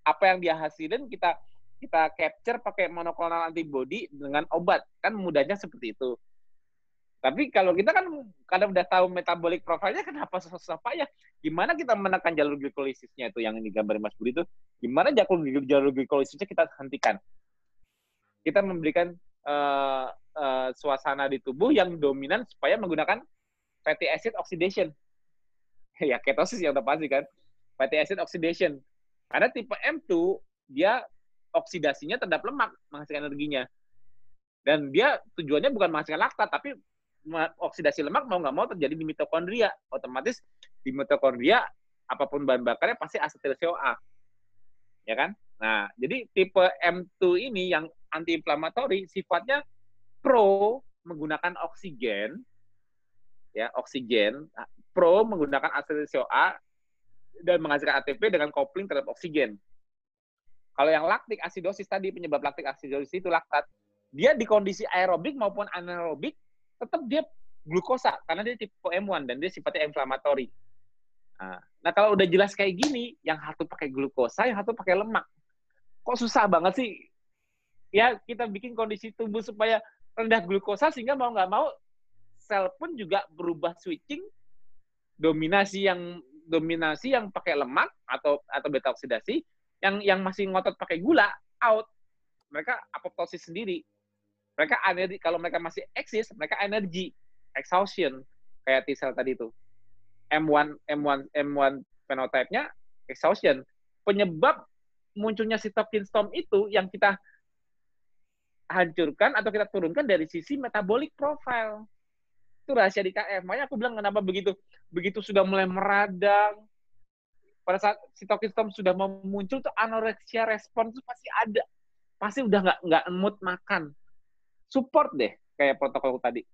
apa yang dia hasilin kita kita capture pakai monoklonal antibody dengan obat kan mudahnya seperti itu. Tapi kalau kita kan kadang udah tahu metabolic profile-nya kenapa susah-susah payah. Gimana kita menekan jalur glikolisisnya itu yang digambar Mas Budi itu? Gimana jalur jalur glikolisisnya kita hentikan? Kita memberikan uh, uh, suasana di tubuh yang dominan supaya menggunakan fatty acid oxidation. ya ketosis yang udah pasti kan. Fatty acid oxidation. Karena tipe M2 dia oksidasinya terhadap lemak menghasilkan energinya. Dan dia tujuannya bukan menghasilkan laktat, tapi oksidasi lemak mau nggak mau terjadi di mitokondria. Otomatis di mitokondria apa pun bahan bakarnya pasti asetil CoA. Ya kan? Nah, jadi tipe M2 ini yang antiinflamatori sifatnya pro menggunakan oksigen, ya oksigen, nah, pro menggunakan asetil CoA dan menghasilkan ATP dengan kopling terhadap oksigen. Kalau yang laktik asidosis tadi penyebab laktik asidosis itu laktat, dia di kondisi aerobik maupun anaerobik tetap dia glukosa karena dia tipe M1 dan dia sifatnya inflamatori. Nah, nah kalau udah jelas kayak gini, yang satu pakai glukosa, yang satu pakai lemak kok susah banget sih ya kita bikin kondisi tubuh supaya rendah glukosa sehingga mau nggak mau sel pun juga berubah switching. Dominasi yang dominasi yang pakai lemak atau atau beta oksidasi yang yang masih ngotot pakai gula out. Mereka apoptosis sendiri. Mereka energi kalau mereka masih eksis mereka energi exhaustion kayak T cell tadi itu M1 M1 M1 phenotype-nya exhaustion. Penyebab munculnya sitokin storm itu yang kita hancurkan atau kita turunkan dari sisi metabolic profile. Itu rahasia di KF. Makanya aku bilang kenapa begitu begitu sudah mulai meradang, pada saat sitokin storm sudah muncul tuh anoreksia respon itu pasti ada. Pasti udah nggak nggak mood makan. Support deh kayak protokol tadi.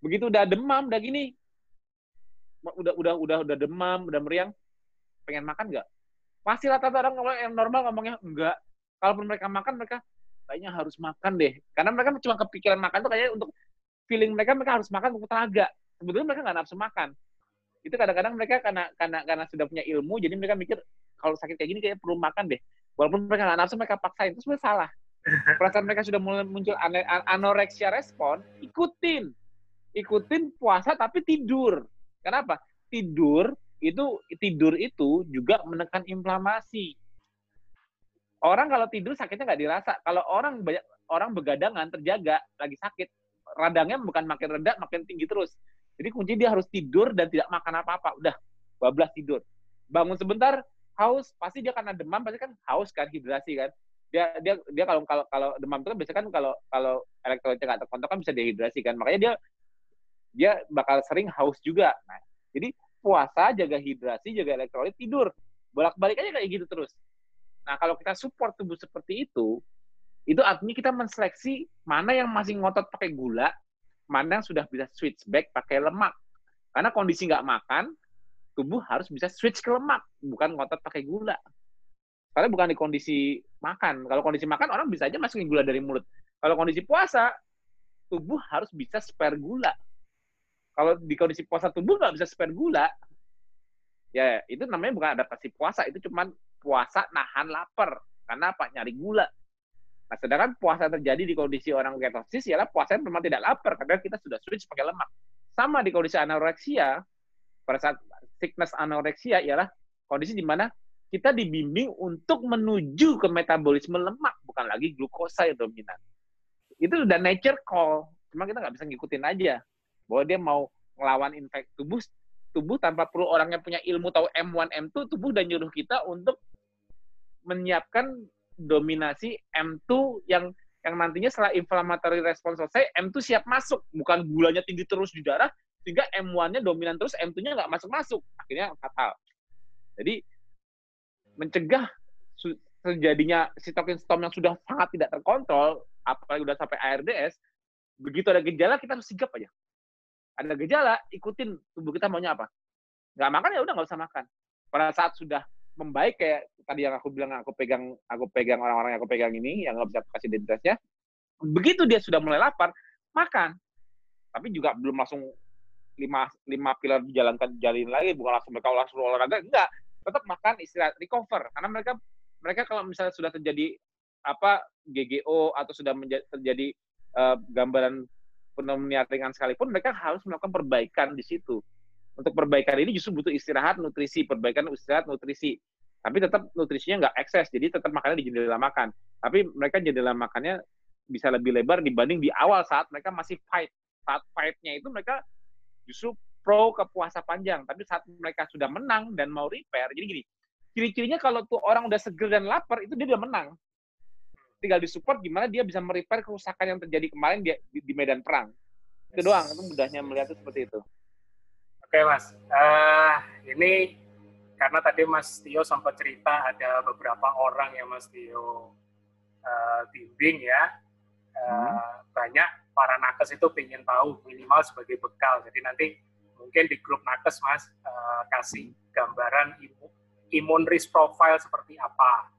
Begitu udah demam, udah gini, udah udah udah udah demam, udah meriang, pengen makan nggak? Pasti rata-rata orang yang normal ngomongnya enggak. Kalaupun mereka makan, mereka kayaknya harus makan deh. Karena mereka cuma kepikiran makan tuh kayaknya untuk feeling mereka mereka harus makan untuk tenaga. Sebetulnya mereka nggak nafsu makan. Itu kadang-kadang mereka karena karena karena sudah punya ilmu, jadi mereka mikir kalau sakit kayak gini kayak perlu makan deh. Walaupun mereka nggak nafsu, mereka paksain. Itu sebenarnya salah. Perasaan mereka sudah mulai muncul anoreksia respon, ikutin. Ikutin puasa tapi tidur. Kenapa? Tidur itu tidur itu juga menekan inflamasi. Orang kalau tidur sakitnya nggak dirasa. Kalau orang banyak orang begadangan terjaga lagi sakit, radangnya bukan makin rendah makin tinggi terus. Jadi kunci dia harus tidur dan tidak makan apa-apa. Udah bablas tidur. Bangun sebentar haus, pasti dia karena demam pasti kan haus kan hidrasi kan. Dia dia dia kalau kalau kalau demam itu kan biasanya kan kalau kalau elektrolitnya nggak terkontrol kan bisa dehidrasi kan. Makanya dia dia bakal sering haus juga. Nah, jadi puasa, jaga hidrasi, jaga elektrolit, tidur. Bolak-balik aja kayak gitu terus. Nah, kalau kita support tubuh seperti itu, itu artinya kita menseleksi mana yang masih ngotot pakai gula, mana yang sudah bisa switch back pakai lemak. Karena kondisi nggak makan, tubuh harus bisa switch ke lemak, bukan ngotot pakai gula. Karena bukan di kondisi makan. Kalau kondisi makan, orang bisa aja masukin gula dari mulut. Kalau kondisi puasa, tubuh harus bisa spare gula. Kalau di kondisi puasa tubuh nggak bisa spare gula, ya itu namanya bukan adaptasi puasa, itu cuma puasa nahan lapar. Karena apa? Nyari gula. Nah, sedangkan puasa terjadi di kondisi orang ketosis ialah puasa yang memang tidak lapar karena kita sudah switch pakai lemak. Sama di kondisi anoreksia, pada saat sickness anoreksia ialah kondisi di mana kita dibimbing untuk menuju ke metabolisme lemak, bukan lagi glukosa yang dominan. Itu udah nature call, cuma kita nggak bisa ngikutin aja bahwa dia mau ngelawan infeksi tubuh tubuh tanpa perlu orang yang punya ilmu tahu M1 M2 tubuh dan nyuruh kita untuk menyiapkan dominasi M2 yang yang nantinya setelah inflammatory response selesai, M2 siap masuk. Bukan gulanya tinggi terus di darah, sehingga M1-nya dominan terus, M2-nya nggak masuk-masuk. Akhirnya fatal. Jadi, mencegah terjadinya sitokin storm yang sudah sangat tidak terkontrol, apalagi udah sampai ARDS, begitu ada gejala, kita harus sigap aja. Ada gejala, ikutin tubuh kita maunya apa. Nggak makan, ya udah nggak usah makan. Pada saat sudah membaik kayak tadi yang aku bilang aku pegang aku pegang orang-orang yang aku pegang ini yang nggak bisa kasih identitasnya begitu dia sudah mulai lapar makan. Tapi juga belum langsung lima lima pilar dijalankan jalin lagi bukan langsung mereka langsung olahraga enggak. Tetap makan istirahat recover. Karena mereka mereka kalau misalnya sudah terjadi apa GGO atau sudah terjadi uh, gambaran pneumonia ringan sekalipun mereka harus melakukan perbaikan di situ untuk perbaikan ini justru butuh istirahat, nutrisi, perbaikan istirahat, nutrisi. Tapi tetap nutrisinya nggak ekses, jadi tetap makannya di jendela makan. Tapi mereka jendela makannya bisa lebih lebar dibanding di awal saat mereka masih fight. Saat fight-nya itu mereka justru pro ke puasa panjang. Tapi saat mereka sudah menang dan mau repair, jadi gini, ciri-cirinya kalau tuh orang udah seger dan lapar, itu dia udah menang. Tinggal disupport gimana dia bisa merepair kerusakan yang terjadi kemarin di, di medan perang. Itu doang, itu mudahnya melihat itu seperti itu. Oke mas, uh, ini karena tadi Mas Tio sempat cerita ada beberapa orang yang Mas Tio uh, bimbing ya, uh, hmm. banyak para nakes itu ingin tahu minimal sebagai bekal. Jadi nanti mungkin di grup nakes Mas uh, kasih gambaran imun, imun risk profile seperti apa.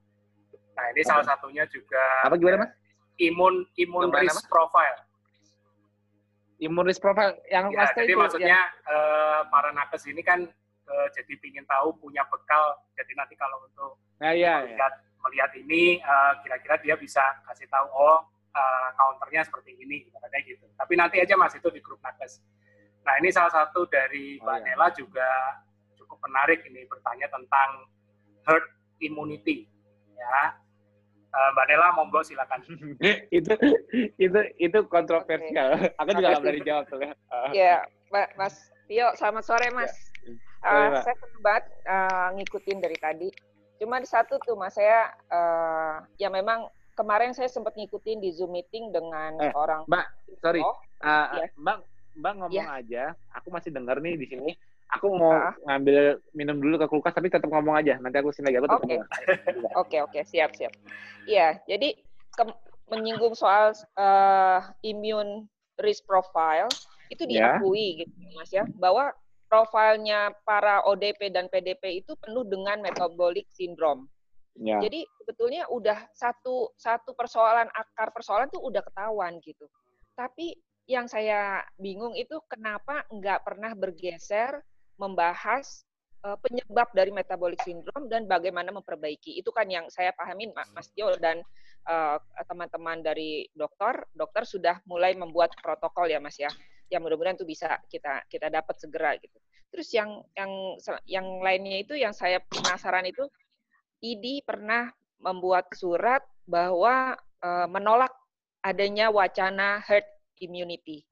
Nah ini apa? salah satunya juga apa gimana Mas? Imun imun risk apa? profile Imunis profile yang ya, jadi itu, maksudnya ya. uh, para nakes ini kan uh, jadi ingin tahu punya bekal jadi nanti kalau untuk ya, ya, melihat ya. melihat ini eh, kira-kira dia bisa kasih tahu oh uh, counternya seperti ini kayak gitu tapi nanti aja mas itu di grup nakes nah ini salah satu dari oh, Mbak ya. Nela juga cukup menarik ini bertanya tentang herd immunity ya Uh, Mbak Nela, monggo silakan. itu itu itu kontroversial. Okay. Aku juga nggak berani jawab tuh. Uh. Ya, Mas Tio, selamat sore Mas. Ya. Uh, saya sempat uh, ngikutin dari tadi. Cuma di satu tuh Mas, saya uh, ya memang kemarin saya sempat ngikutin di Zoom meeting dengan eh, orang. Mbak, sorry. Oh, uh, ya. Mbak, Mbak ngomong ya. aja. Aku masih dengar nih di sini aku mau uh. ngambil minum dulu ke kulkas tapi tetap ngomong aja nanti aku sini lagi aku oke oke oke siap siap iya jadi ke, menyinggung soal uh, immune risk profile itu ya. diakui yeah. gitu mas ya bahwa profilnya para ODP dan PDP itu penuh dengan metabolic syndrome yeah. jadi sebetulnya udah satu satu persoalan akar persoalan tuh udah ketahuan gitu tapi yang saya bingung itu kenapa nggak pernah bergeser membahas uh, penyebab dari metabolic syndrome dan bagaimana memperbaiki. Itu kan yang saya pahamin Mas Tio dan eh, teman-teman dari dokter, dokter sudah mulai membuat protokol ya Mas ya. Yang mudah-mudahan itu bisa kita kita dapat segera gitu. Terus yang yang yang lainnya itu yang saya penasaran itu ID pernah membuat surat bahwa uh, menolak adanya wacana herd immunity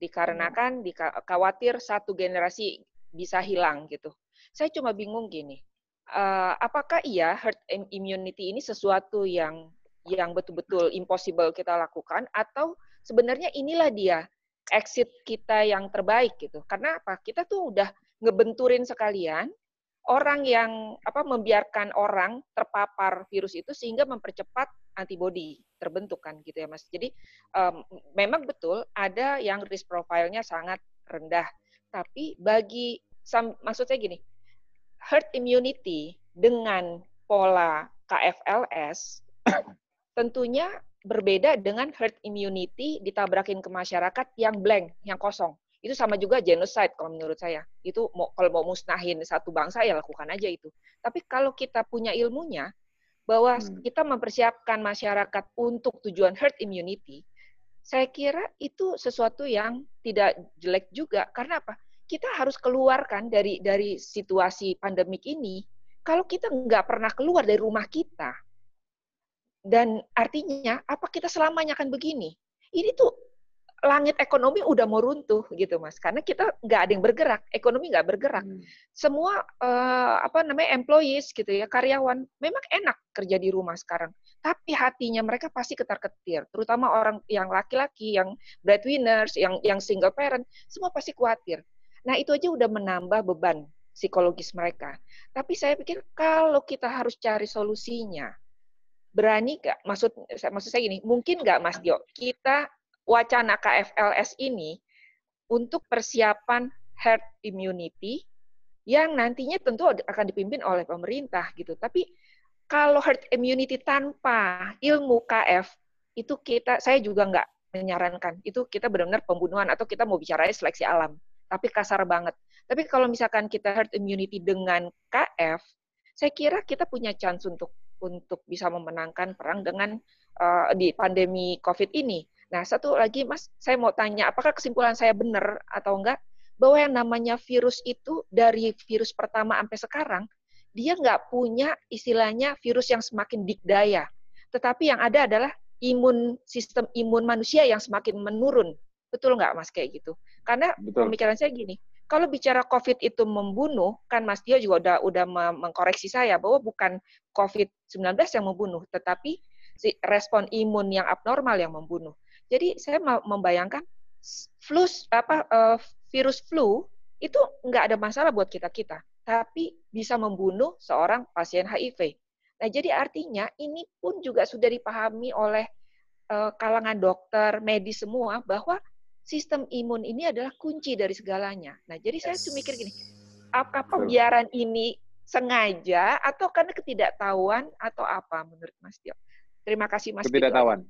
dikarenakan dikhawatir satu generasi bisa hilang gitu. Saya cuma bingung gini, uh, apakah iya herd immunity ini sesuatu yang yang betul-betul impossible kita lakukan atau sebenarnya inilah dia exit kita yang terbaik gitu. Karena apa? Kita tuh udah ngebenturin sekalian orang yang apa membiarkan orang terpapar virus itu sehingga mempercepat antibodi terbentuk kan gitu ya Mas. Jadi um, memang betul ada yang risk profile-nya sangat rendah. Tapi bagi maksud saya gini, herd immunity dengan pola KFLS tentunya berbeda dengan herd immunity ditabrakin ke masyarakat yang blank, yang kosong. Itu sama juga genocide kalau menurut saya. Itu mau, kalau mau musnahin satu bangsa ya lakukan aja itu. Tapi kalau kita punya ilmunya bahwa hmm. kita mempersiapkan masyarakat untuk tujuan herd immunity, saya kira itu sesuatu yang tidak jelek juga. Karena apa? Kita harus keluarkan dari dari situasi pandemik ini. Kalau kita nggak pernah keluar dari rumah kita, dan artinya, apa kita selamanya akan begini? Ini tuh langit ekonomi udah mau runtuh gitu mas. Karena kita nggak ada yang bergerak ekonomi nggak bergerak. Hmm. semua uh, apa namanya employees gitu ya karyawan memang enak kerja di rumah sekarang. Tapi hatinya mereka pasti ketar ketir terutama orang yang laki-laki yang breadwinners yang yang single parent semua pasti khawatir. Nah itu aja udah menambah beban psikologis mereka. Tapi saya pikir kalau kita harus cari solusinya berani nggak? Maksud maksud saya gini mungkin nggak Mas Dio? Kita wacana KFLS ini untuk persiapan herd immunity yang nantinya tentu akan dipimpin oleh pemerintah gitu. Tapi kalau herd immunity tanpa ilmu KF itu kita saya juga nggak menyarankan. Itu kita benar-benar pembunuhan atau kita mau bicara seleksi alam. Tapi kasar banget. Tapi kalau misalkan kita herd immunity dengan KF saya kira kita punya chance untuk untuk bisa memenangkan perang dengan uh, di pandemi COVID ini. Nah, satu lagi Mas, saya mau tanya, apakah kesimpulan saya benar atau enggak bahwa yang namanya virus itu dari virus pertama sampai sekarang dia nggak punya istilahnya virus yang semakin dikdaya, tetapi yang ada adalah imun sistem imun manusia yang semakin menurun. Betul nggak Mas kayak gitu? Karena Betul. pemikiran saya gini, kalau bicara COVID itu membunuh, kan Mas Tio juga udah udah mengkoreksi saya bahwa bukan COVID-19 yang membunuh, tetapi si respon imun yang abnormal yang membunuh. Jadi saya membayangkan flu apa uh, virus flu itu nggak ada masalah buat kita kita, tapi bisa membunuh seorang pasien HIV. Nah, jadi artinya ini pun juga sudah dipahami oleh uh, kalangan dokter, medis semua bahwa sistem imun ini adalah kunci dari segalanya. Nah, jadi yes. saya tuh mikir gini, apakah pembiaran ini sengaja atau karena ketidaktahuan atau apa menurut Mas Tio? Terima kasih Mas Ketidaktahuan.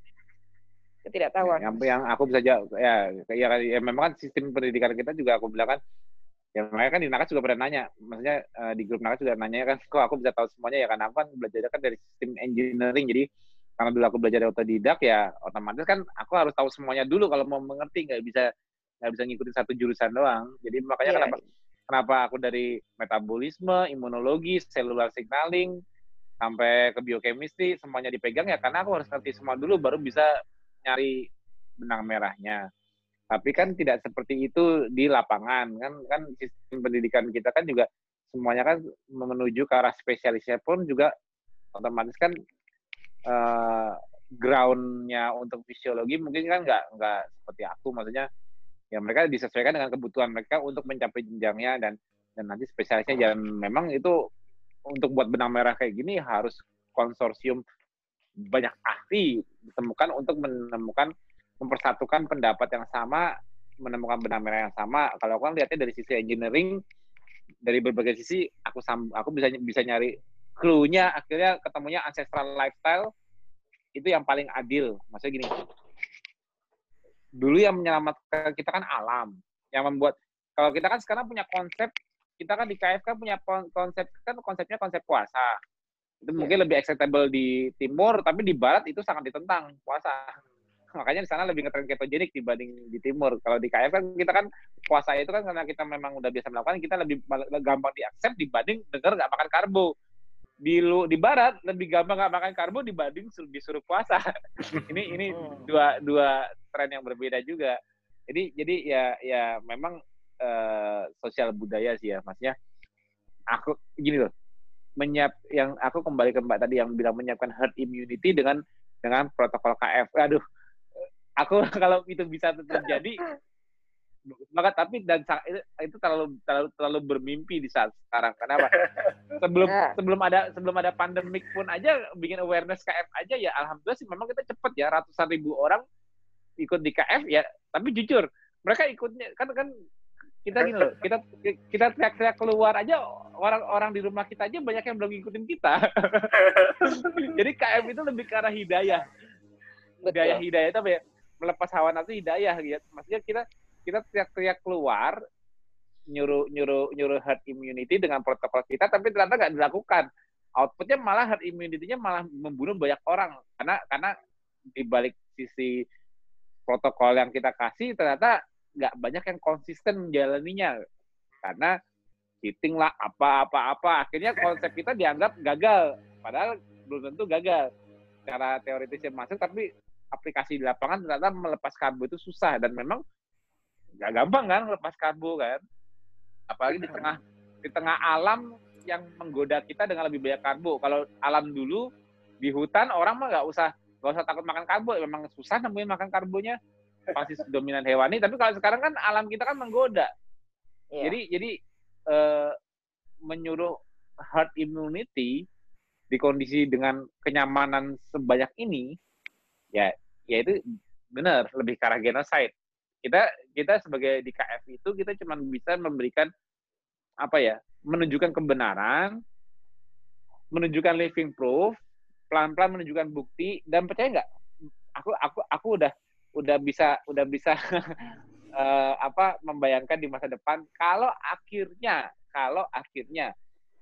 Ketidaktahuan. Yang, yang aku bisa jawab, ya, ya, ya memang kan sistem pendidikan kita juga aku bilang kan, ya mereka kan di Nakas juga pernah nanya, maksudnya uh, di grup Nakas juga nanya kan, kok aku bisa tahu semuanya ya karena aku kan belajar kan dari sistem engineering, jadi karena dulu aku belajar otodidak ya otomatis kan aku harus tahu semuanya dulu kalau mau mengerti nggak bisa nggak bisa ngikutin satu jurusan doang jadi makanya yeah. kenapa kenapa aku dari metabolisme imunologi cellular signaling sampai ke biochemistry semuanya dipegang ya karena aku harus ngerti semua dulu baru bisa nyari benang merahnya. Tapi kan tidak seperti itu di lapangan kan kan sistem pendidikan kita kan juga semuanya kan menuju ke arah spesialisnya pun juga otomatis kan uh, groundnya untuk fisiologi mungkin kan nggak nggak seperti aku. Maksudnya ya mereka disesuaikan dengan kebutuhan mereka untuk mencapai jenjangnya dan dan nanti spesialisnya. Jangan memang itu untuk buat benang merah kayak gini harus konsorsium banyak ahli ditemukan untuk menemukan mempersatukan pendapat yang sama menemukan benang merah yang sama kalau aku kan lihatnya dari sisi engineering dari berbagai sisi aku aku bisa bisa nyari clue-nya akhirnya ketemunya ancestral lifestyle itu yang paling adil. Maksudnya gini, dulu yang menyelamatkan kita kan alam, yang membuat kalau kita kan sekarang punya konsep, kita kan di KF kan punya konsep kan konsepnya konsep puasa. Itu mungkin lebih acceptable di timur, tapi di barat itu sangat ditentang puasa. Makanya di sana lebih ngetren ketogenik dibanding di timur. Kalau di KF kan kita kan puasa itu kan karena kita memang udah biasa melakukan, kita lebih gampang diaccept dibanding dengar nggak makan karbo di lu di barat lebih gampang nggak makan karbo dibanding disuruh puasa. ini ini oh. dua dua tren yang berbeda juga. Jadi jadi ya ya memang uh, sosial budaya sih ya maksudnya. Aku gini loh menyiap yang aku kembali ke Mbak tadi yang bilang menyiapkan herd immunity dengan dengan protokol KF. Aduh, aku kalau itu bisa terjadi banget. Tapi dan itu terlalu terlalu terlalu bermimpi di saat sekarang. Kenapa? Sebelum sebelum ada sebelum ada pandemik pun aja bikin awareness KF aja ya alhamdulillah sih memang kita cepet ya ratusan ribu orang ikut di KF ya. Tapi jujur mereka ikutnya kan kan kita gini loh kita kita teriak-teriak keluar aja orang-orang di rumah kita aja banyak yang belum ngikutin kita. Jadi KF itu lebih ke arah hidayah. Hidayah hidayah itu apa ya? Melepas hawa nafsu hidayah gitu. Maksudnya kita kita teriak-teriak keluar nyuruh nyuruh nyuruh herd immunity dengan protokol kita tapi ternyata nggak dilakukan. Outputnya malah herd immunity-nya malah membunuh banyak orang. Karena karena di balik sisi protokol yang kita kasih ternyata nggak banyak yang konsisten menjalaninya. Karena cheating lah apa-apa-apa akhirnya konsep kita dianggap gagal. Padahal belum tentu gagal. Cara teoritisnya masuk tapi aplikasi di lapangan ternyata melepas karbo itu susah. Dan memang nggak gampang kan melepas karbo kan. Apalagi di tengah di tengah alam yang menggoda kita dengan lebih banyak karbo kalau alam dulu di hutan orang mah nggak usah nggak usah takut makan karbo memang susah nemuin makan karbonya pasti dominan hewani tapi kalau sekarang kan alam kita kan menggoda. Yeah. jadi jadi uh, menyuruh herd immunity di kondisi dengan kenyamanan sebanyak ini ya ya itu benar lebih ke arah genocide. Kita kita sebagai di KF itu kita cuma bisa memberikan apa ya menunjukkan kebenaran menunjukkan living proof pelan-pelan menunjukkan bukti dan percaya nggak? Aku aku aku udah udah bisa udah bisa uh, apa membayangkan di masa depan kalau akhirnya kalau akhirnya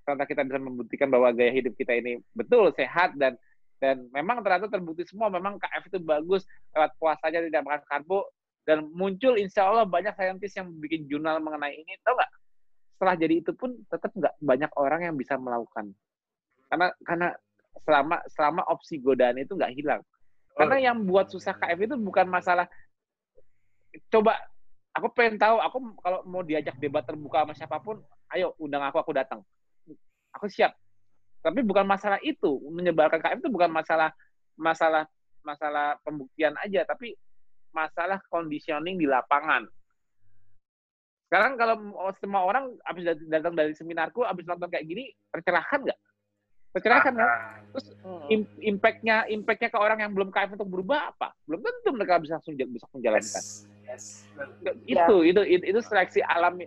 ternyata kita bisa membuktikan bahwa gaya hidup kita ini betul sehat dan dan memang ternyata terbukti semua. Memang KF itu bagus lewat puasanya tidak makan karbo dan muncul insya Allah banyak saintis yang bikin jurnal mengenai ini tau nggak? Setelah jadi itu pun tetap nggak banyak orang yang bisa melakukan. Karena karena selama selama opsi godaan itu nggak hilang karena yang buat susah KF itu bukan masalah coba aku pengen tahu aku kalau mau diajak debat terbuka sama siapa pun, ayo undang aku aku datang. Aku siap. Tapi bukan masalah itu, menyebarkan KF itu bukan masalah masalah masalah pembuktian aja, tapi masalah conditioning di lapangan. Sekarang kalau semua orang habis datang dari seminarku, habis nonton kayak gini, tercerahkan nggak? Perceraikan kan? Terus impactnya impactnya ke orang yang belum KF untuk berubah apa? Belum tentu mereka bisa langsung bisa menjalankan. Yes. Yes. Itu, yeah. itu itu itu seleksi alam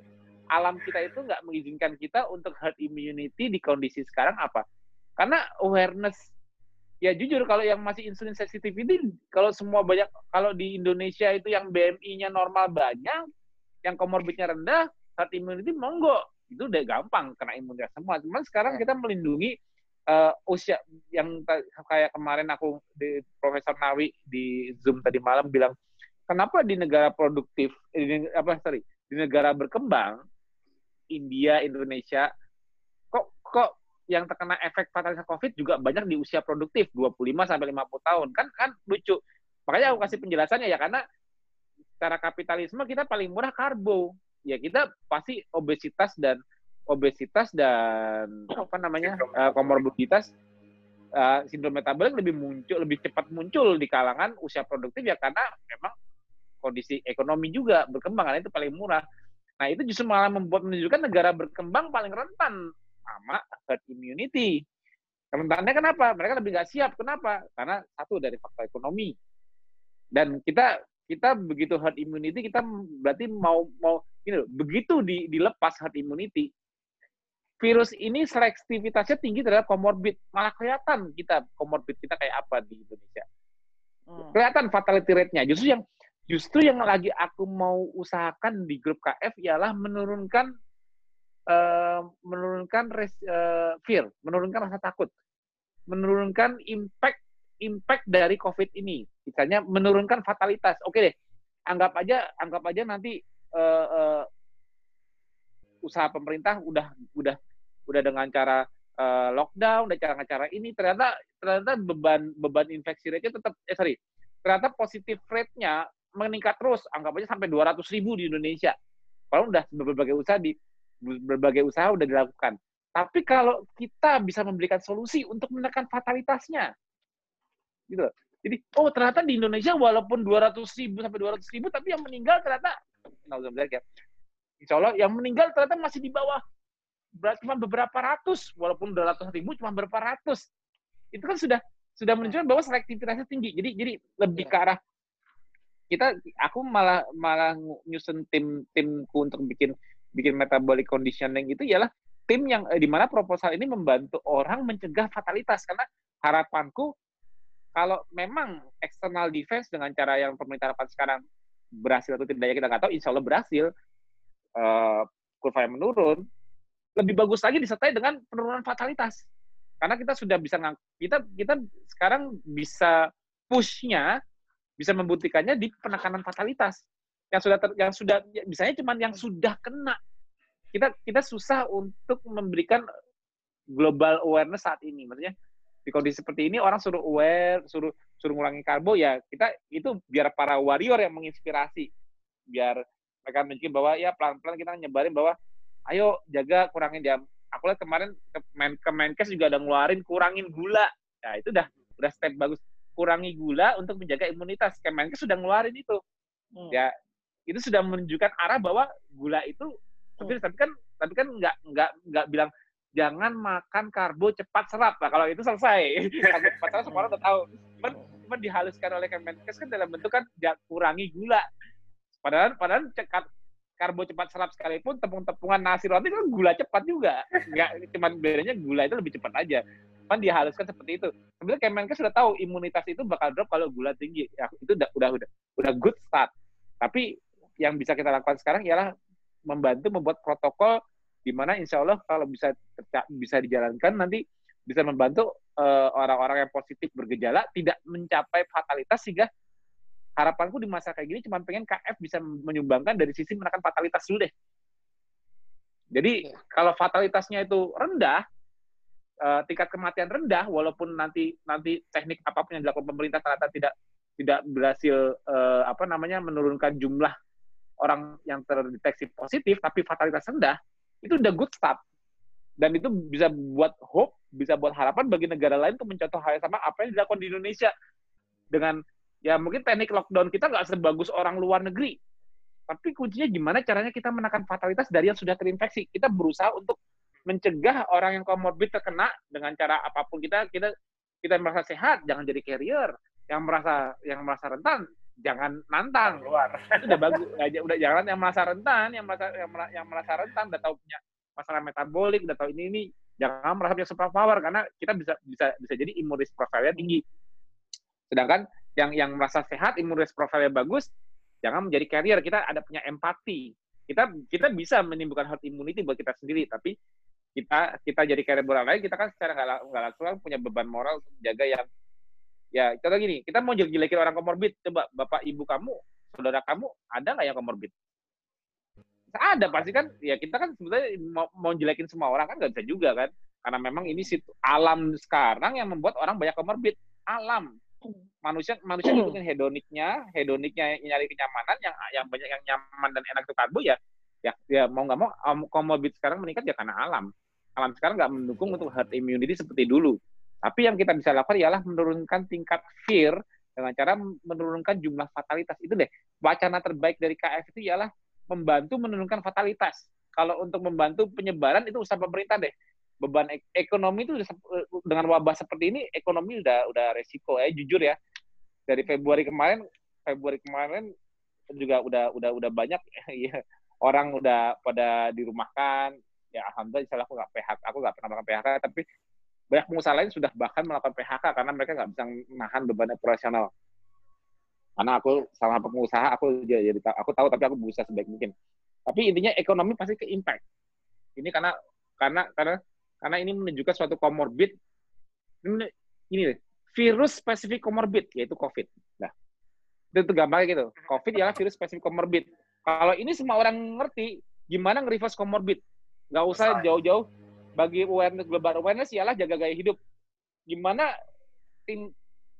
alam kita itu nggak mengizinkan kita untuk herd immunity di kondisi sekarang apa? Karena awareness ya jujur kalau yang masih insulin sensitivity kalau semua banyak kalau di Indonesia itu yang BMI-nya normal banyak, yang komorbidnya rendah, herd immunity monggo itu udah gampang kena imunitas semua. Cuman sekarang kita melindungi uh, usia yang kayak kemarin aku di Profesor Nawi di Zoom tadi malam bilang kenapa di negara produktif di, apa sorry di negara berkembang India Indonesia kok kok yang terkena efek fatalitas COVID juga banyak di usia produktif 25 sampai 50 tahun? Kan kan lucu. Makanya aku kasih penjelasannya ya karena secara kapitalisme kita paling murah karbo. Ya kita pasti obesitas dan obesitas dan apa namanya uh, komorbiditas uh, sindrom metabolik lebih muncul lebih cepat muncul di kalangan usia produktif ya karena memang kondisi ekonomi juga berkembang karena itu paling murah. Nah itu justru malah membuat menunjukkan negara berkembang paling rentan sama herd immunity. Rentannya kenapa? Mereka lebih nggak siap. Kenapa? Karena satu dari faktor ekonomi. Dan kita kita begitu herd immunity kita berarti mau mau ini loh, begitu di, dilepas herd immunity virus ini selektivitasnya tinggi terhadap komorbid. Malah kelihatan kita komorbid kita kayak apa di Indonesia. Hmm. Kelihatan fatality rate-nya. Justru yang justru yang lagi aku mau usahakan di grup KF ialah menurunkan uh, menurunkan res, uh, fear, menurunkan rasa takut, menurunkan impact impact dari COVID ini. Misalnya menurunkan fatalitas. Oke deh, anggap aja anggap aja nanti uh, uh, usaha pemerintah udah udah udah dengan cara uh, lockdown, udah cara cara ini ternyata ternyata beban beban infeksi rate-nya tetap eh sorry, ternyata positif rate-nya meningkat terus, anggap aja sampai 200 ribu di Indonesia. Kalau udah berbagai usaha di berbagai usaha udah dilakukan. Tapi kalau kita bisa memberikan solusi untuk menekan fatalitasnya, gitu. Jadi, oh ternyata di Indonesia walaupun 200 ribu sampai 200 ribu, tapi yang meninggal ternyata ya. Insya Allah yang meninggal ternyata masih di bawah cuma beberapa ratus, walaupun udah ratusan ribu cuma beberapa ratus. Itu kan sudah sudah menunjukkan bahwa selektivitasnya tinggi. Jadi jadi lebih ke arah kita aku malah malah nyusun tim timku untuk bikin bikin metabolic conditioning itu ialah tim yang eh, di mana proposal ini membantu orang mencegah fatalitas karena harapanku kalau memang external defense dengan cara yang pemerintah lakukan sekarang berhasil atau tidak ya kita nggak tahu insya Allah berhasil uh, kurva yang menurun lebih bagus lagi disertai dengan penurunan fatalitas. Karena kita sudah bisa kita kita sekarang bisa pushnya bisa membuktikannya di penekanan fatalitas. Yang sudah ter, yang sudah misalnya cuman yang sudah kena. Kita kita susah untuk memberikan global awareness saat ini. Maksudnya di kondisi seperti ini orang suruh aware suruh suruh ngurangi karbo ya kita itu biar para warrior yang menginspirasi. Biar mereka mungkin bahwa ya pelan-pelan kita nyebarin bahwa ayo jaga kurangin jam aku lihat kemarin ke Kemenkes juga ada ngeluarin kurangin gula ya itu udah udah step bagus kurangi gula untuk menjaga imunitas. Kemenkes sudah ngeluarin itu. Hmm. Ya, itu sudah menunjukkan arah bahwa gula itu tapi, hmm. tapi kan tapi kan nggak nggak nggak bilang jangan makan karbo cepat serap. Nah, kalau itu selesai. karbo cepat serap semua orang udah tahu. Cuman, cuman dihaluskan oleh Kemenkes kan dalam bentuk kan kurangi gula. Padahal padahal cekat karbo cepat serap sekalipun tepung-tepungan nasi roti kan gula cepat juga. Nggak cuman bedanya gula itu lebih cepat aja kan dihaluskan seperti itu. Sebenarnya Kemenkes sudah tahu imunitas itu bakal drop kalau gula tinggi. Ya, itu udah udah udah udah good start. Tapi yang bisa kita lakukan sekarang ialah membantu membuat protokol di mana insya Allah kalau bisa bisa dijalankan nanti bisa membantu eh, orang-orang uh, yang positif bergejala tidak mencapai fatalitas sehingga harapanku di masa kayak gini cuma pengen KF bisa menyumbangkan dari sisi menekan fatalitas dulu deh. Jadi iya. kalau fatalitasnya itu rendah, uh, tingkat kematian rendah walaupun nanti nanti teknik apa pun yang dilakukan pemerintah ternyata tidak tidak berhasil uh, apa namanya menurunkan jumlah orang yang terdeteksi positif tapi fatalitas rendah itu udah good start dan itu bisa buat hope bisa buat harapan bagi negara lain untuk mencontoh hal yang sama apa yang dilakukan di Indonesia dengan ya mungkin teknik lockdown kita nggak sebagus orang luar negeri. Tapi kuncinya gimana caranya kita menekan fatalitas dari yang sudah terinfeksi? Kita berusaha untuk mencegah orang yang komorbid terkena dengan cara apa pun kita kita kita merasa sehat jangan jadi carrier. Yang merasa yang merasa rentan jangan nantang. Luar udah bagus. Udah jangan yang merasa rentan yang merasa yang, yang merasa rentan udah tahu punya masalah metabolik udah tahu ini ini jangan merasa punya super power karena kita bisa bisa bisa jadi imunis profilnya tinggi. Sedangkan yang yang merasa sehat imunis profilnya bagus jangan menjadi carrier. Kita ada punya empati. Kita kita bisa menimbulkan herd immunity buat kita sendiri tapi kita kita jadi carrier orang lain kita kan secara nggak langsung kan punya beban moral untuk menjaga yang ya contoh gini kita mau jelek-jelekin orang komorbid. Coba bapak ibu kamu saudara kamu ada nggak yang komorbid? Ada pasti kan. Ya kita kan sebetulnya mau, mau jelekin semua orang kan nggak bisa juga kan. Karena memang ini situ alam sekarang yang membuat orang banyak komorbid. Alam manusia manusia ngikutin hedoniknya hedoniknya nyari kenyamanan yang yang banyak yang nyaman dan enak itu karbo ya ya ya mau nggak mau komorbid sekarang meningkat ya karena alam. Alam sekarang nggak mendukung untuk herd immunity seperti dulu. Tapi yang kita bisa lakukan ialah menurunkan tingkat fear dengan cara menurunkan jumlah fatalitas. Itu deh wacana terbaik dari KF itu ialah membantu menurunkan fatalitas. Kalau untuk membantu penyebaran itu usaha pemerintah deh beban ek ekonomi itu dengan wabah seperti ini ekonomi udah udah resiko ya jujur ya. Dari Februari kemarin Februari kemarin juga udah udah udah banyak ya orang udah pada dirumahkan. Ya alhamdulillah insya aku nggak PHK aku nggak pernah melakukan PHK tapi banyak pengusaha lain sudah bahkan melakukan PHK karena mereka nggak bisa menahan beban operasional. Karena aku sama pengusaha aku jadi aku tahu tapi aku berusaha sebaik mungkin. Tapi intinya ekonomi pasti ke impact. Ini karena karena karena karena ini menunjukkan suatu komorbid ini, ini virus spesifik komorbid yaitu COVID. Nah, itu gampang gitu. COVID adalah virus spesifik komorbid. Kalau ini semua orang ngerti, gimana nge-reverse komorbid? Nggak usah jauh-jauh bagi awareness global awareness ialah jaga gaya hidup. Gimana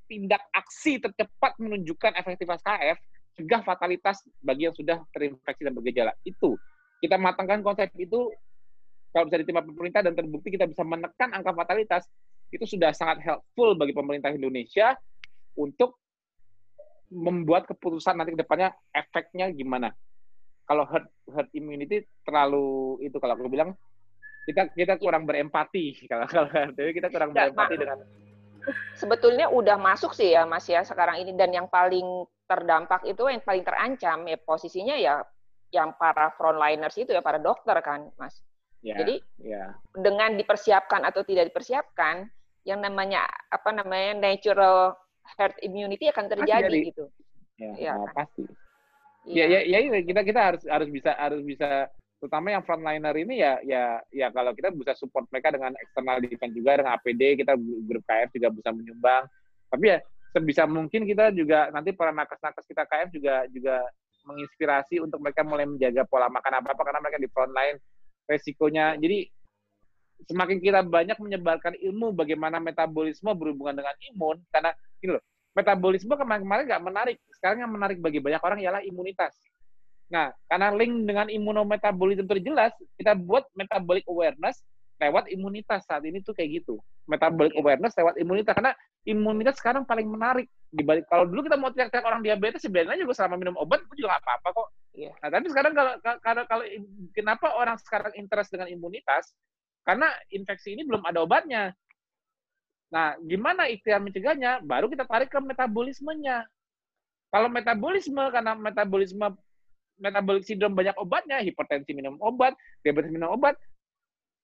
tindak aksi tercepat menunjukkan efektivitas KF, cegah fatalitas bagi yang sudah terinfeksi dan bergejala. Itu kita matangkan konsep itu kalau bisa ditimpa pemerintah dan terbukti kita bisa menekan angka fatalitas, itu sudah sangat helpful bagi pemerintah Indonesia untuk membuat keputusan nanti ke depannya efeknya gimana. kalau herd herd immunity terlalu itu kalau aku bilang kita kita kurang berempati kalau kalau kita kurang berempati dengan sebetulnya udah masuk sih ya Mas ya sekarang ini dan yang paling terdampak itu yang paling terancam ya posisinya ya yang para frontliners itu ya para dokter kan Mas. Yeah, Jadi yeah. dengan dipersiapkan atau tidak dipersiapkan yang namanya apa namanya natural herd immunity akan terjadi pasti gitu. Ya, ya kan? pasti. Ya, ya, ya, ya, kita kita harus harus bisa harus bisa terutama yang frontliner ini ya ya ya kalau kita bisa support mereka dengan eksternal defense juga dengan APD kita grup KF juga bisa menyumbang tapi ya sebisa mungkin kita juga nanti para nakes-nakes kita KF juga juga menginspirasi untuk mereka mulai menjaga pola makan apa apa karena mereka di frontline resikonya. Jadi semakin kita banyak menyebarkan ilmu bagaimana metabolisme berhubungan dengan imun karena ini loh metabolisme kemarin-kemarin nggak menarik sekarang yang menarik bagi banyak orang ialah imunitas. Nah, karena link dengan imunometabolisme terjelas, kita buat metabolic awareness lewat imunitas saat ini tuh kayak gitu. Metabolic awareness lewat imunitas karena imunitas sekarang paling menarik dibalik kalau dulu kita mau teriak-teriak orang diabetes sebenarnya juga selama minum obat itu juga nggak apa-apa kok. Iya. Nah, tapi sekarang kalau kalau kalau kenapa orang sekarang interest dengan imunitas? Karena infeksi ini belum ada obatnya. Nah, gimana ikhtiar mencegahnya? Baru kita tarik ke metabolismenya. Kalau metabolisme karena metabolisme metabolic syndrome banyak obatnya, hipertensi minum obat, diabetes minum obat.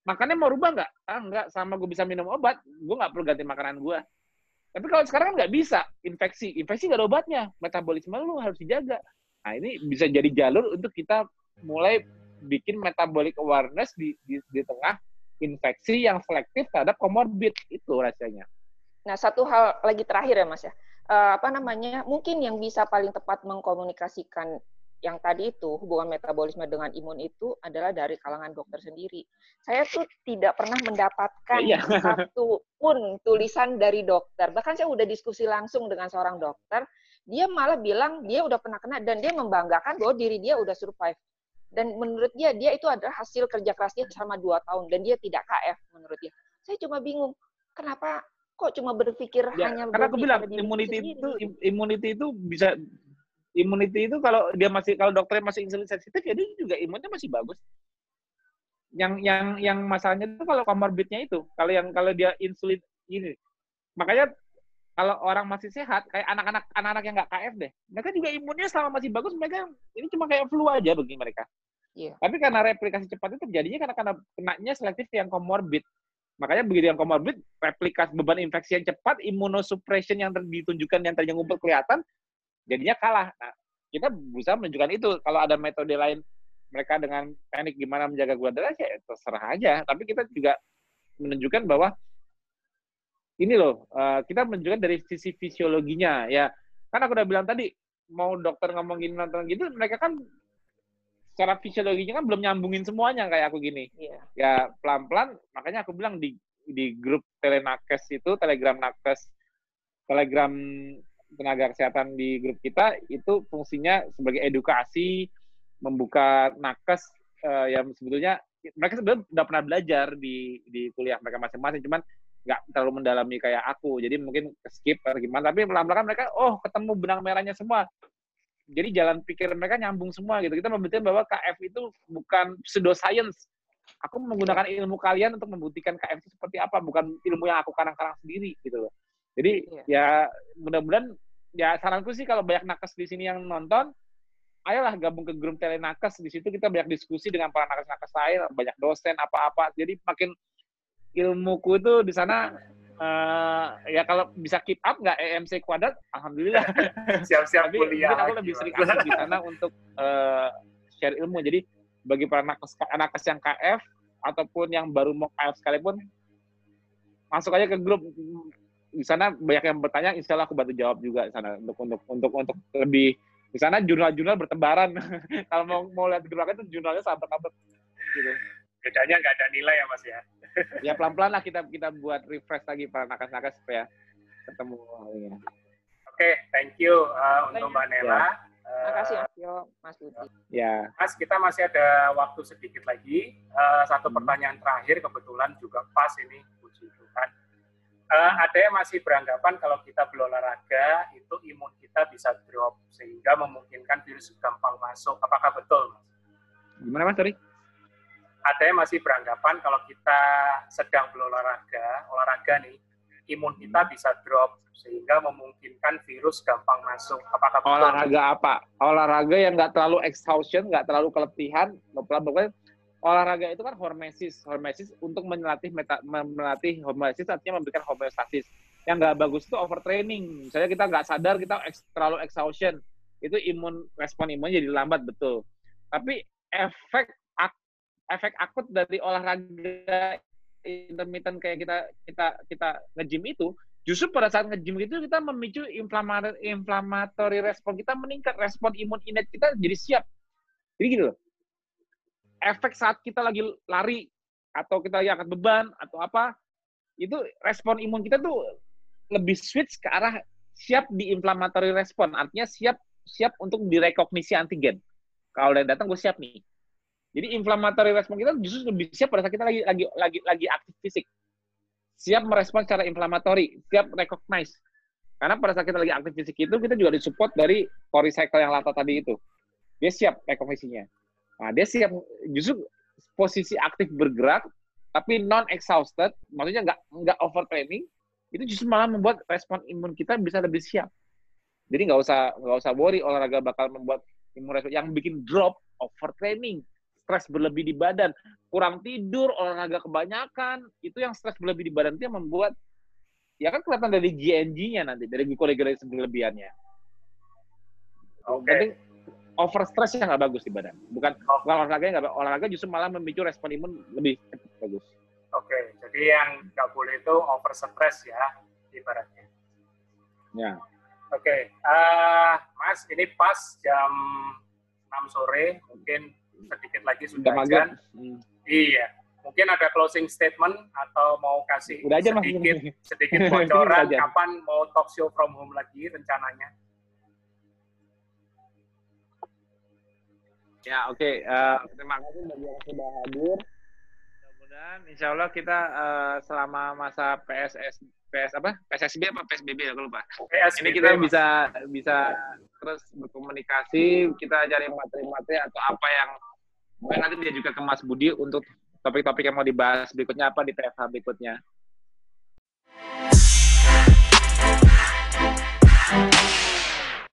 Makannya mau rubah nggak? Ah nggak, sama gue bisa minum obat, gue nggak perlu ganti makanan gue. Tapi kalau sekarang nggak bisa, infeksi. Infeksi nggak ada obatnya, metabolisme lu harus dijaga. Nah ini bisa jadi jalur untuk kita mulai bikin metabolic awareness di, di, di tengah infeksi yang selektif terhadap komorbid. Itu rasanya. Nah, satu hal lagi terakhir ya, Mas ya. Uh, apa namanya? Mungkin yang bisa paling tepat mengkomunikasikan yang tadi itu hubungan metabolisme dengan imun itu adalah dari kalangan dokter sendiri. Saya tuh tidak pernah mendapatkan yeah. satu pun tulisan dari dokter. Bahkan saya udah diskusi langsung dengan seorang dokter, dia malah bilang dia udah pernah kena dan dia membanggakan bahwa diri dia udah survive. Dan menurut dia, dia itu adalah hasil kerja kerasnya selama dua tahun dan dia tidak KF menurut dia. Saya cuma bingung, kenapa kok cuma berpikir ya, hanya karena aku bilang immunity itu immunity itu bisa immunity itu kalau dia masih kalau dokternya masih insulin sensitif ya dia juga imunnya masih bagus. Yang yang yang masalahnya itu kalau komorbidnya itu, kalau yang kalau dia insulin ini. Makanya kalau orang masih sehat kayak anak-anak anak-anak yang nggak KF deh, mereka juga imunnya selama masih bagus mereka ini cuma kayak flu aja bagi mereka. Iya. Tapi karena replikasi cepat itu terjadinya karena karena kenanya selektif yang komorbid. Makanya begitu yang komorbid, replikasi beban infeksi yang cepat, imunosuppression yang ditunjukkan yang tadinya ngumpul kelihatan, jadinya kalah. Nah, kita berusaha menunjukkan itu. Kalau ada metode lain mereka dengan teknik gimana menjaga gula darah ya terserah aja. Tapi kita juga menunjukkan bahwa ini loh, eh, kita menunjukkan dari sisi fisiologinya ya. Kan aku udah bilang tadi mau dokter ngomong gini nonton gitu, mereka kan secara fisiologinya kan belum nyambungin semuanya kayak aku gini. Yeah. Ya pelan-pelan, makanya aku bilang di di grup telenakes itu, telegram nakes, telegram tenaga kesehatan di grup kita itu fungsinya sebagai edukasi, membuka nakes uh, yang sebetulnya mereka sebenarnya udah pernah belajar di di kuliah mereka masing-masing, cuman nggak terlalu mendalami kayak aku, jadi mungkin skip atau gimana. Tapi pelan-pelan mereka, oh ketemu benang merahnya semua. Jadi jalan pikir mereka nyambung semua gitu. Kita membuktikan bahwa KF itu bukan pseudo science. Aku menggunakan ilmu kalian untuk membuktikan KF itu seperti apa, bukan ilmu yang aku karang-karang sendiri gitu loh. Jadi yeah. ya mudah-mudahan ya saranku sih kalau banyak nakes di sini yang nonton, ayolah gabung ke grup telenakes di situ kita banyak diskusi dengan para nakes-nakes lain, banyak dosen apa-apa. Jadi makin ilmuku itu di sana uh, ya kalau bisa keep up nggak EMC kuadrat, alhamdulillah. Siap-siap kuliah. Mungkin aku lebih sering aktif di sana untuk uh, share ilmu. Jadi bagi para nakes, nakes yang KF ataupun yang baru mau KF sekalipun masuk aja ke grup di sana banyak yang bertanya, insya Allah aku bantu jawab juga di sana untuk untuk untuk untuk lebih di sana jurnal-jurnal bertebaran. Kalau mau mau lihat jurnalnya itu jurnalnya sahabat-sahabat gitu. Bedanya nggak ada nilai ya mas ya? ya pelan-pelan lah kita kita buat refresh lagi para nakas-nakas supaya ketemu. Ya. Oke, okay, thank you uh, untuk Mbak Nela. Ya. Terima kasih Mas Yo, Mas Budi. Ya. Mas, kita masih ada waktu sedikit lagi. Uh, satu hmm. pertanyaan terakhir kebetulan juga pas ini, puji Tuhan uh, ada yang masih beranggapan kalau kita berolahraga itu imun kita bisa drop sehingga memungkinkan virus gampang masuk. Apakah betul, Mas? Gimana Mas, sorry? Ada yang masih beranggapan kalau kita sedang berolahraga, olahraga nih, imun kita hmm. bisa drop sehingga memungkinkan virus gampang masuk. Apakah olahraga apa? Olahraga yang nggak terlalu exhaustion, nggak terlalu keletihan, pokoknya olahraga itu kan hormesis, hormesis untuk melatih meta, melatih hormesis artinya memberikan homeostasis. Yang nggak bagus itu overtraining. Misalnya kita nggak sadar kita terlalu exhaustion, itu imun respon imun jadi lambat betul. Tapi efek efek akut dari olahraga intermittent kayak kita kita kita nge-gym itu justru pada saat nge-gym itu kita memicu inflamatory inflammatory respon kita meningkat respon imun innate kita jadi siap jadi gitu loh efek saat kita lagi lari atau kita lagi angkat beban atau apa itu respon imun kita tuh lebih switch ke arah siap di inflammatory respon artinya siap siap untuk direkognisi antigen kalau udah datang gue siap nih jadi inflammatory respon kita justru lebih siap pada saat kita lagi lagi lagi lagi aktif fisik. Siap merespon secara inflammatory, siap recognize. Karena pada saat kita lagi aktif fisik itu kita juga disupport dari core cycle yang Lata tadi itu. Dia siap rekognisinya. Nah, dia siap justru posisi aktif bergerak tapi non exhausted, maksudnya nggak nggak overtraining, itu justru malah membuat respon imun kita bisa lebih siap. Jadi nggak usah nggak usah worry olahraga bakal membuat imun respon yang bikin drop overtraining stres berlebih di badan, kurang tidur, olahraga kebanyakan, itu yang stres berlebih di badan itu yang membuat ya kan kelihatan dari GNG-nya nanti, dari gluconeogenesis berlebihannya. Oke. Okay. Over stress yang nggak bagus di badan. Bukan, oh. bukan olahraga yang nggak olahraga justru malah memicu respon imun lebih bagus. Oke, okay. jadi yang nggak boleh itu over stress ya, ibaratnya. Ya. Oke, okay. uh, eh, Mas, ini pas jam 6 sore, mungkin sedikit lagi sudah kan. Hmm. Iya. Mungkin ada closing statement atau mau kasih Udah aja, sedikit mas. sedikit bocoran kapan mau talk show from home lagi rencananya. Ya, oke. Okay. Uh, eh, terima kasih bagi yang sudah hadir. Mudah-mudahan insya Allah kita uh, selama masa PSS PS apa PSSB apa PSBB ya lupa. PSBB, ini kita bisa bisa terus berkomunikasi, kita cari materi-materi atau apa yang mungkin nanti dia juga ke Mas Budi untuk topik-topik yang mau dibahas berikutnya apa di PFH berikutnya.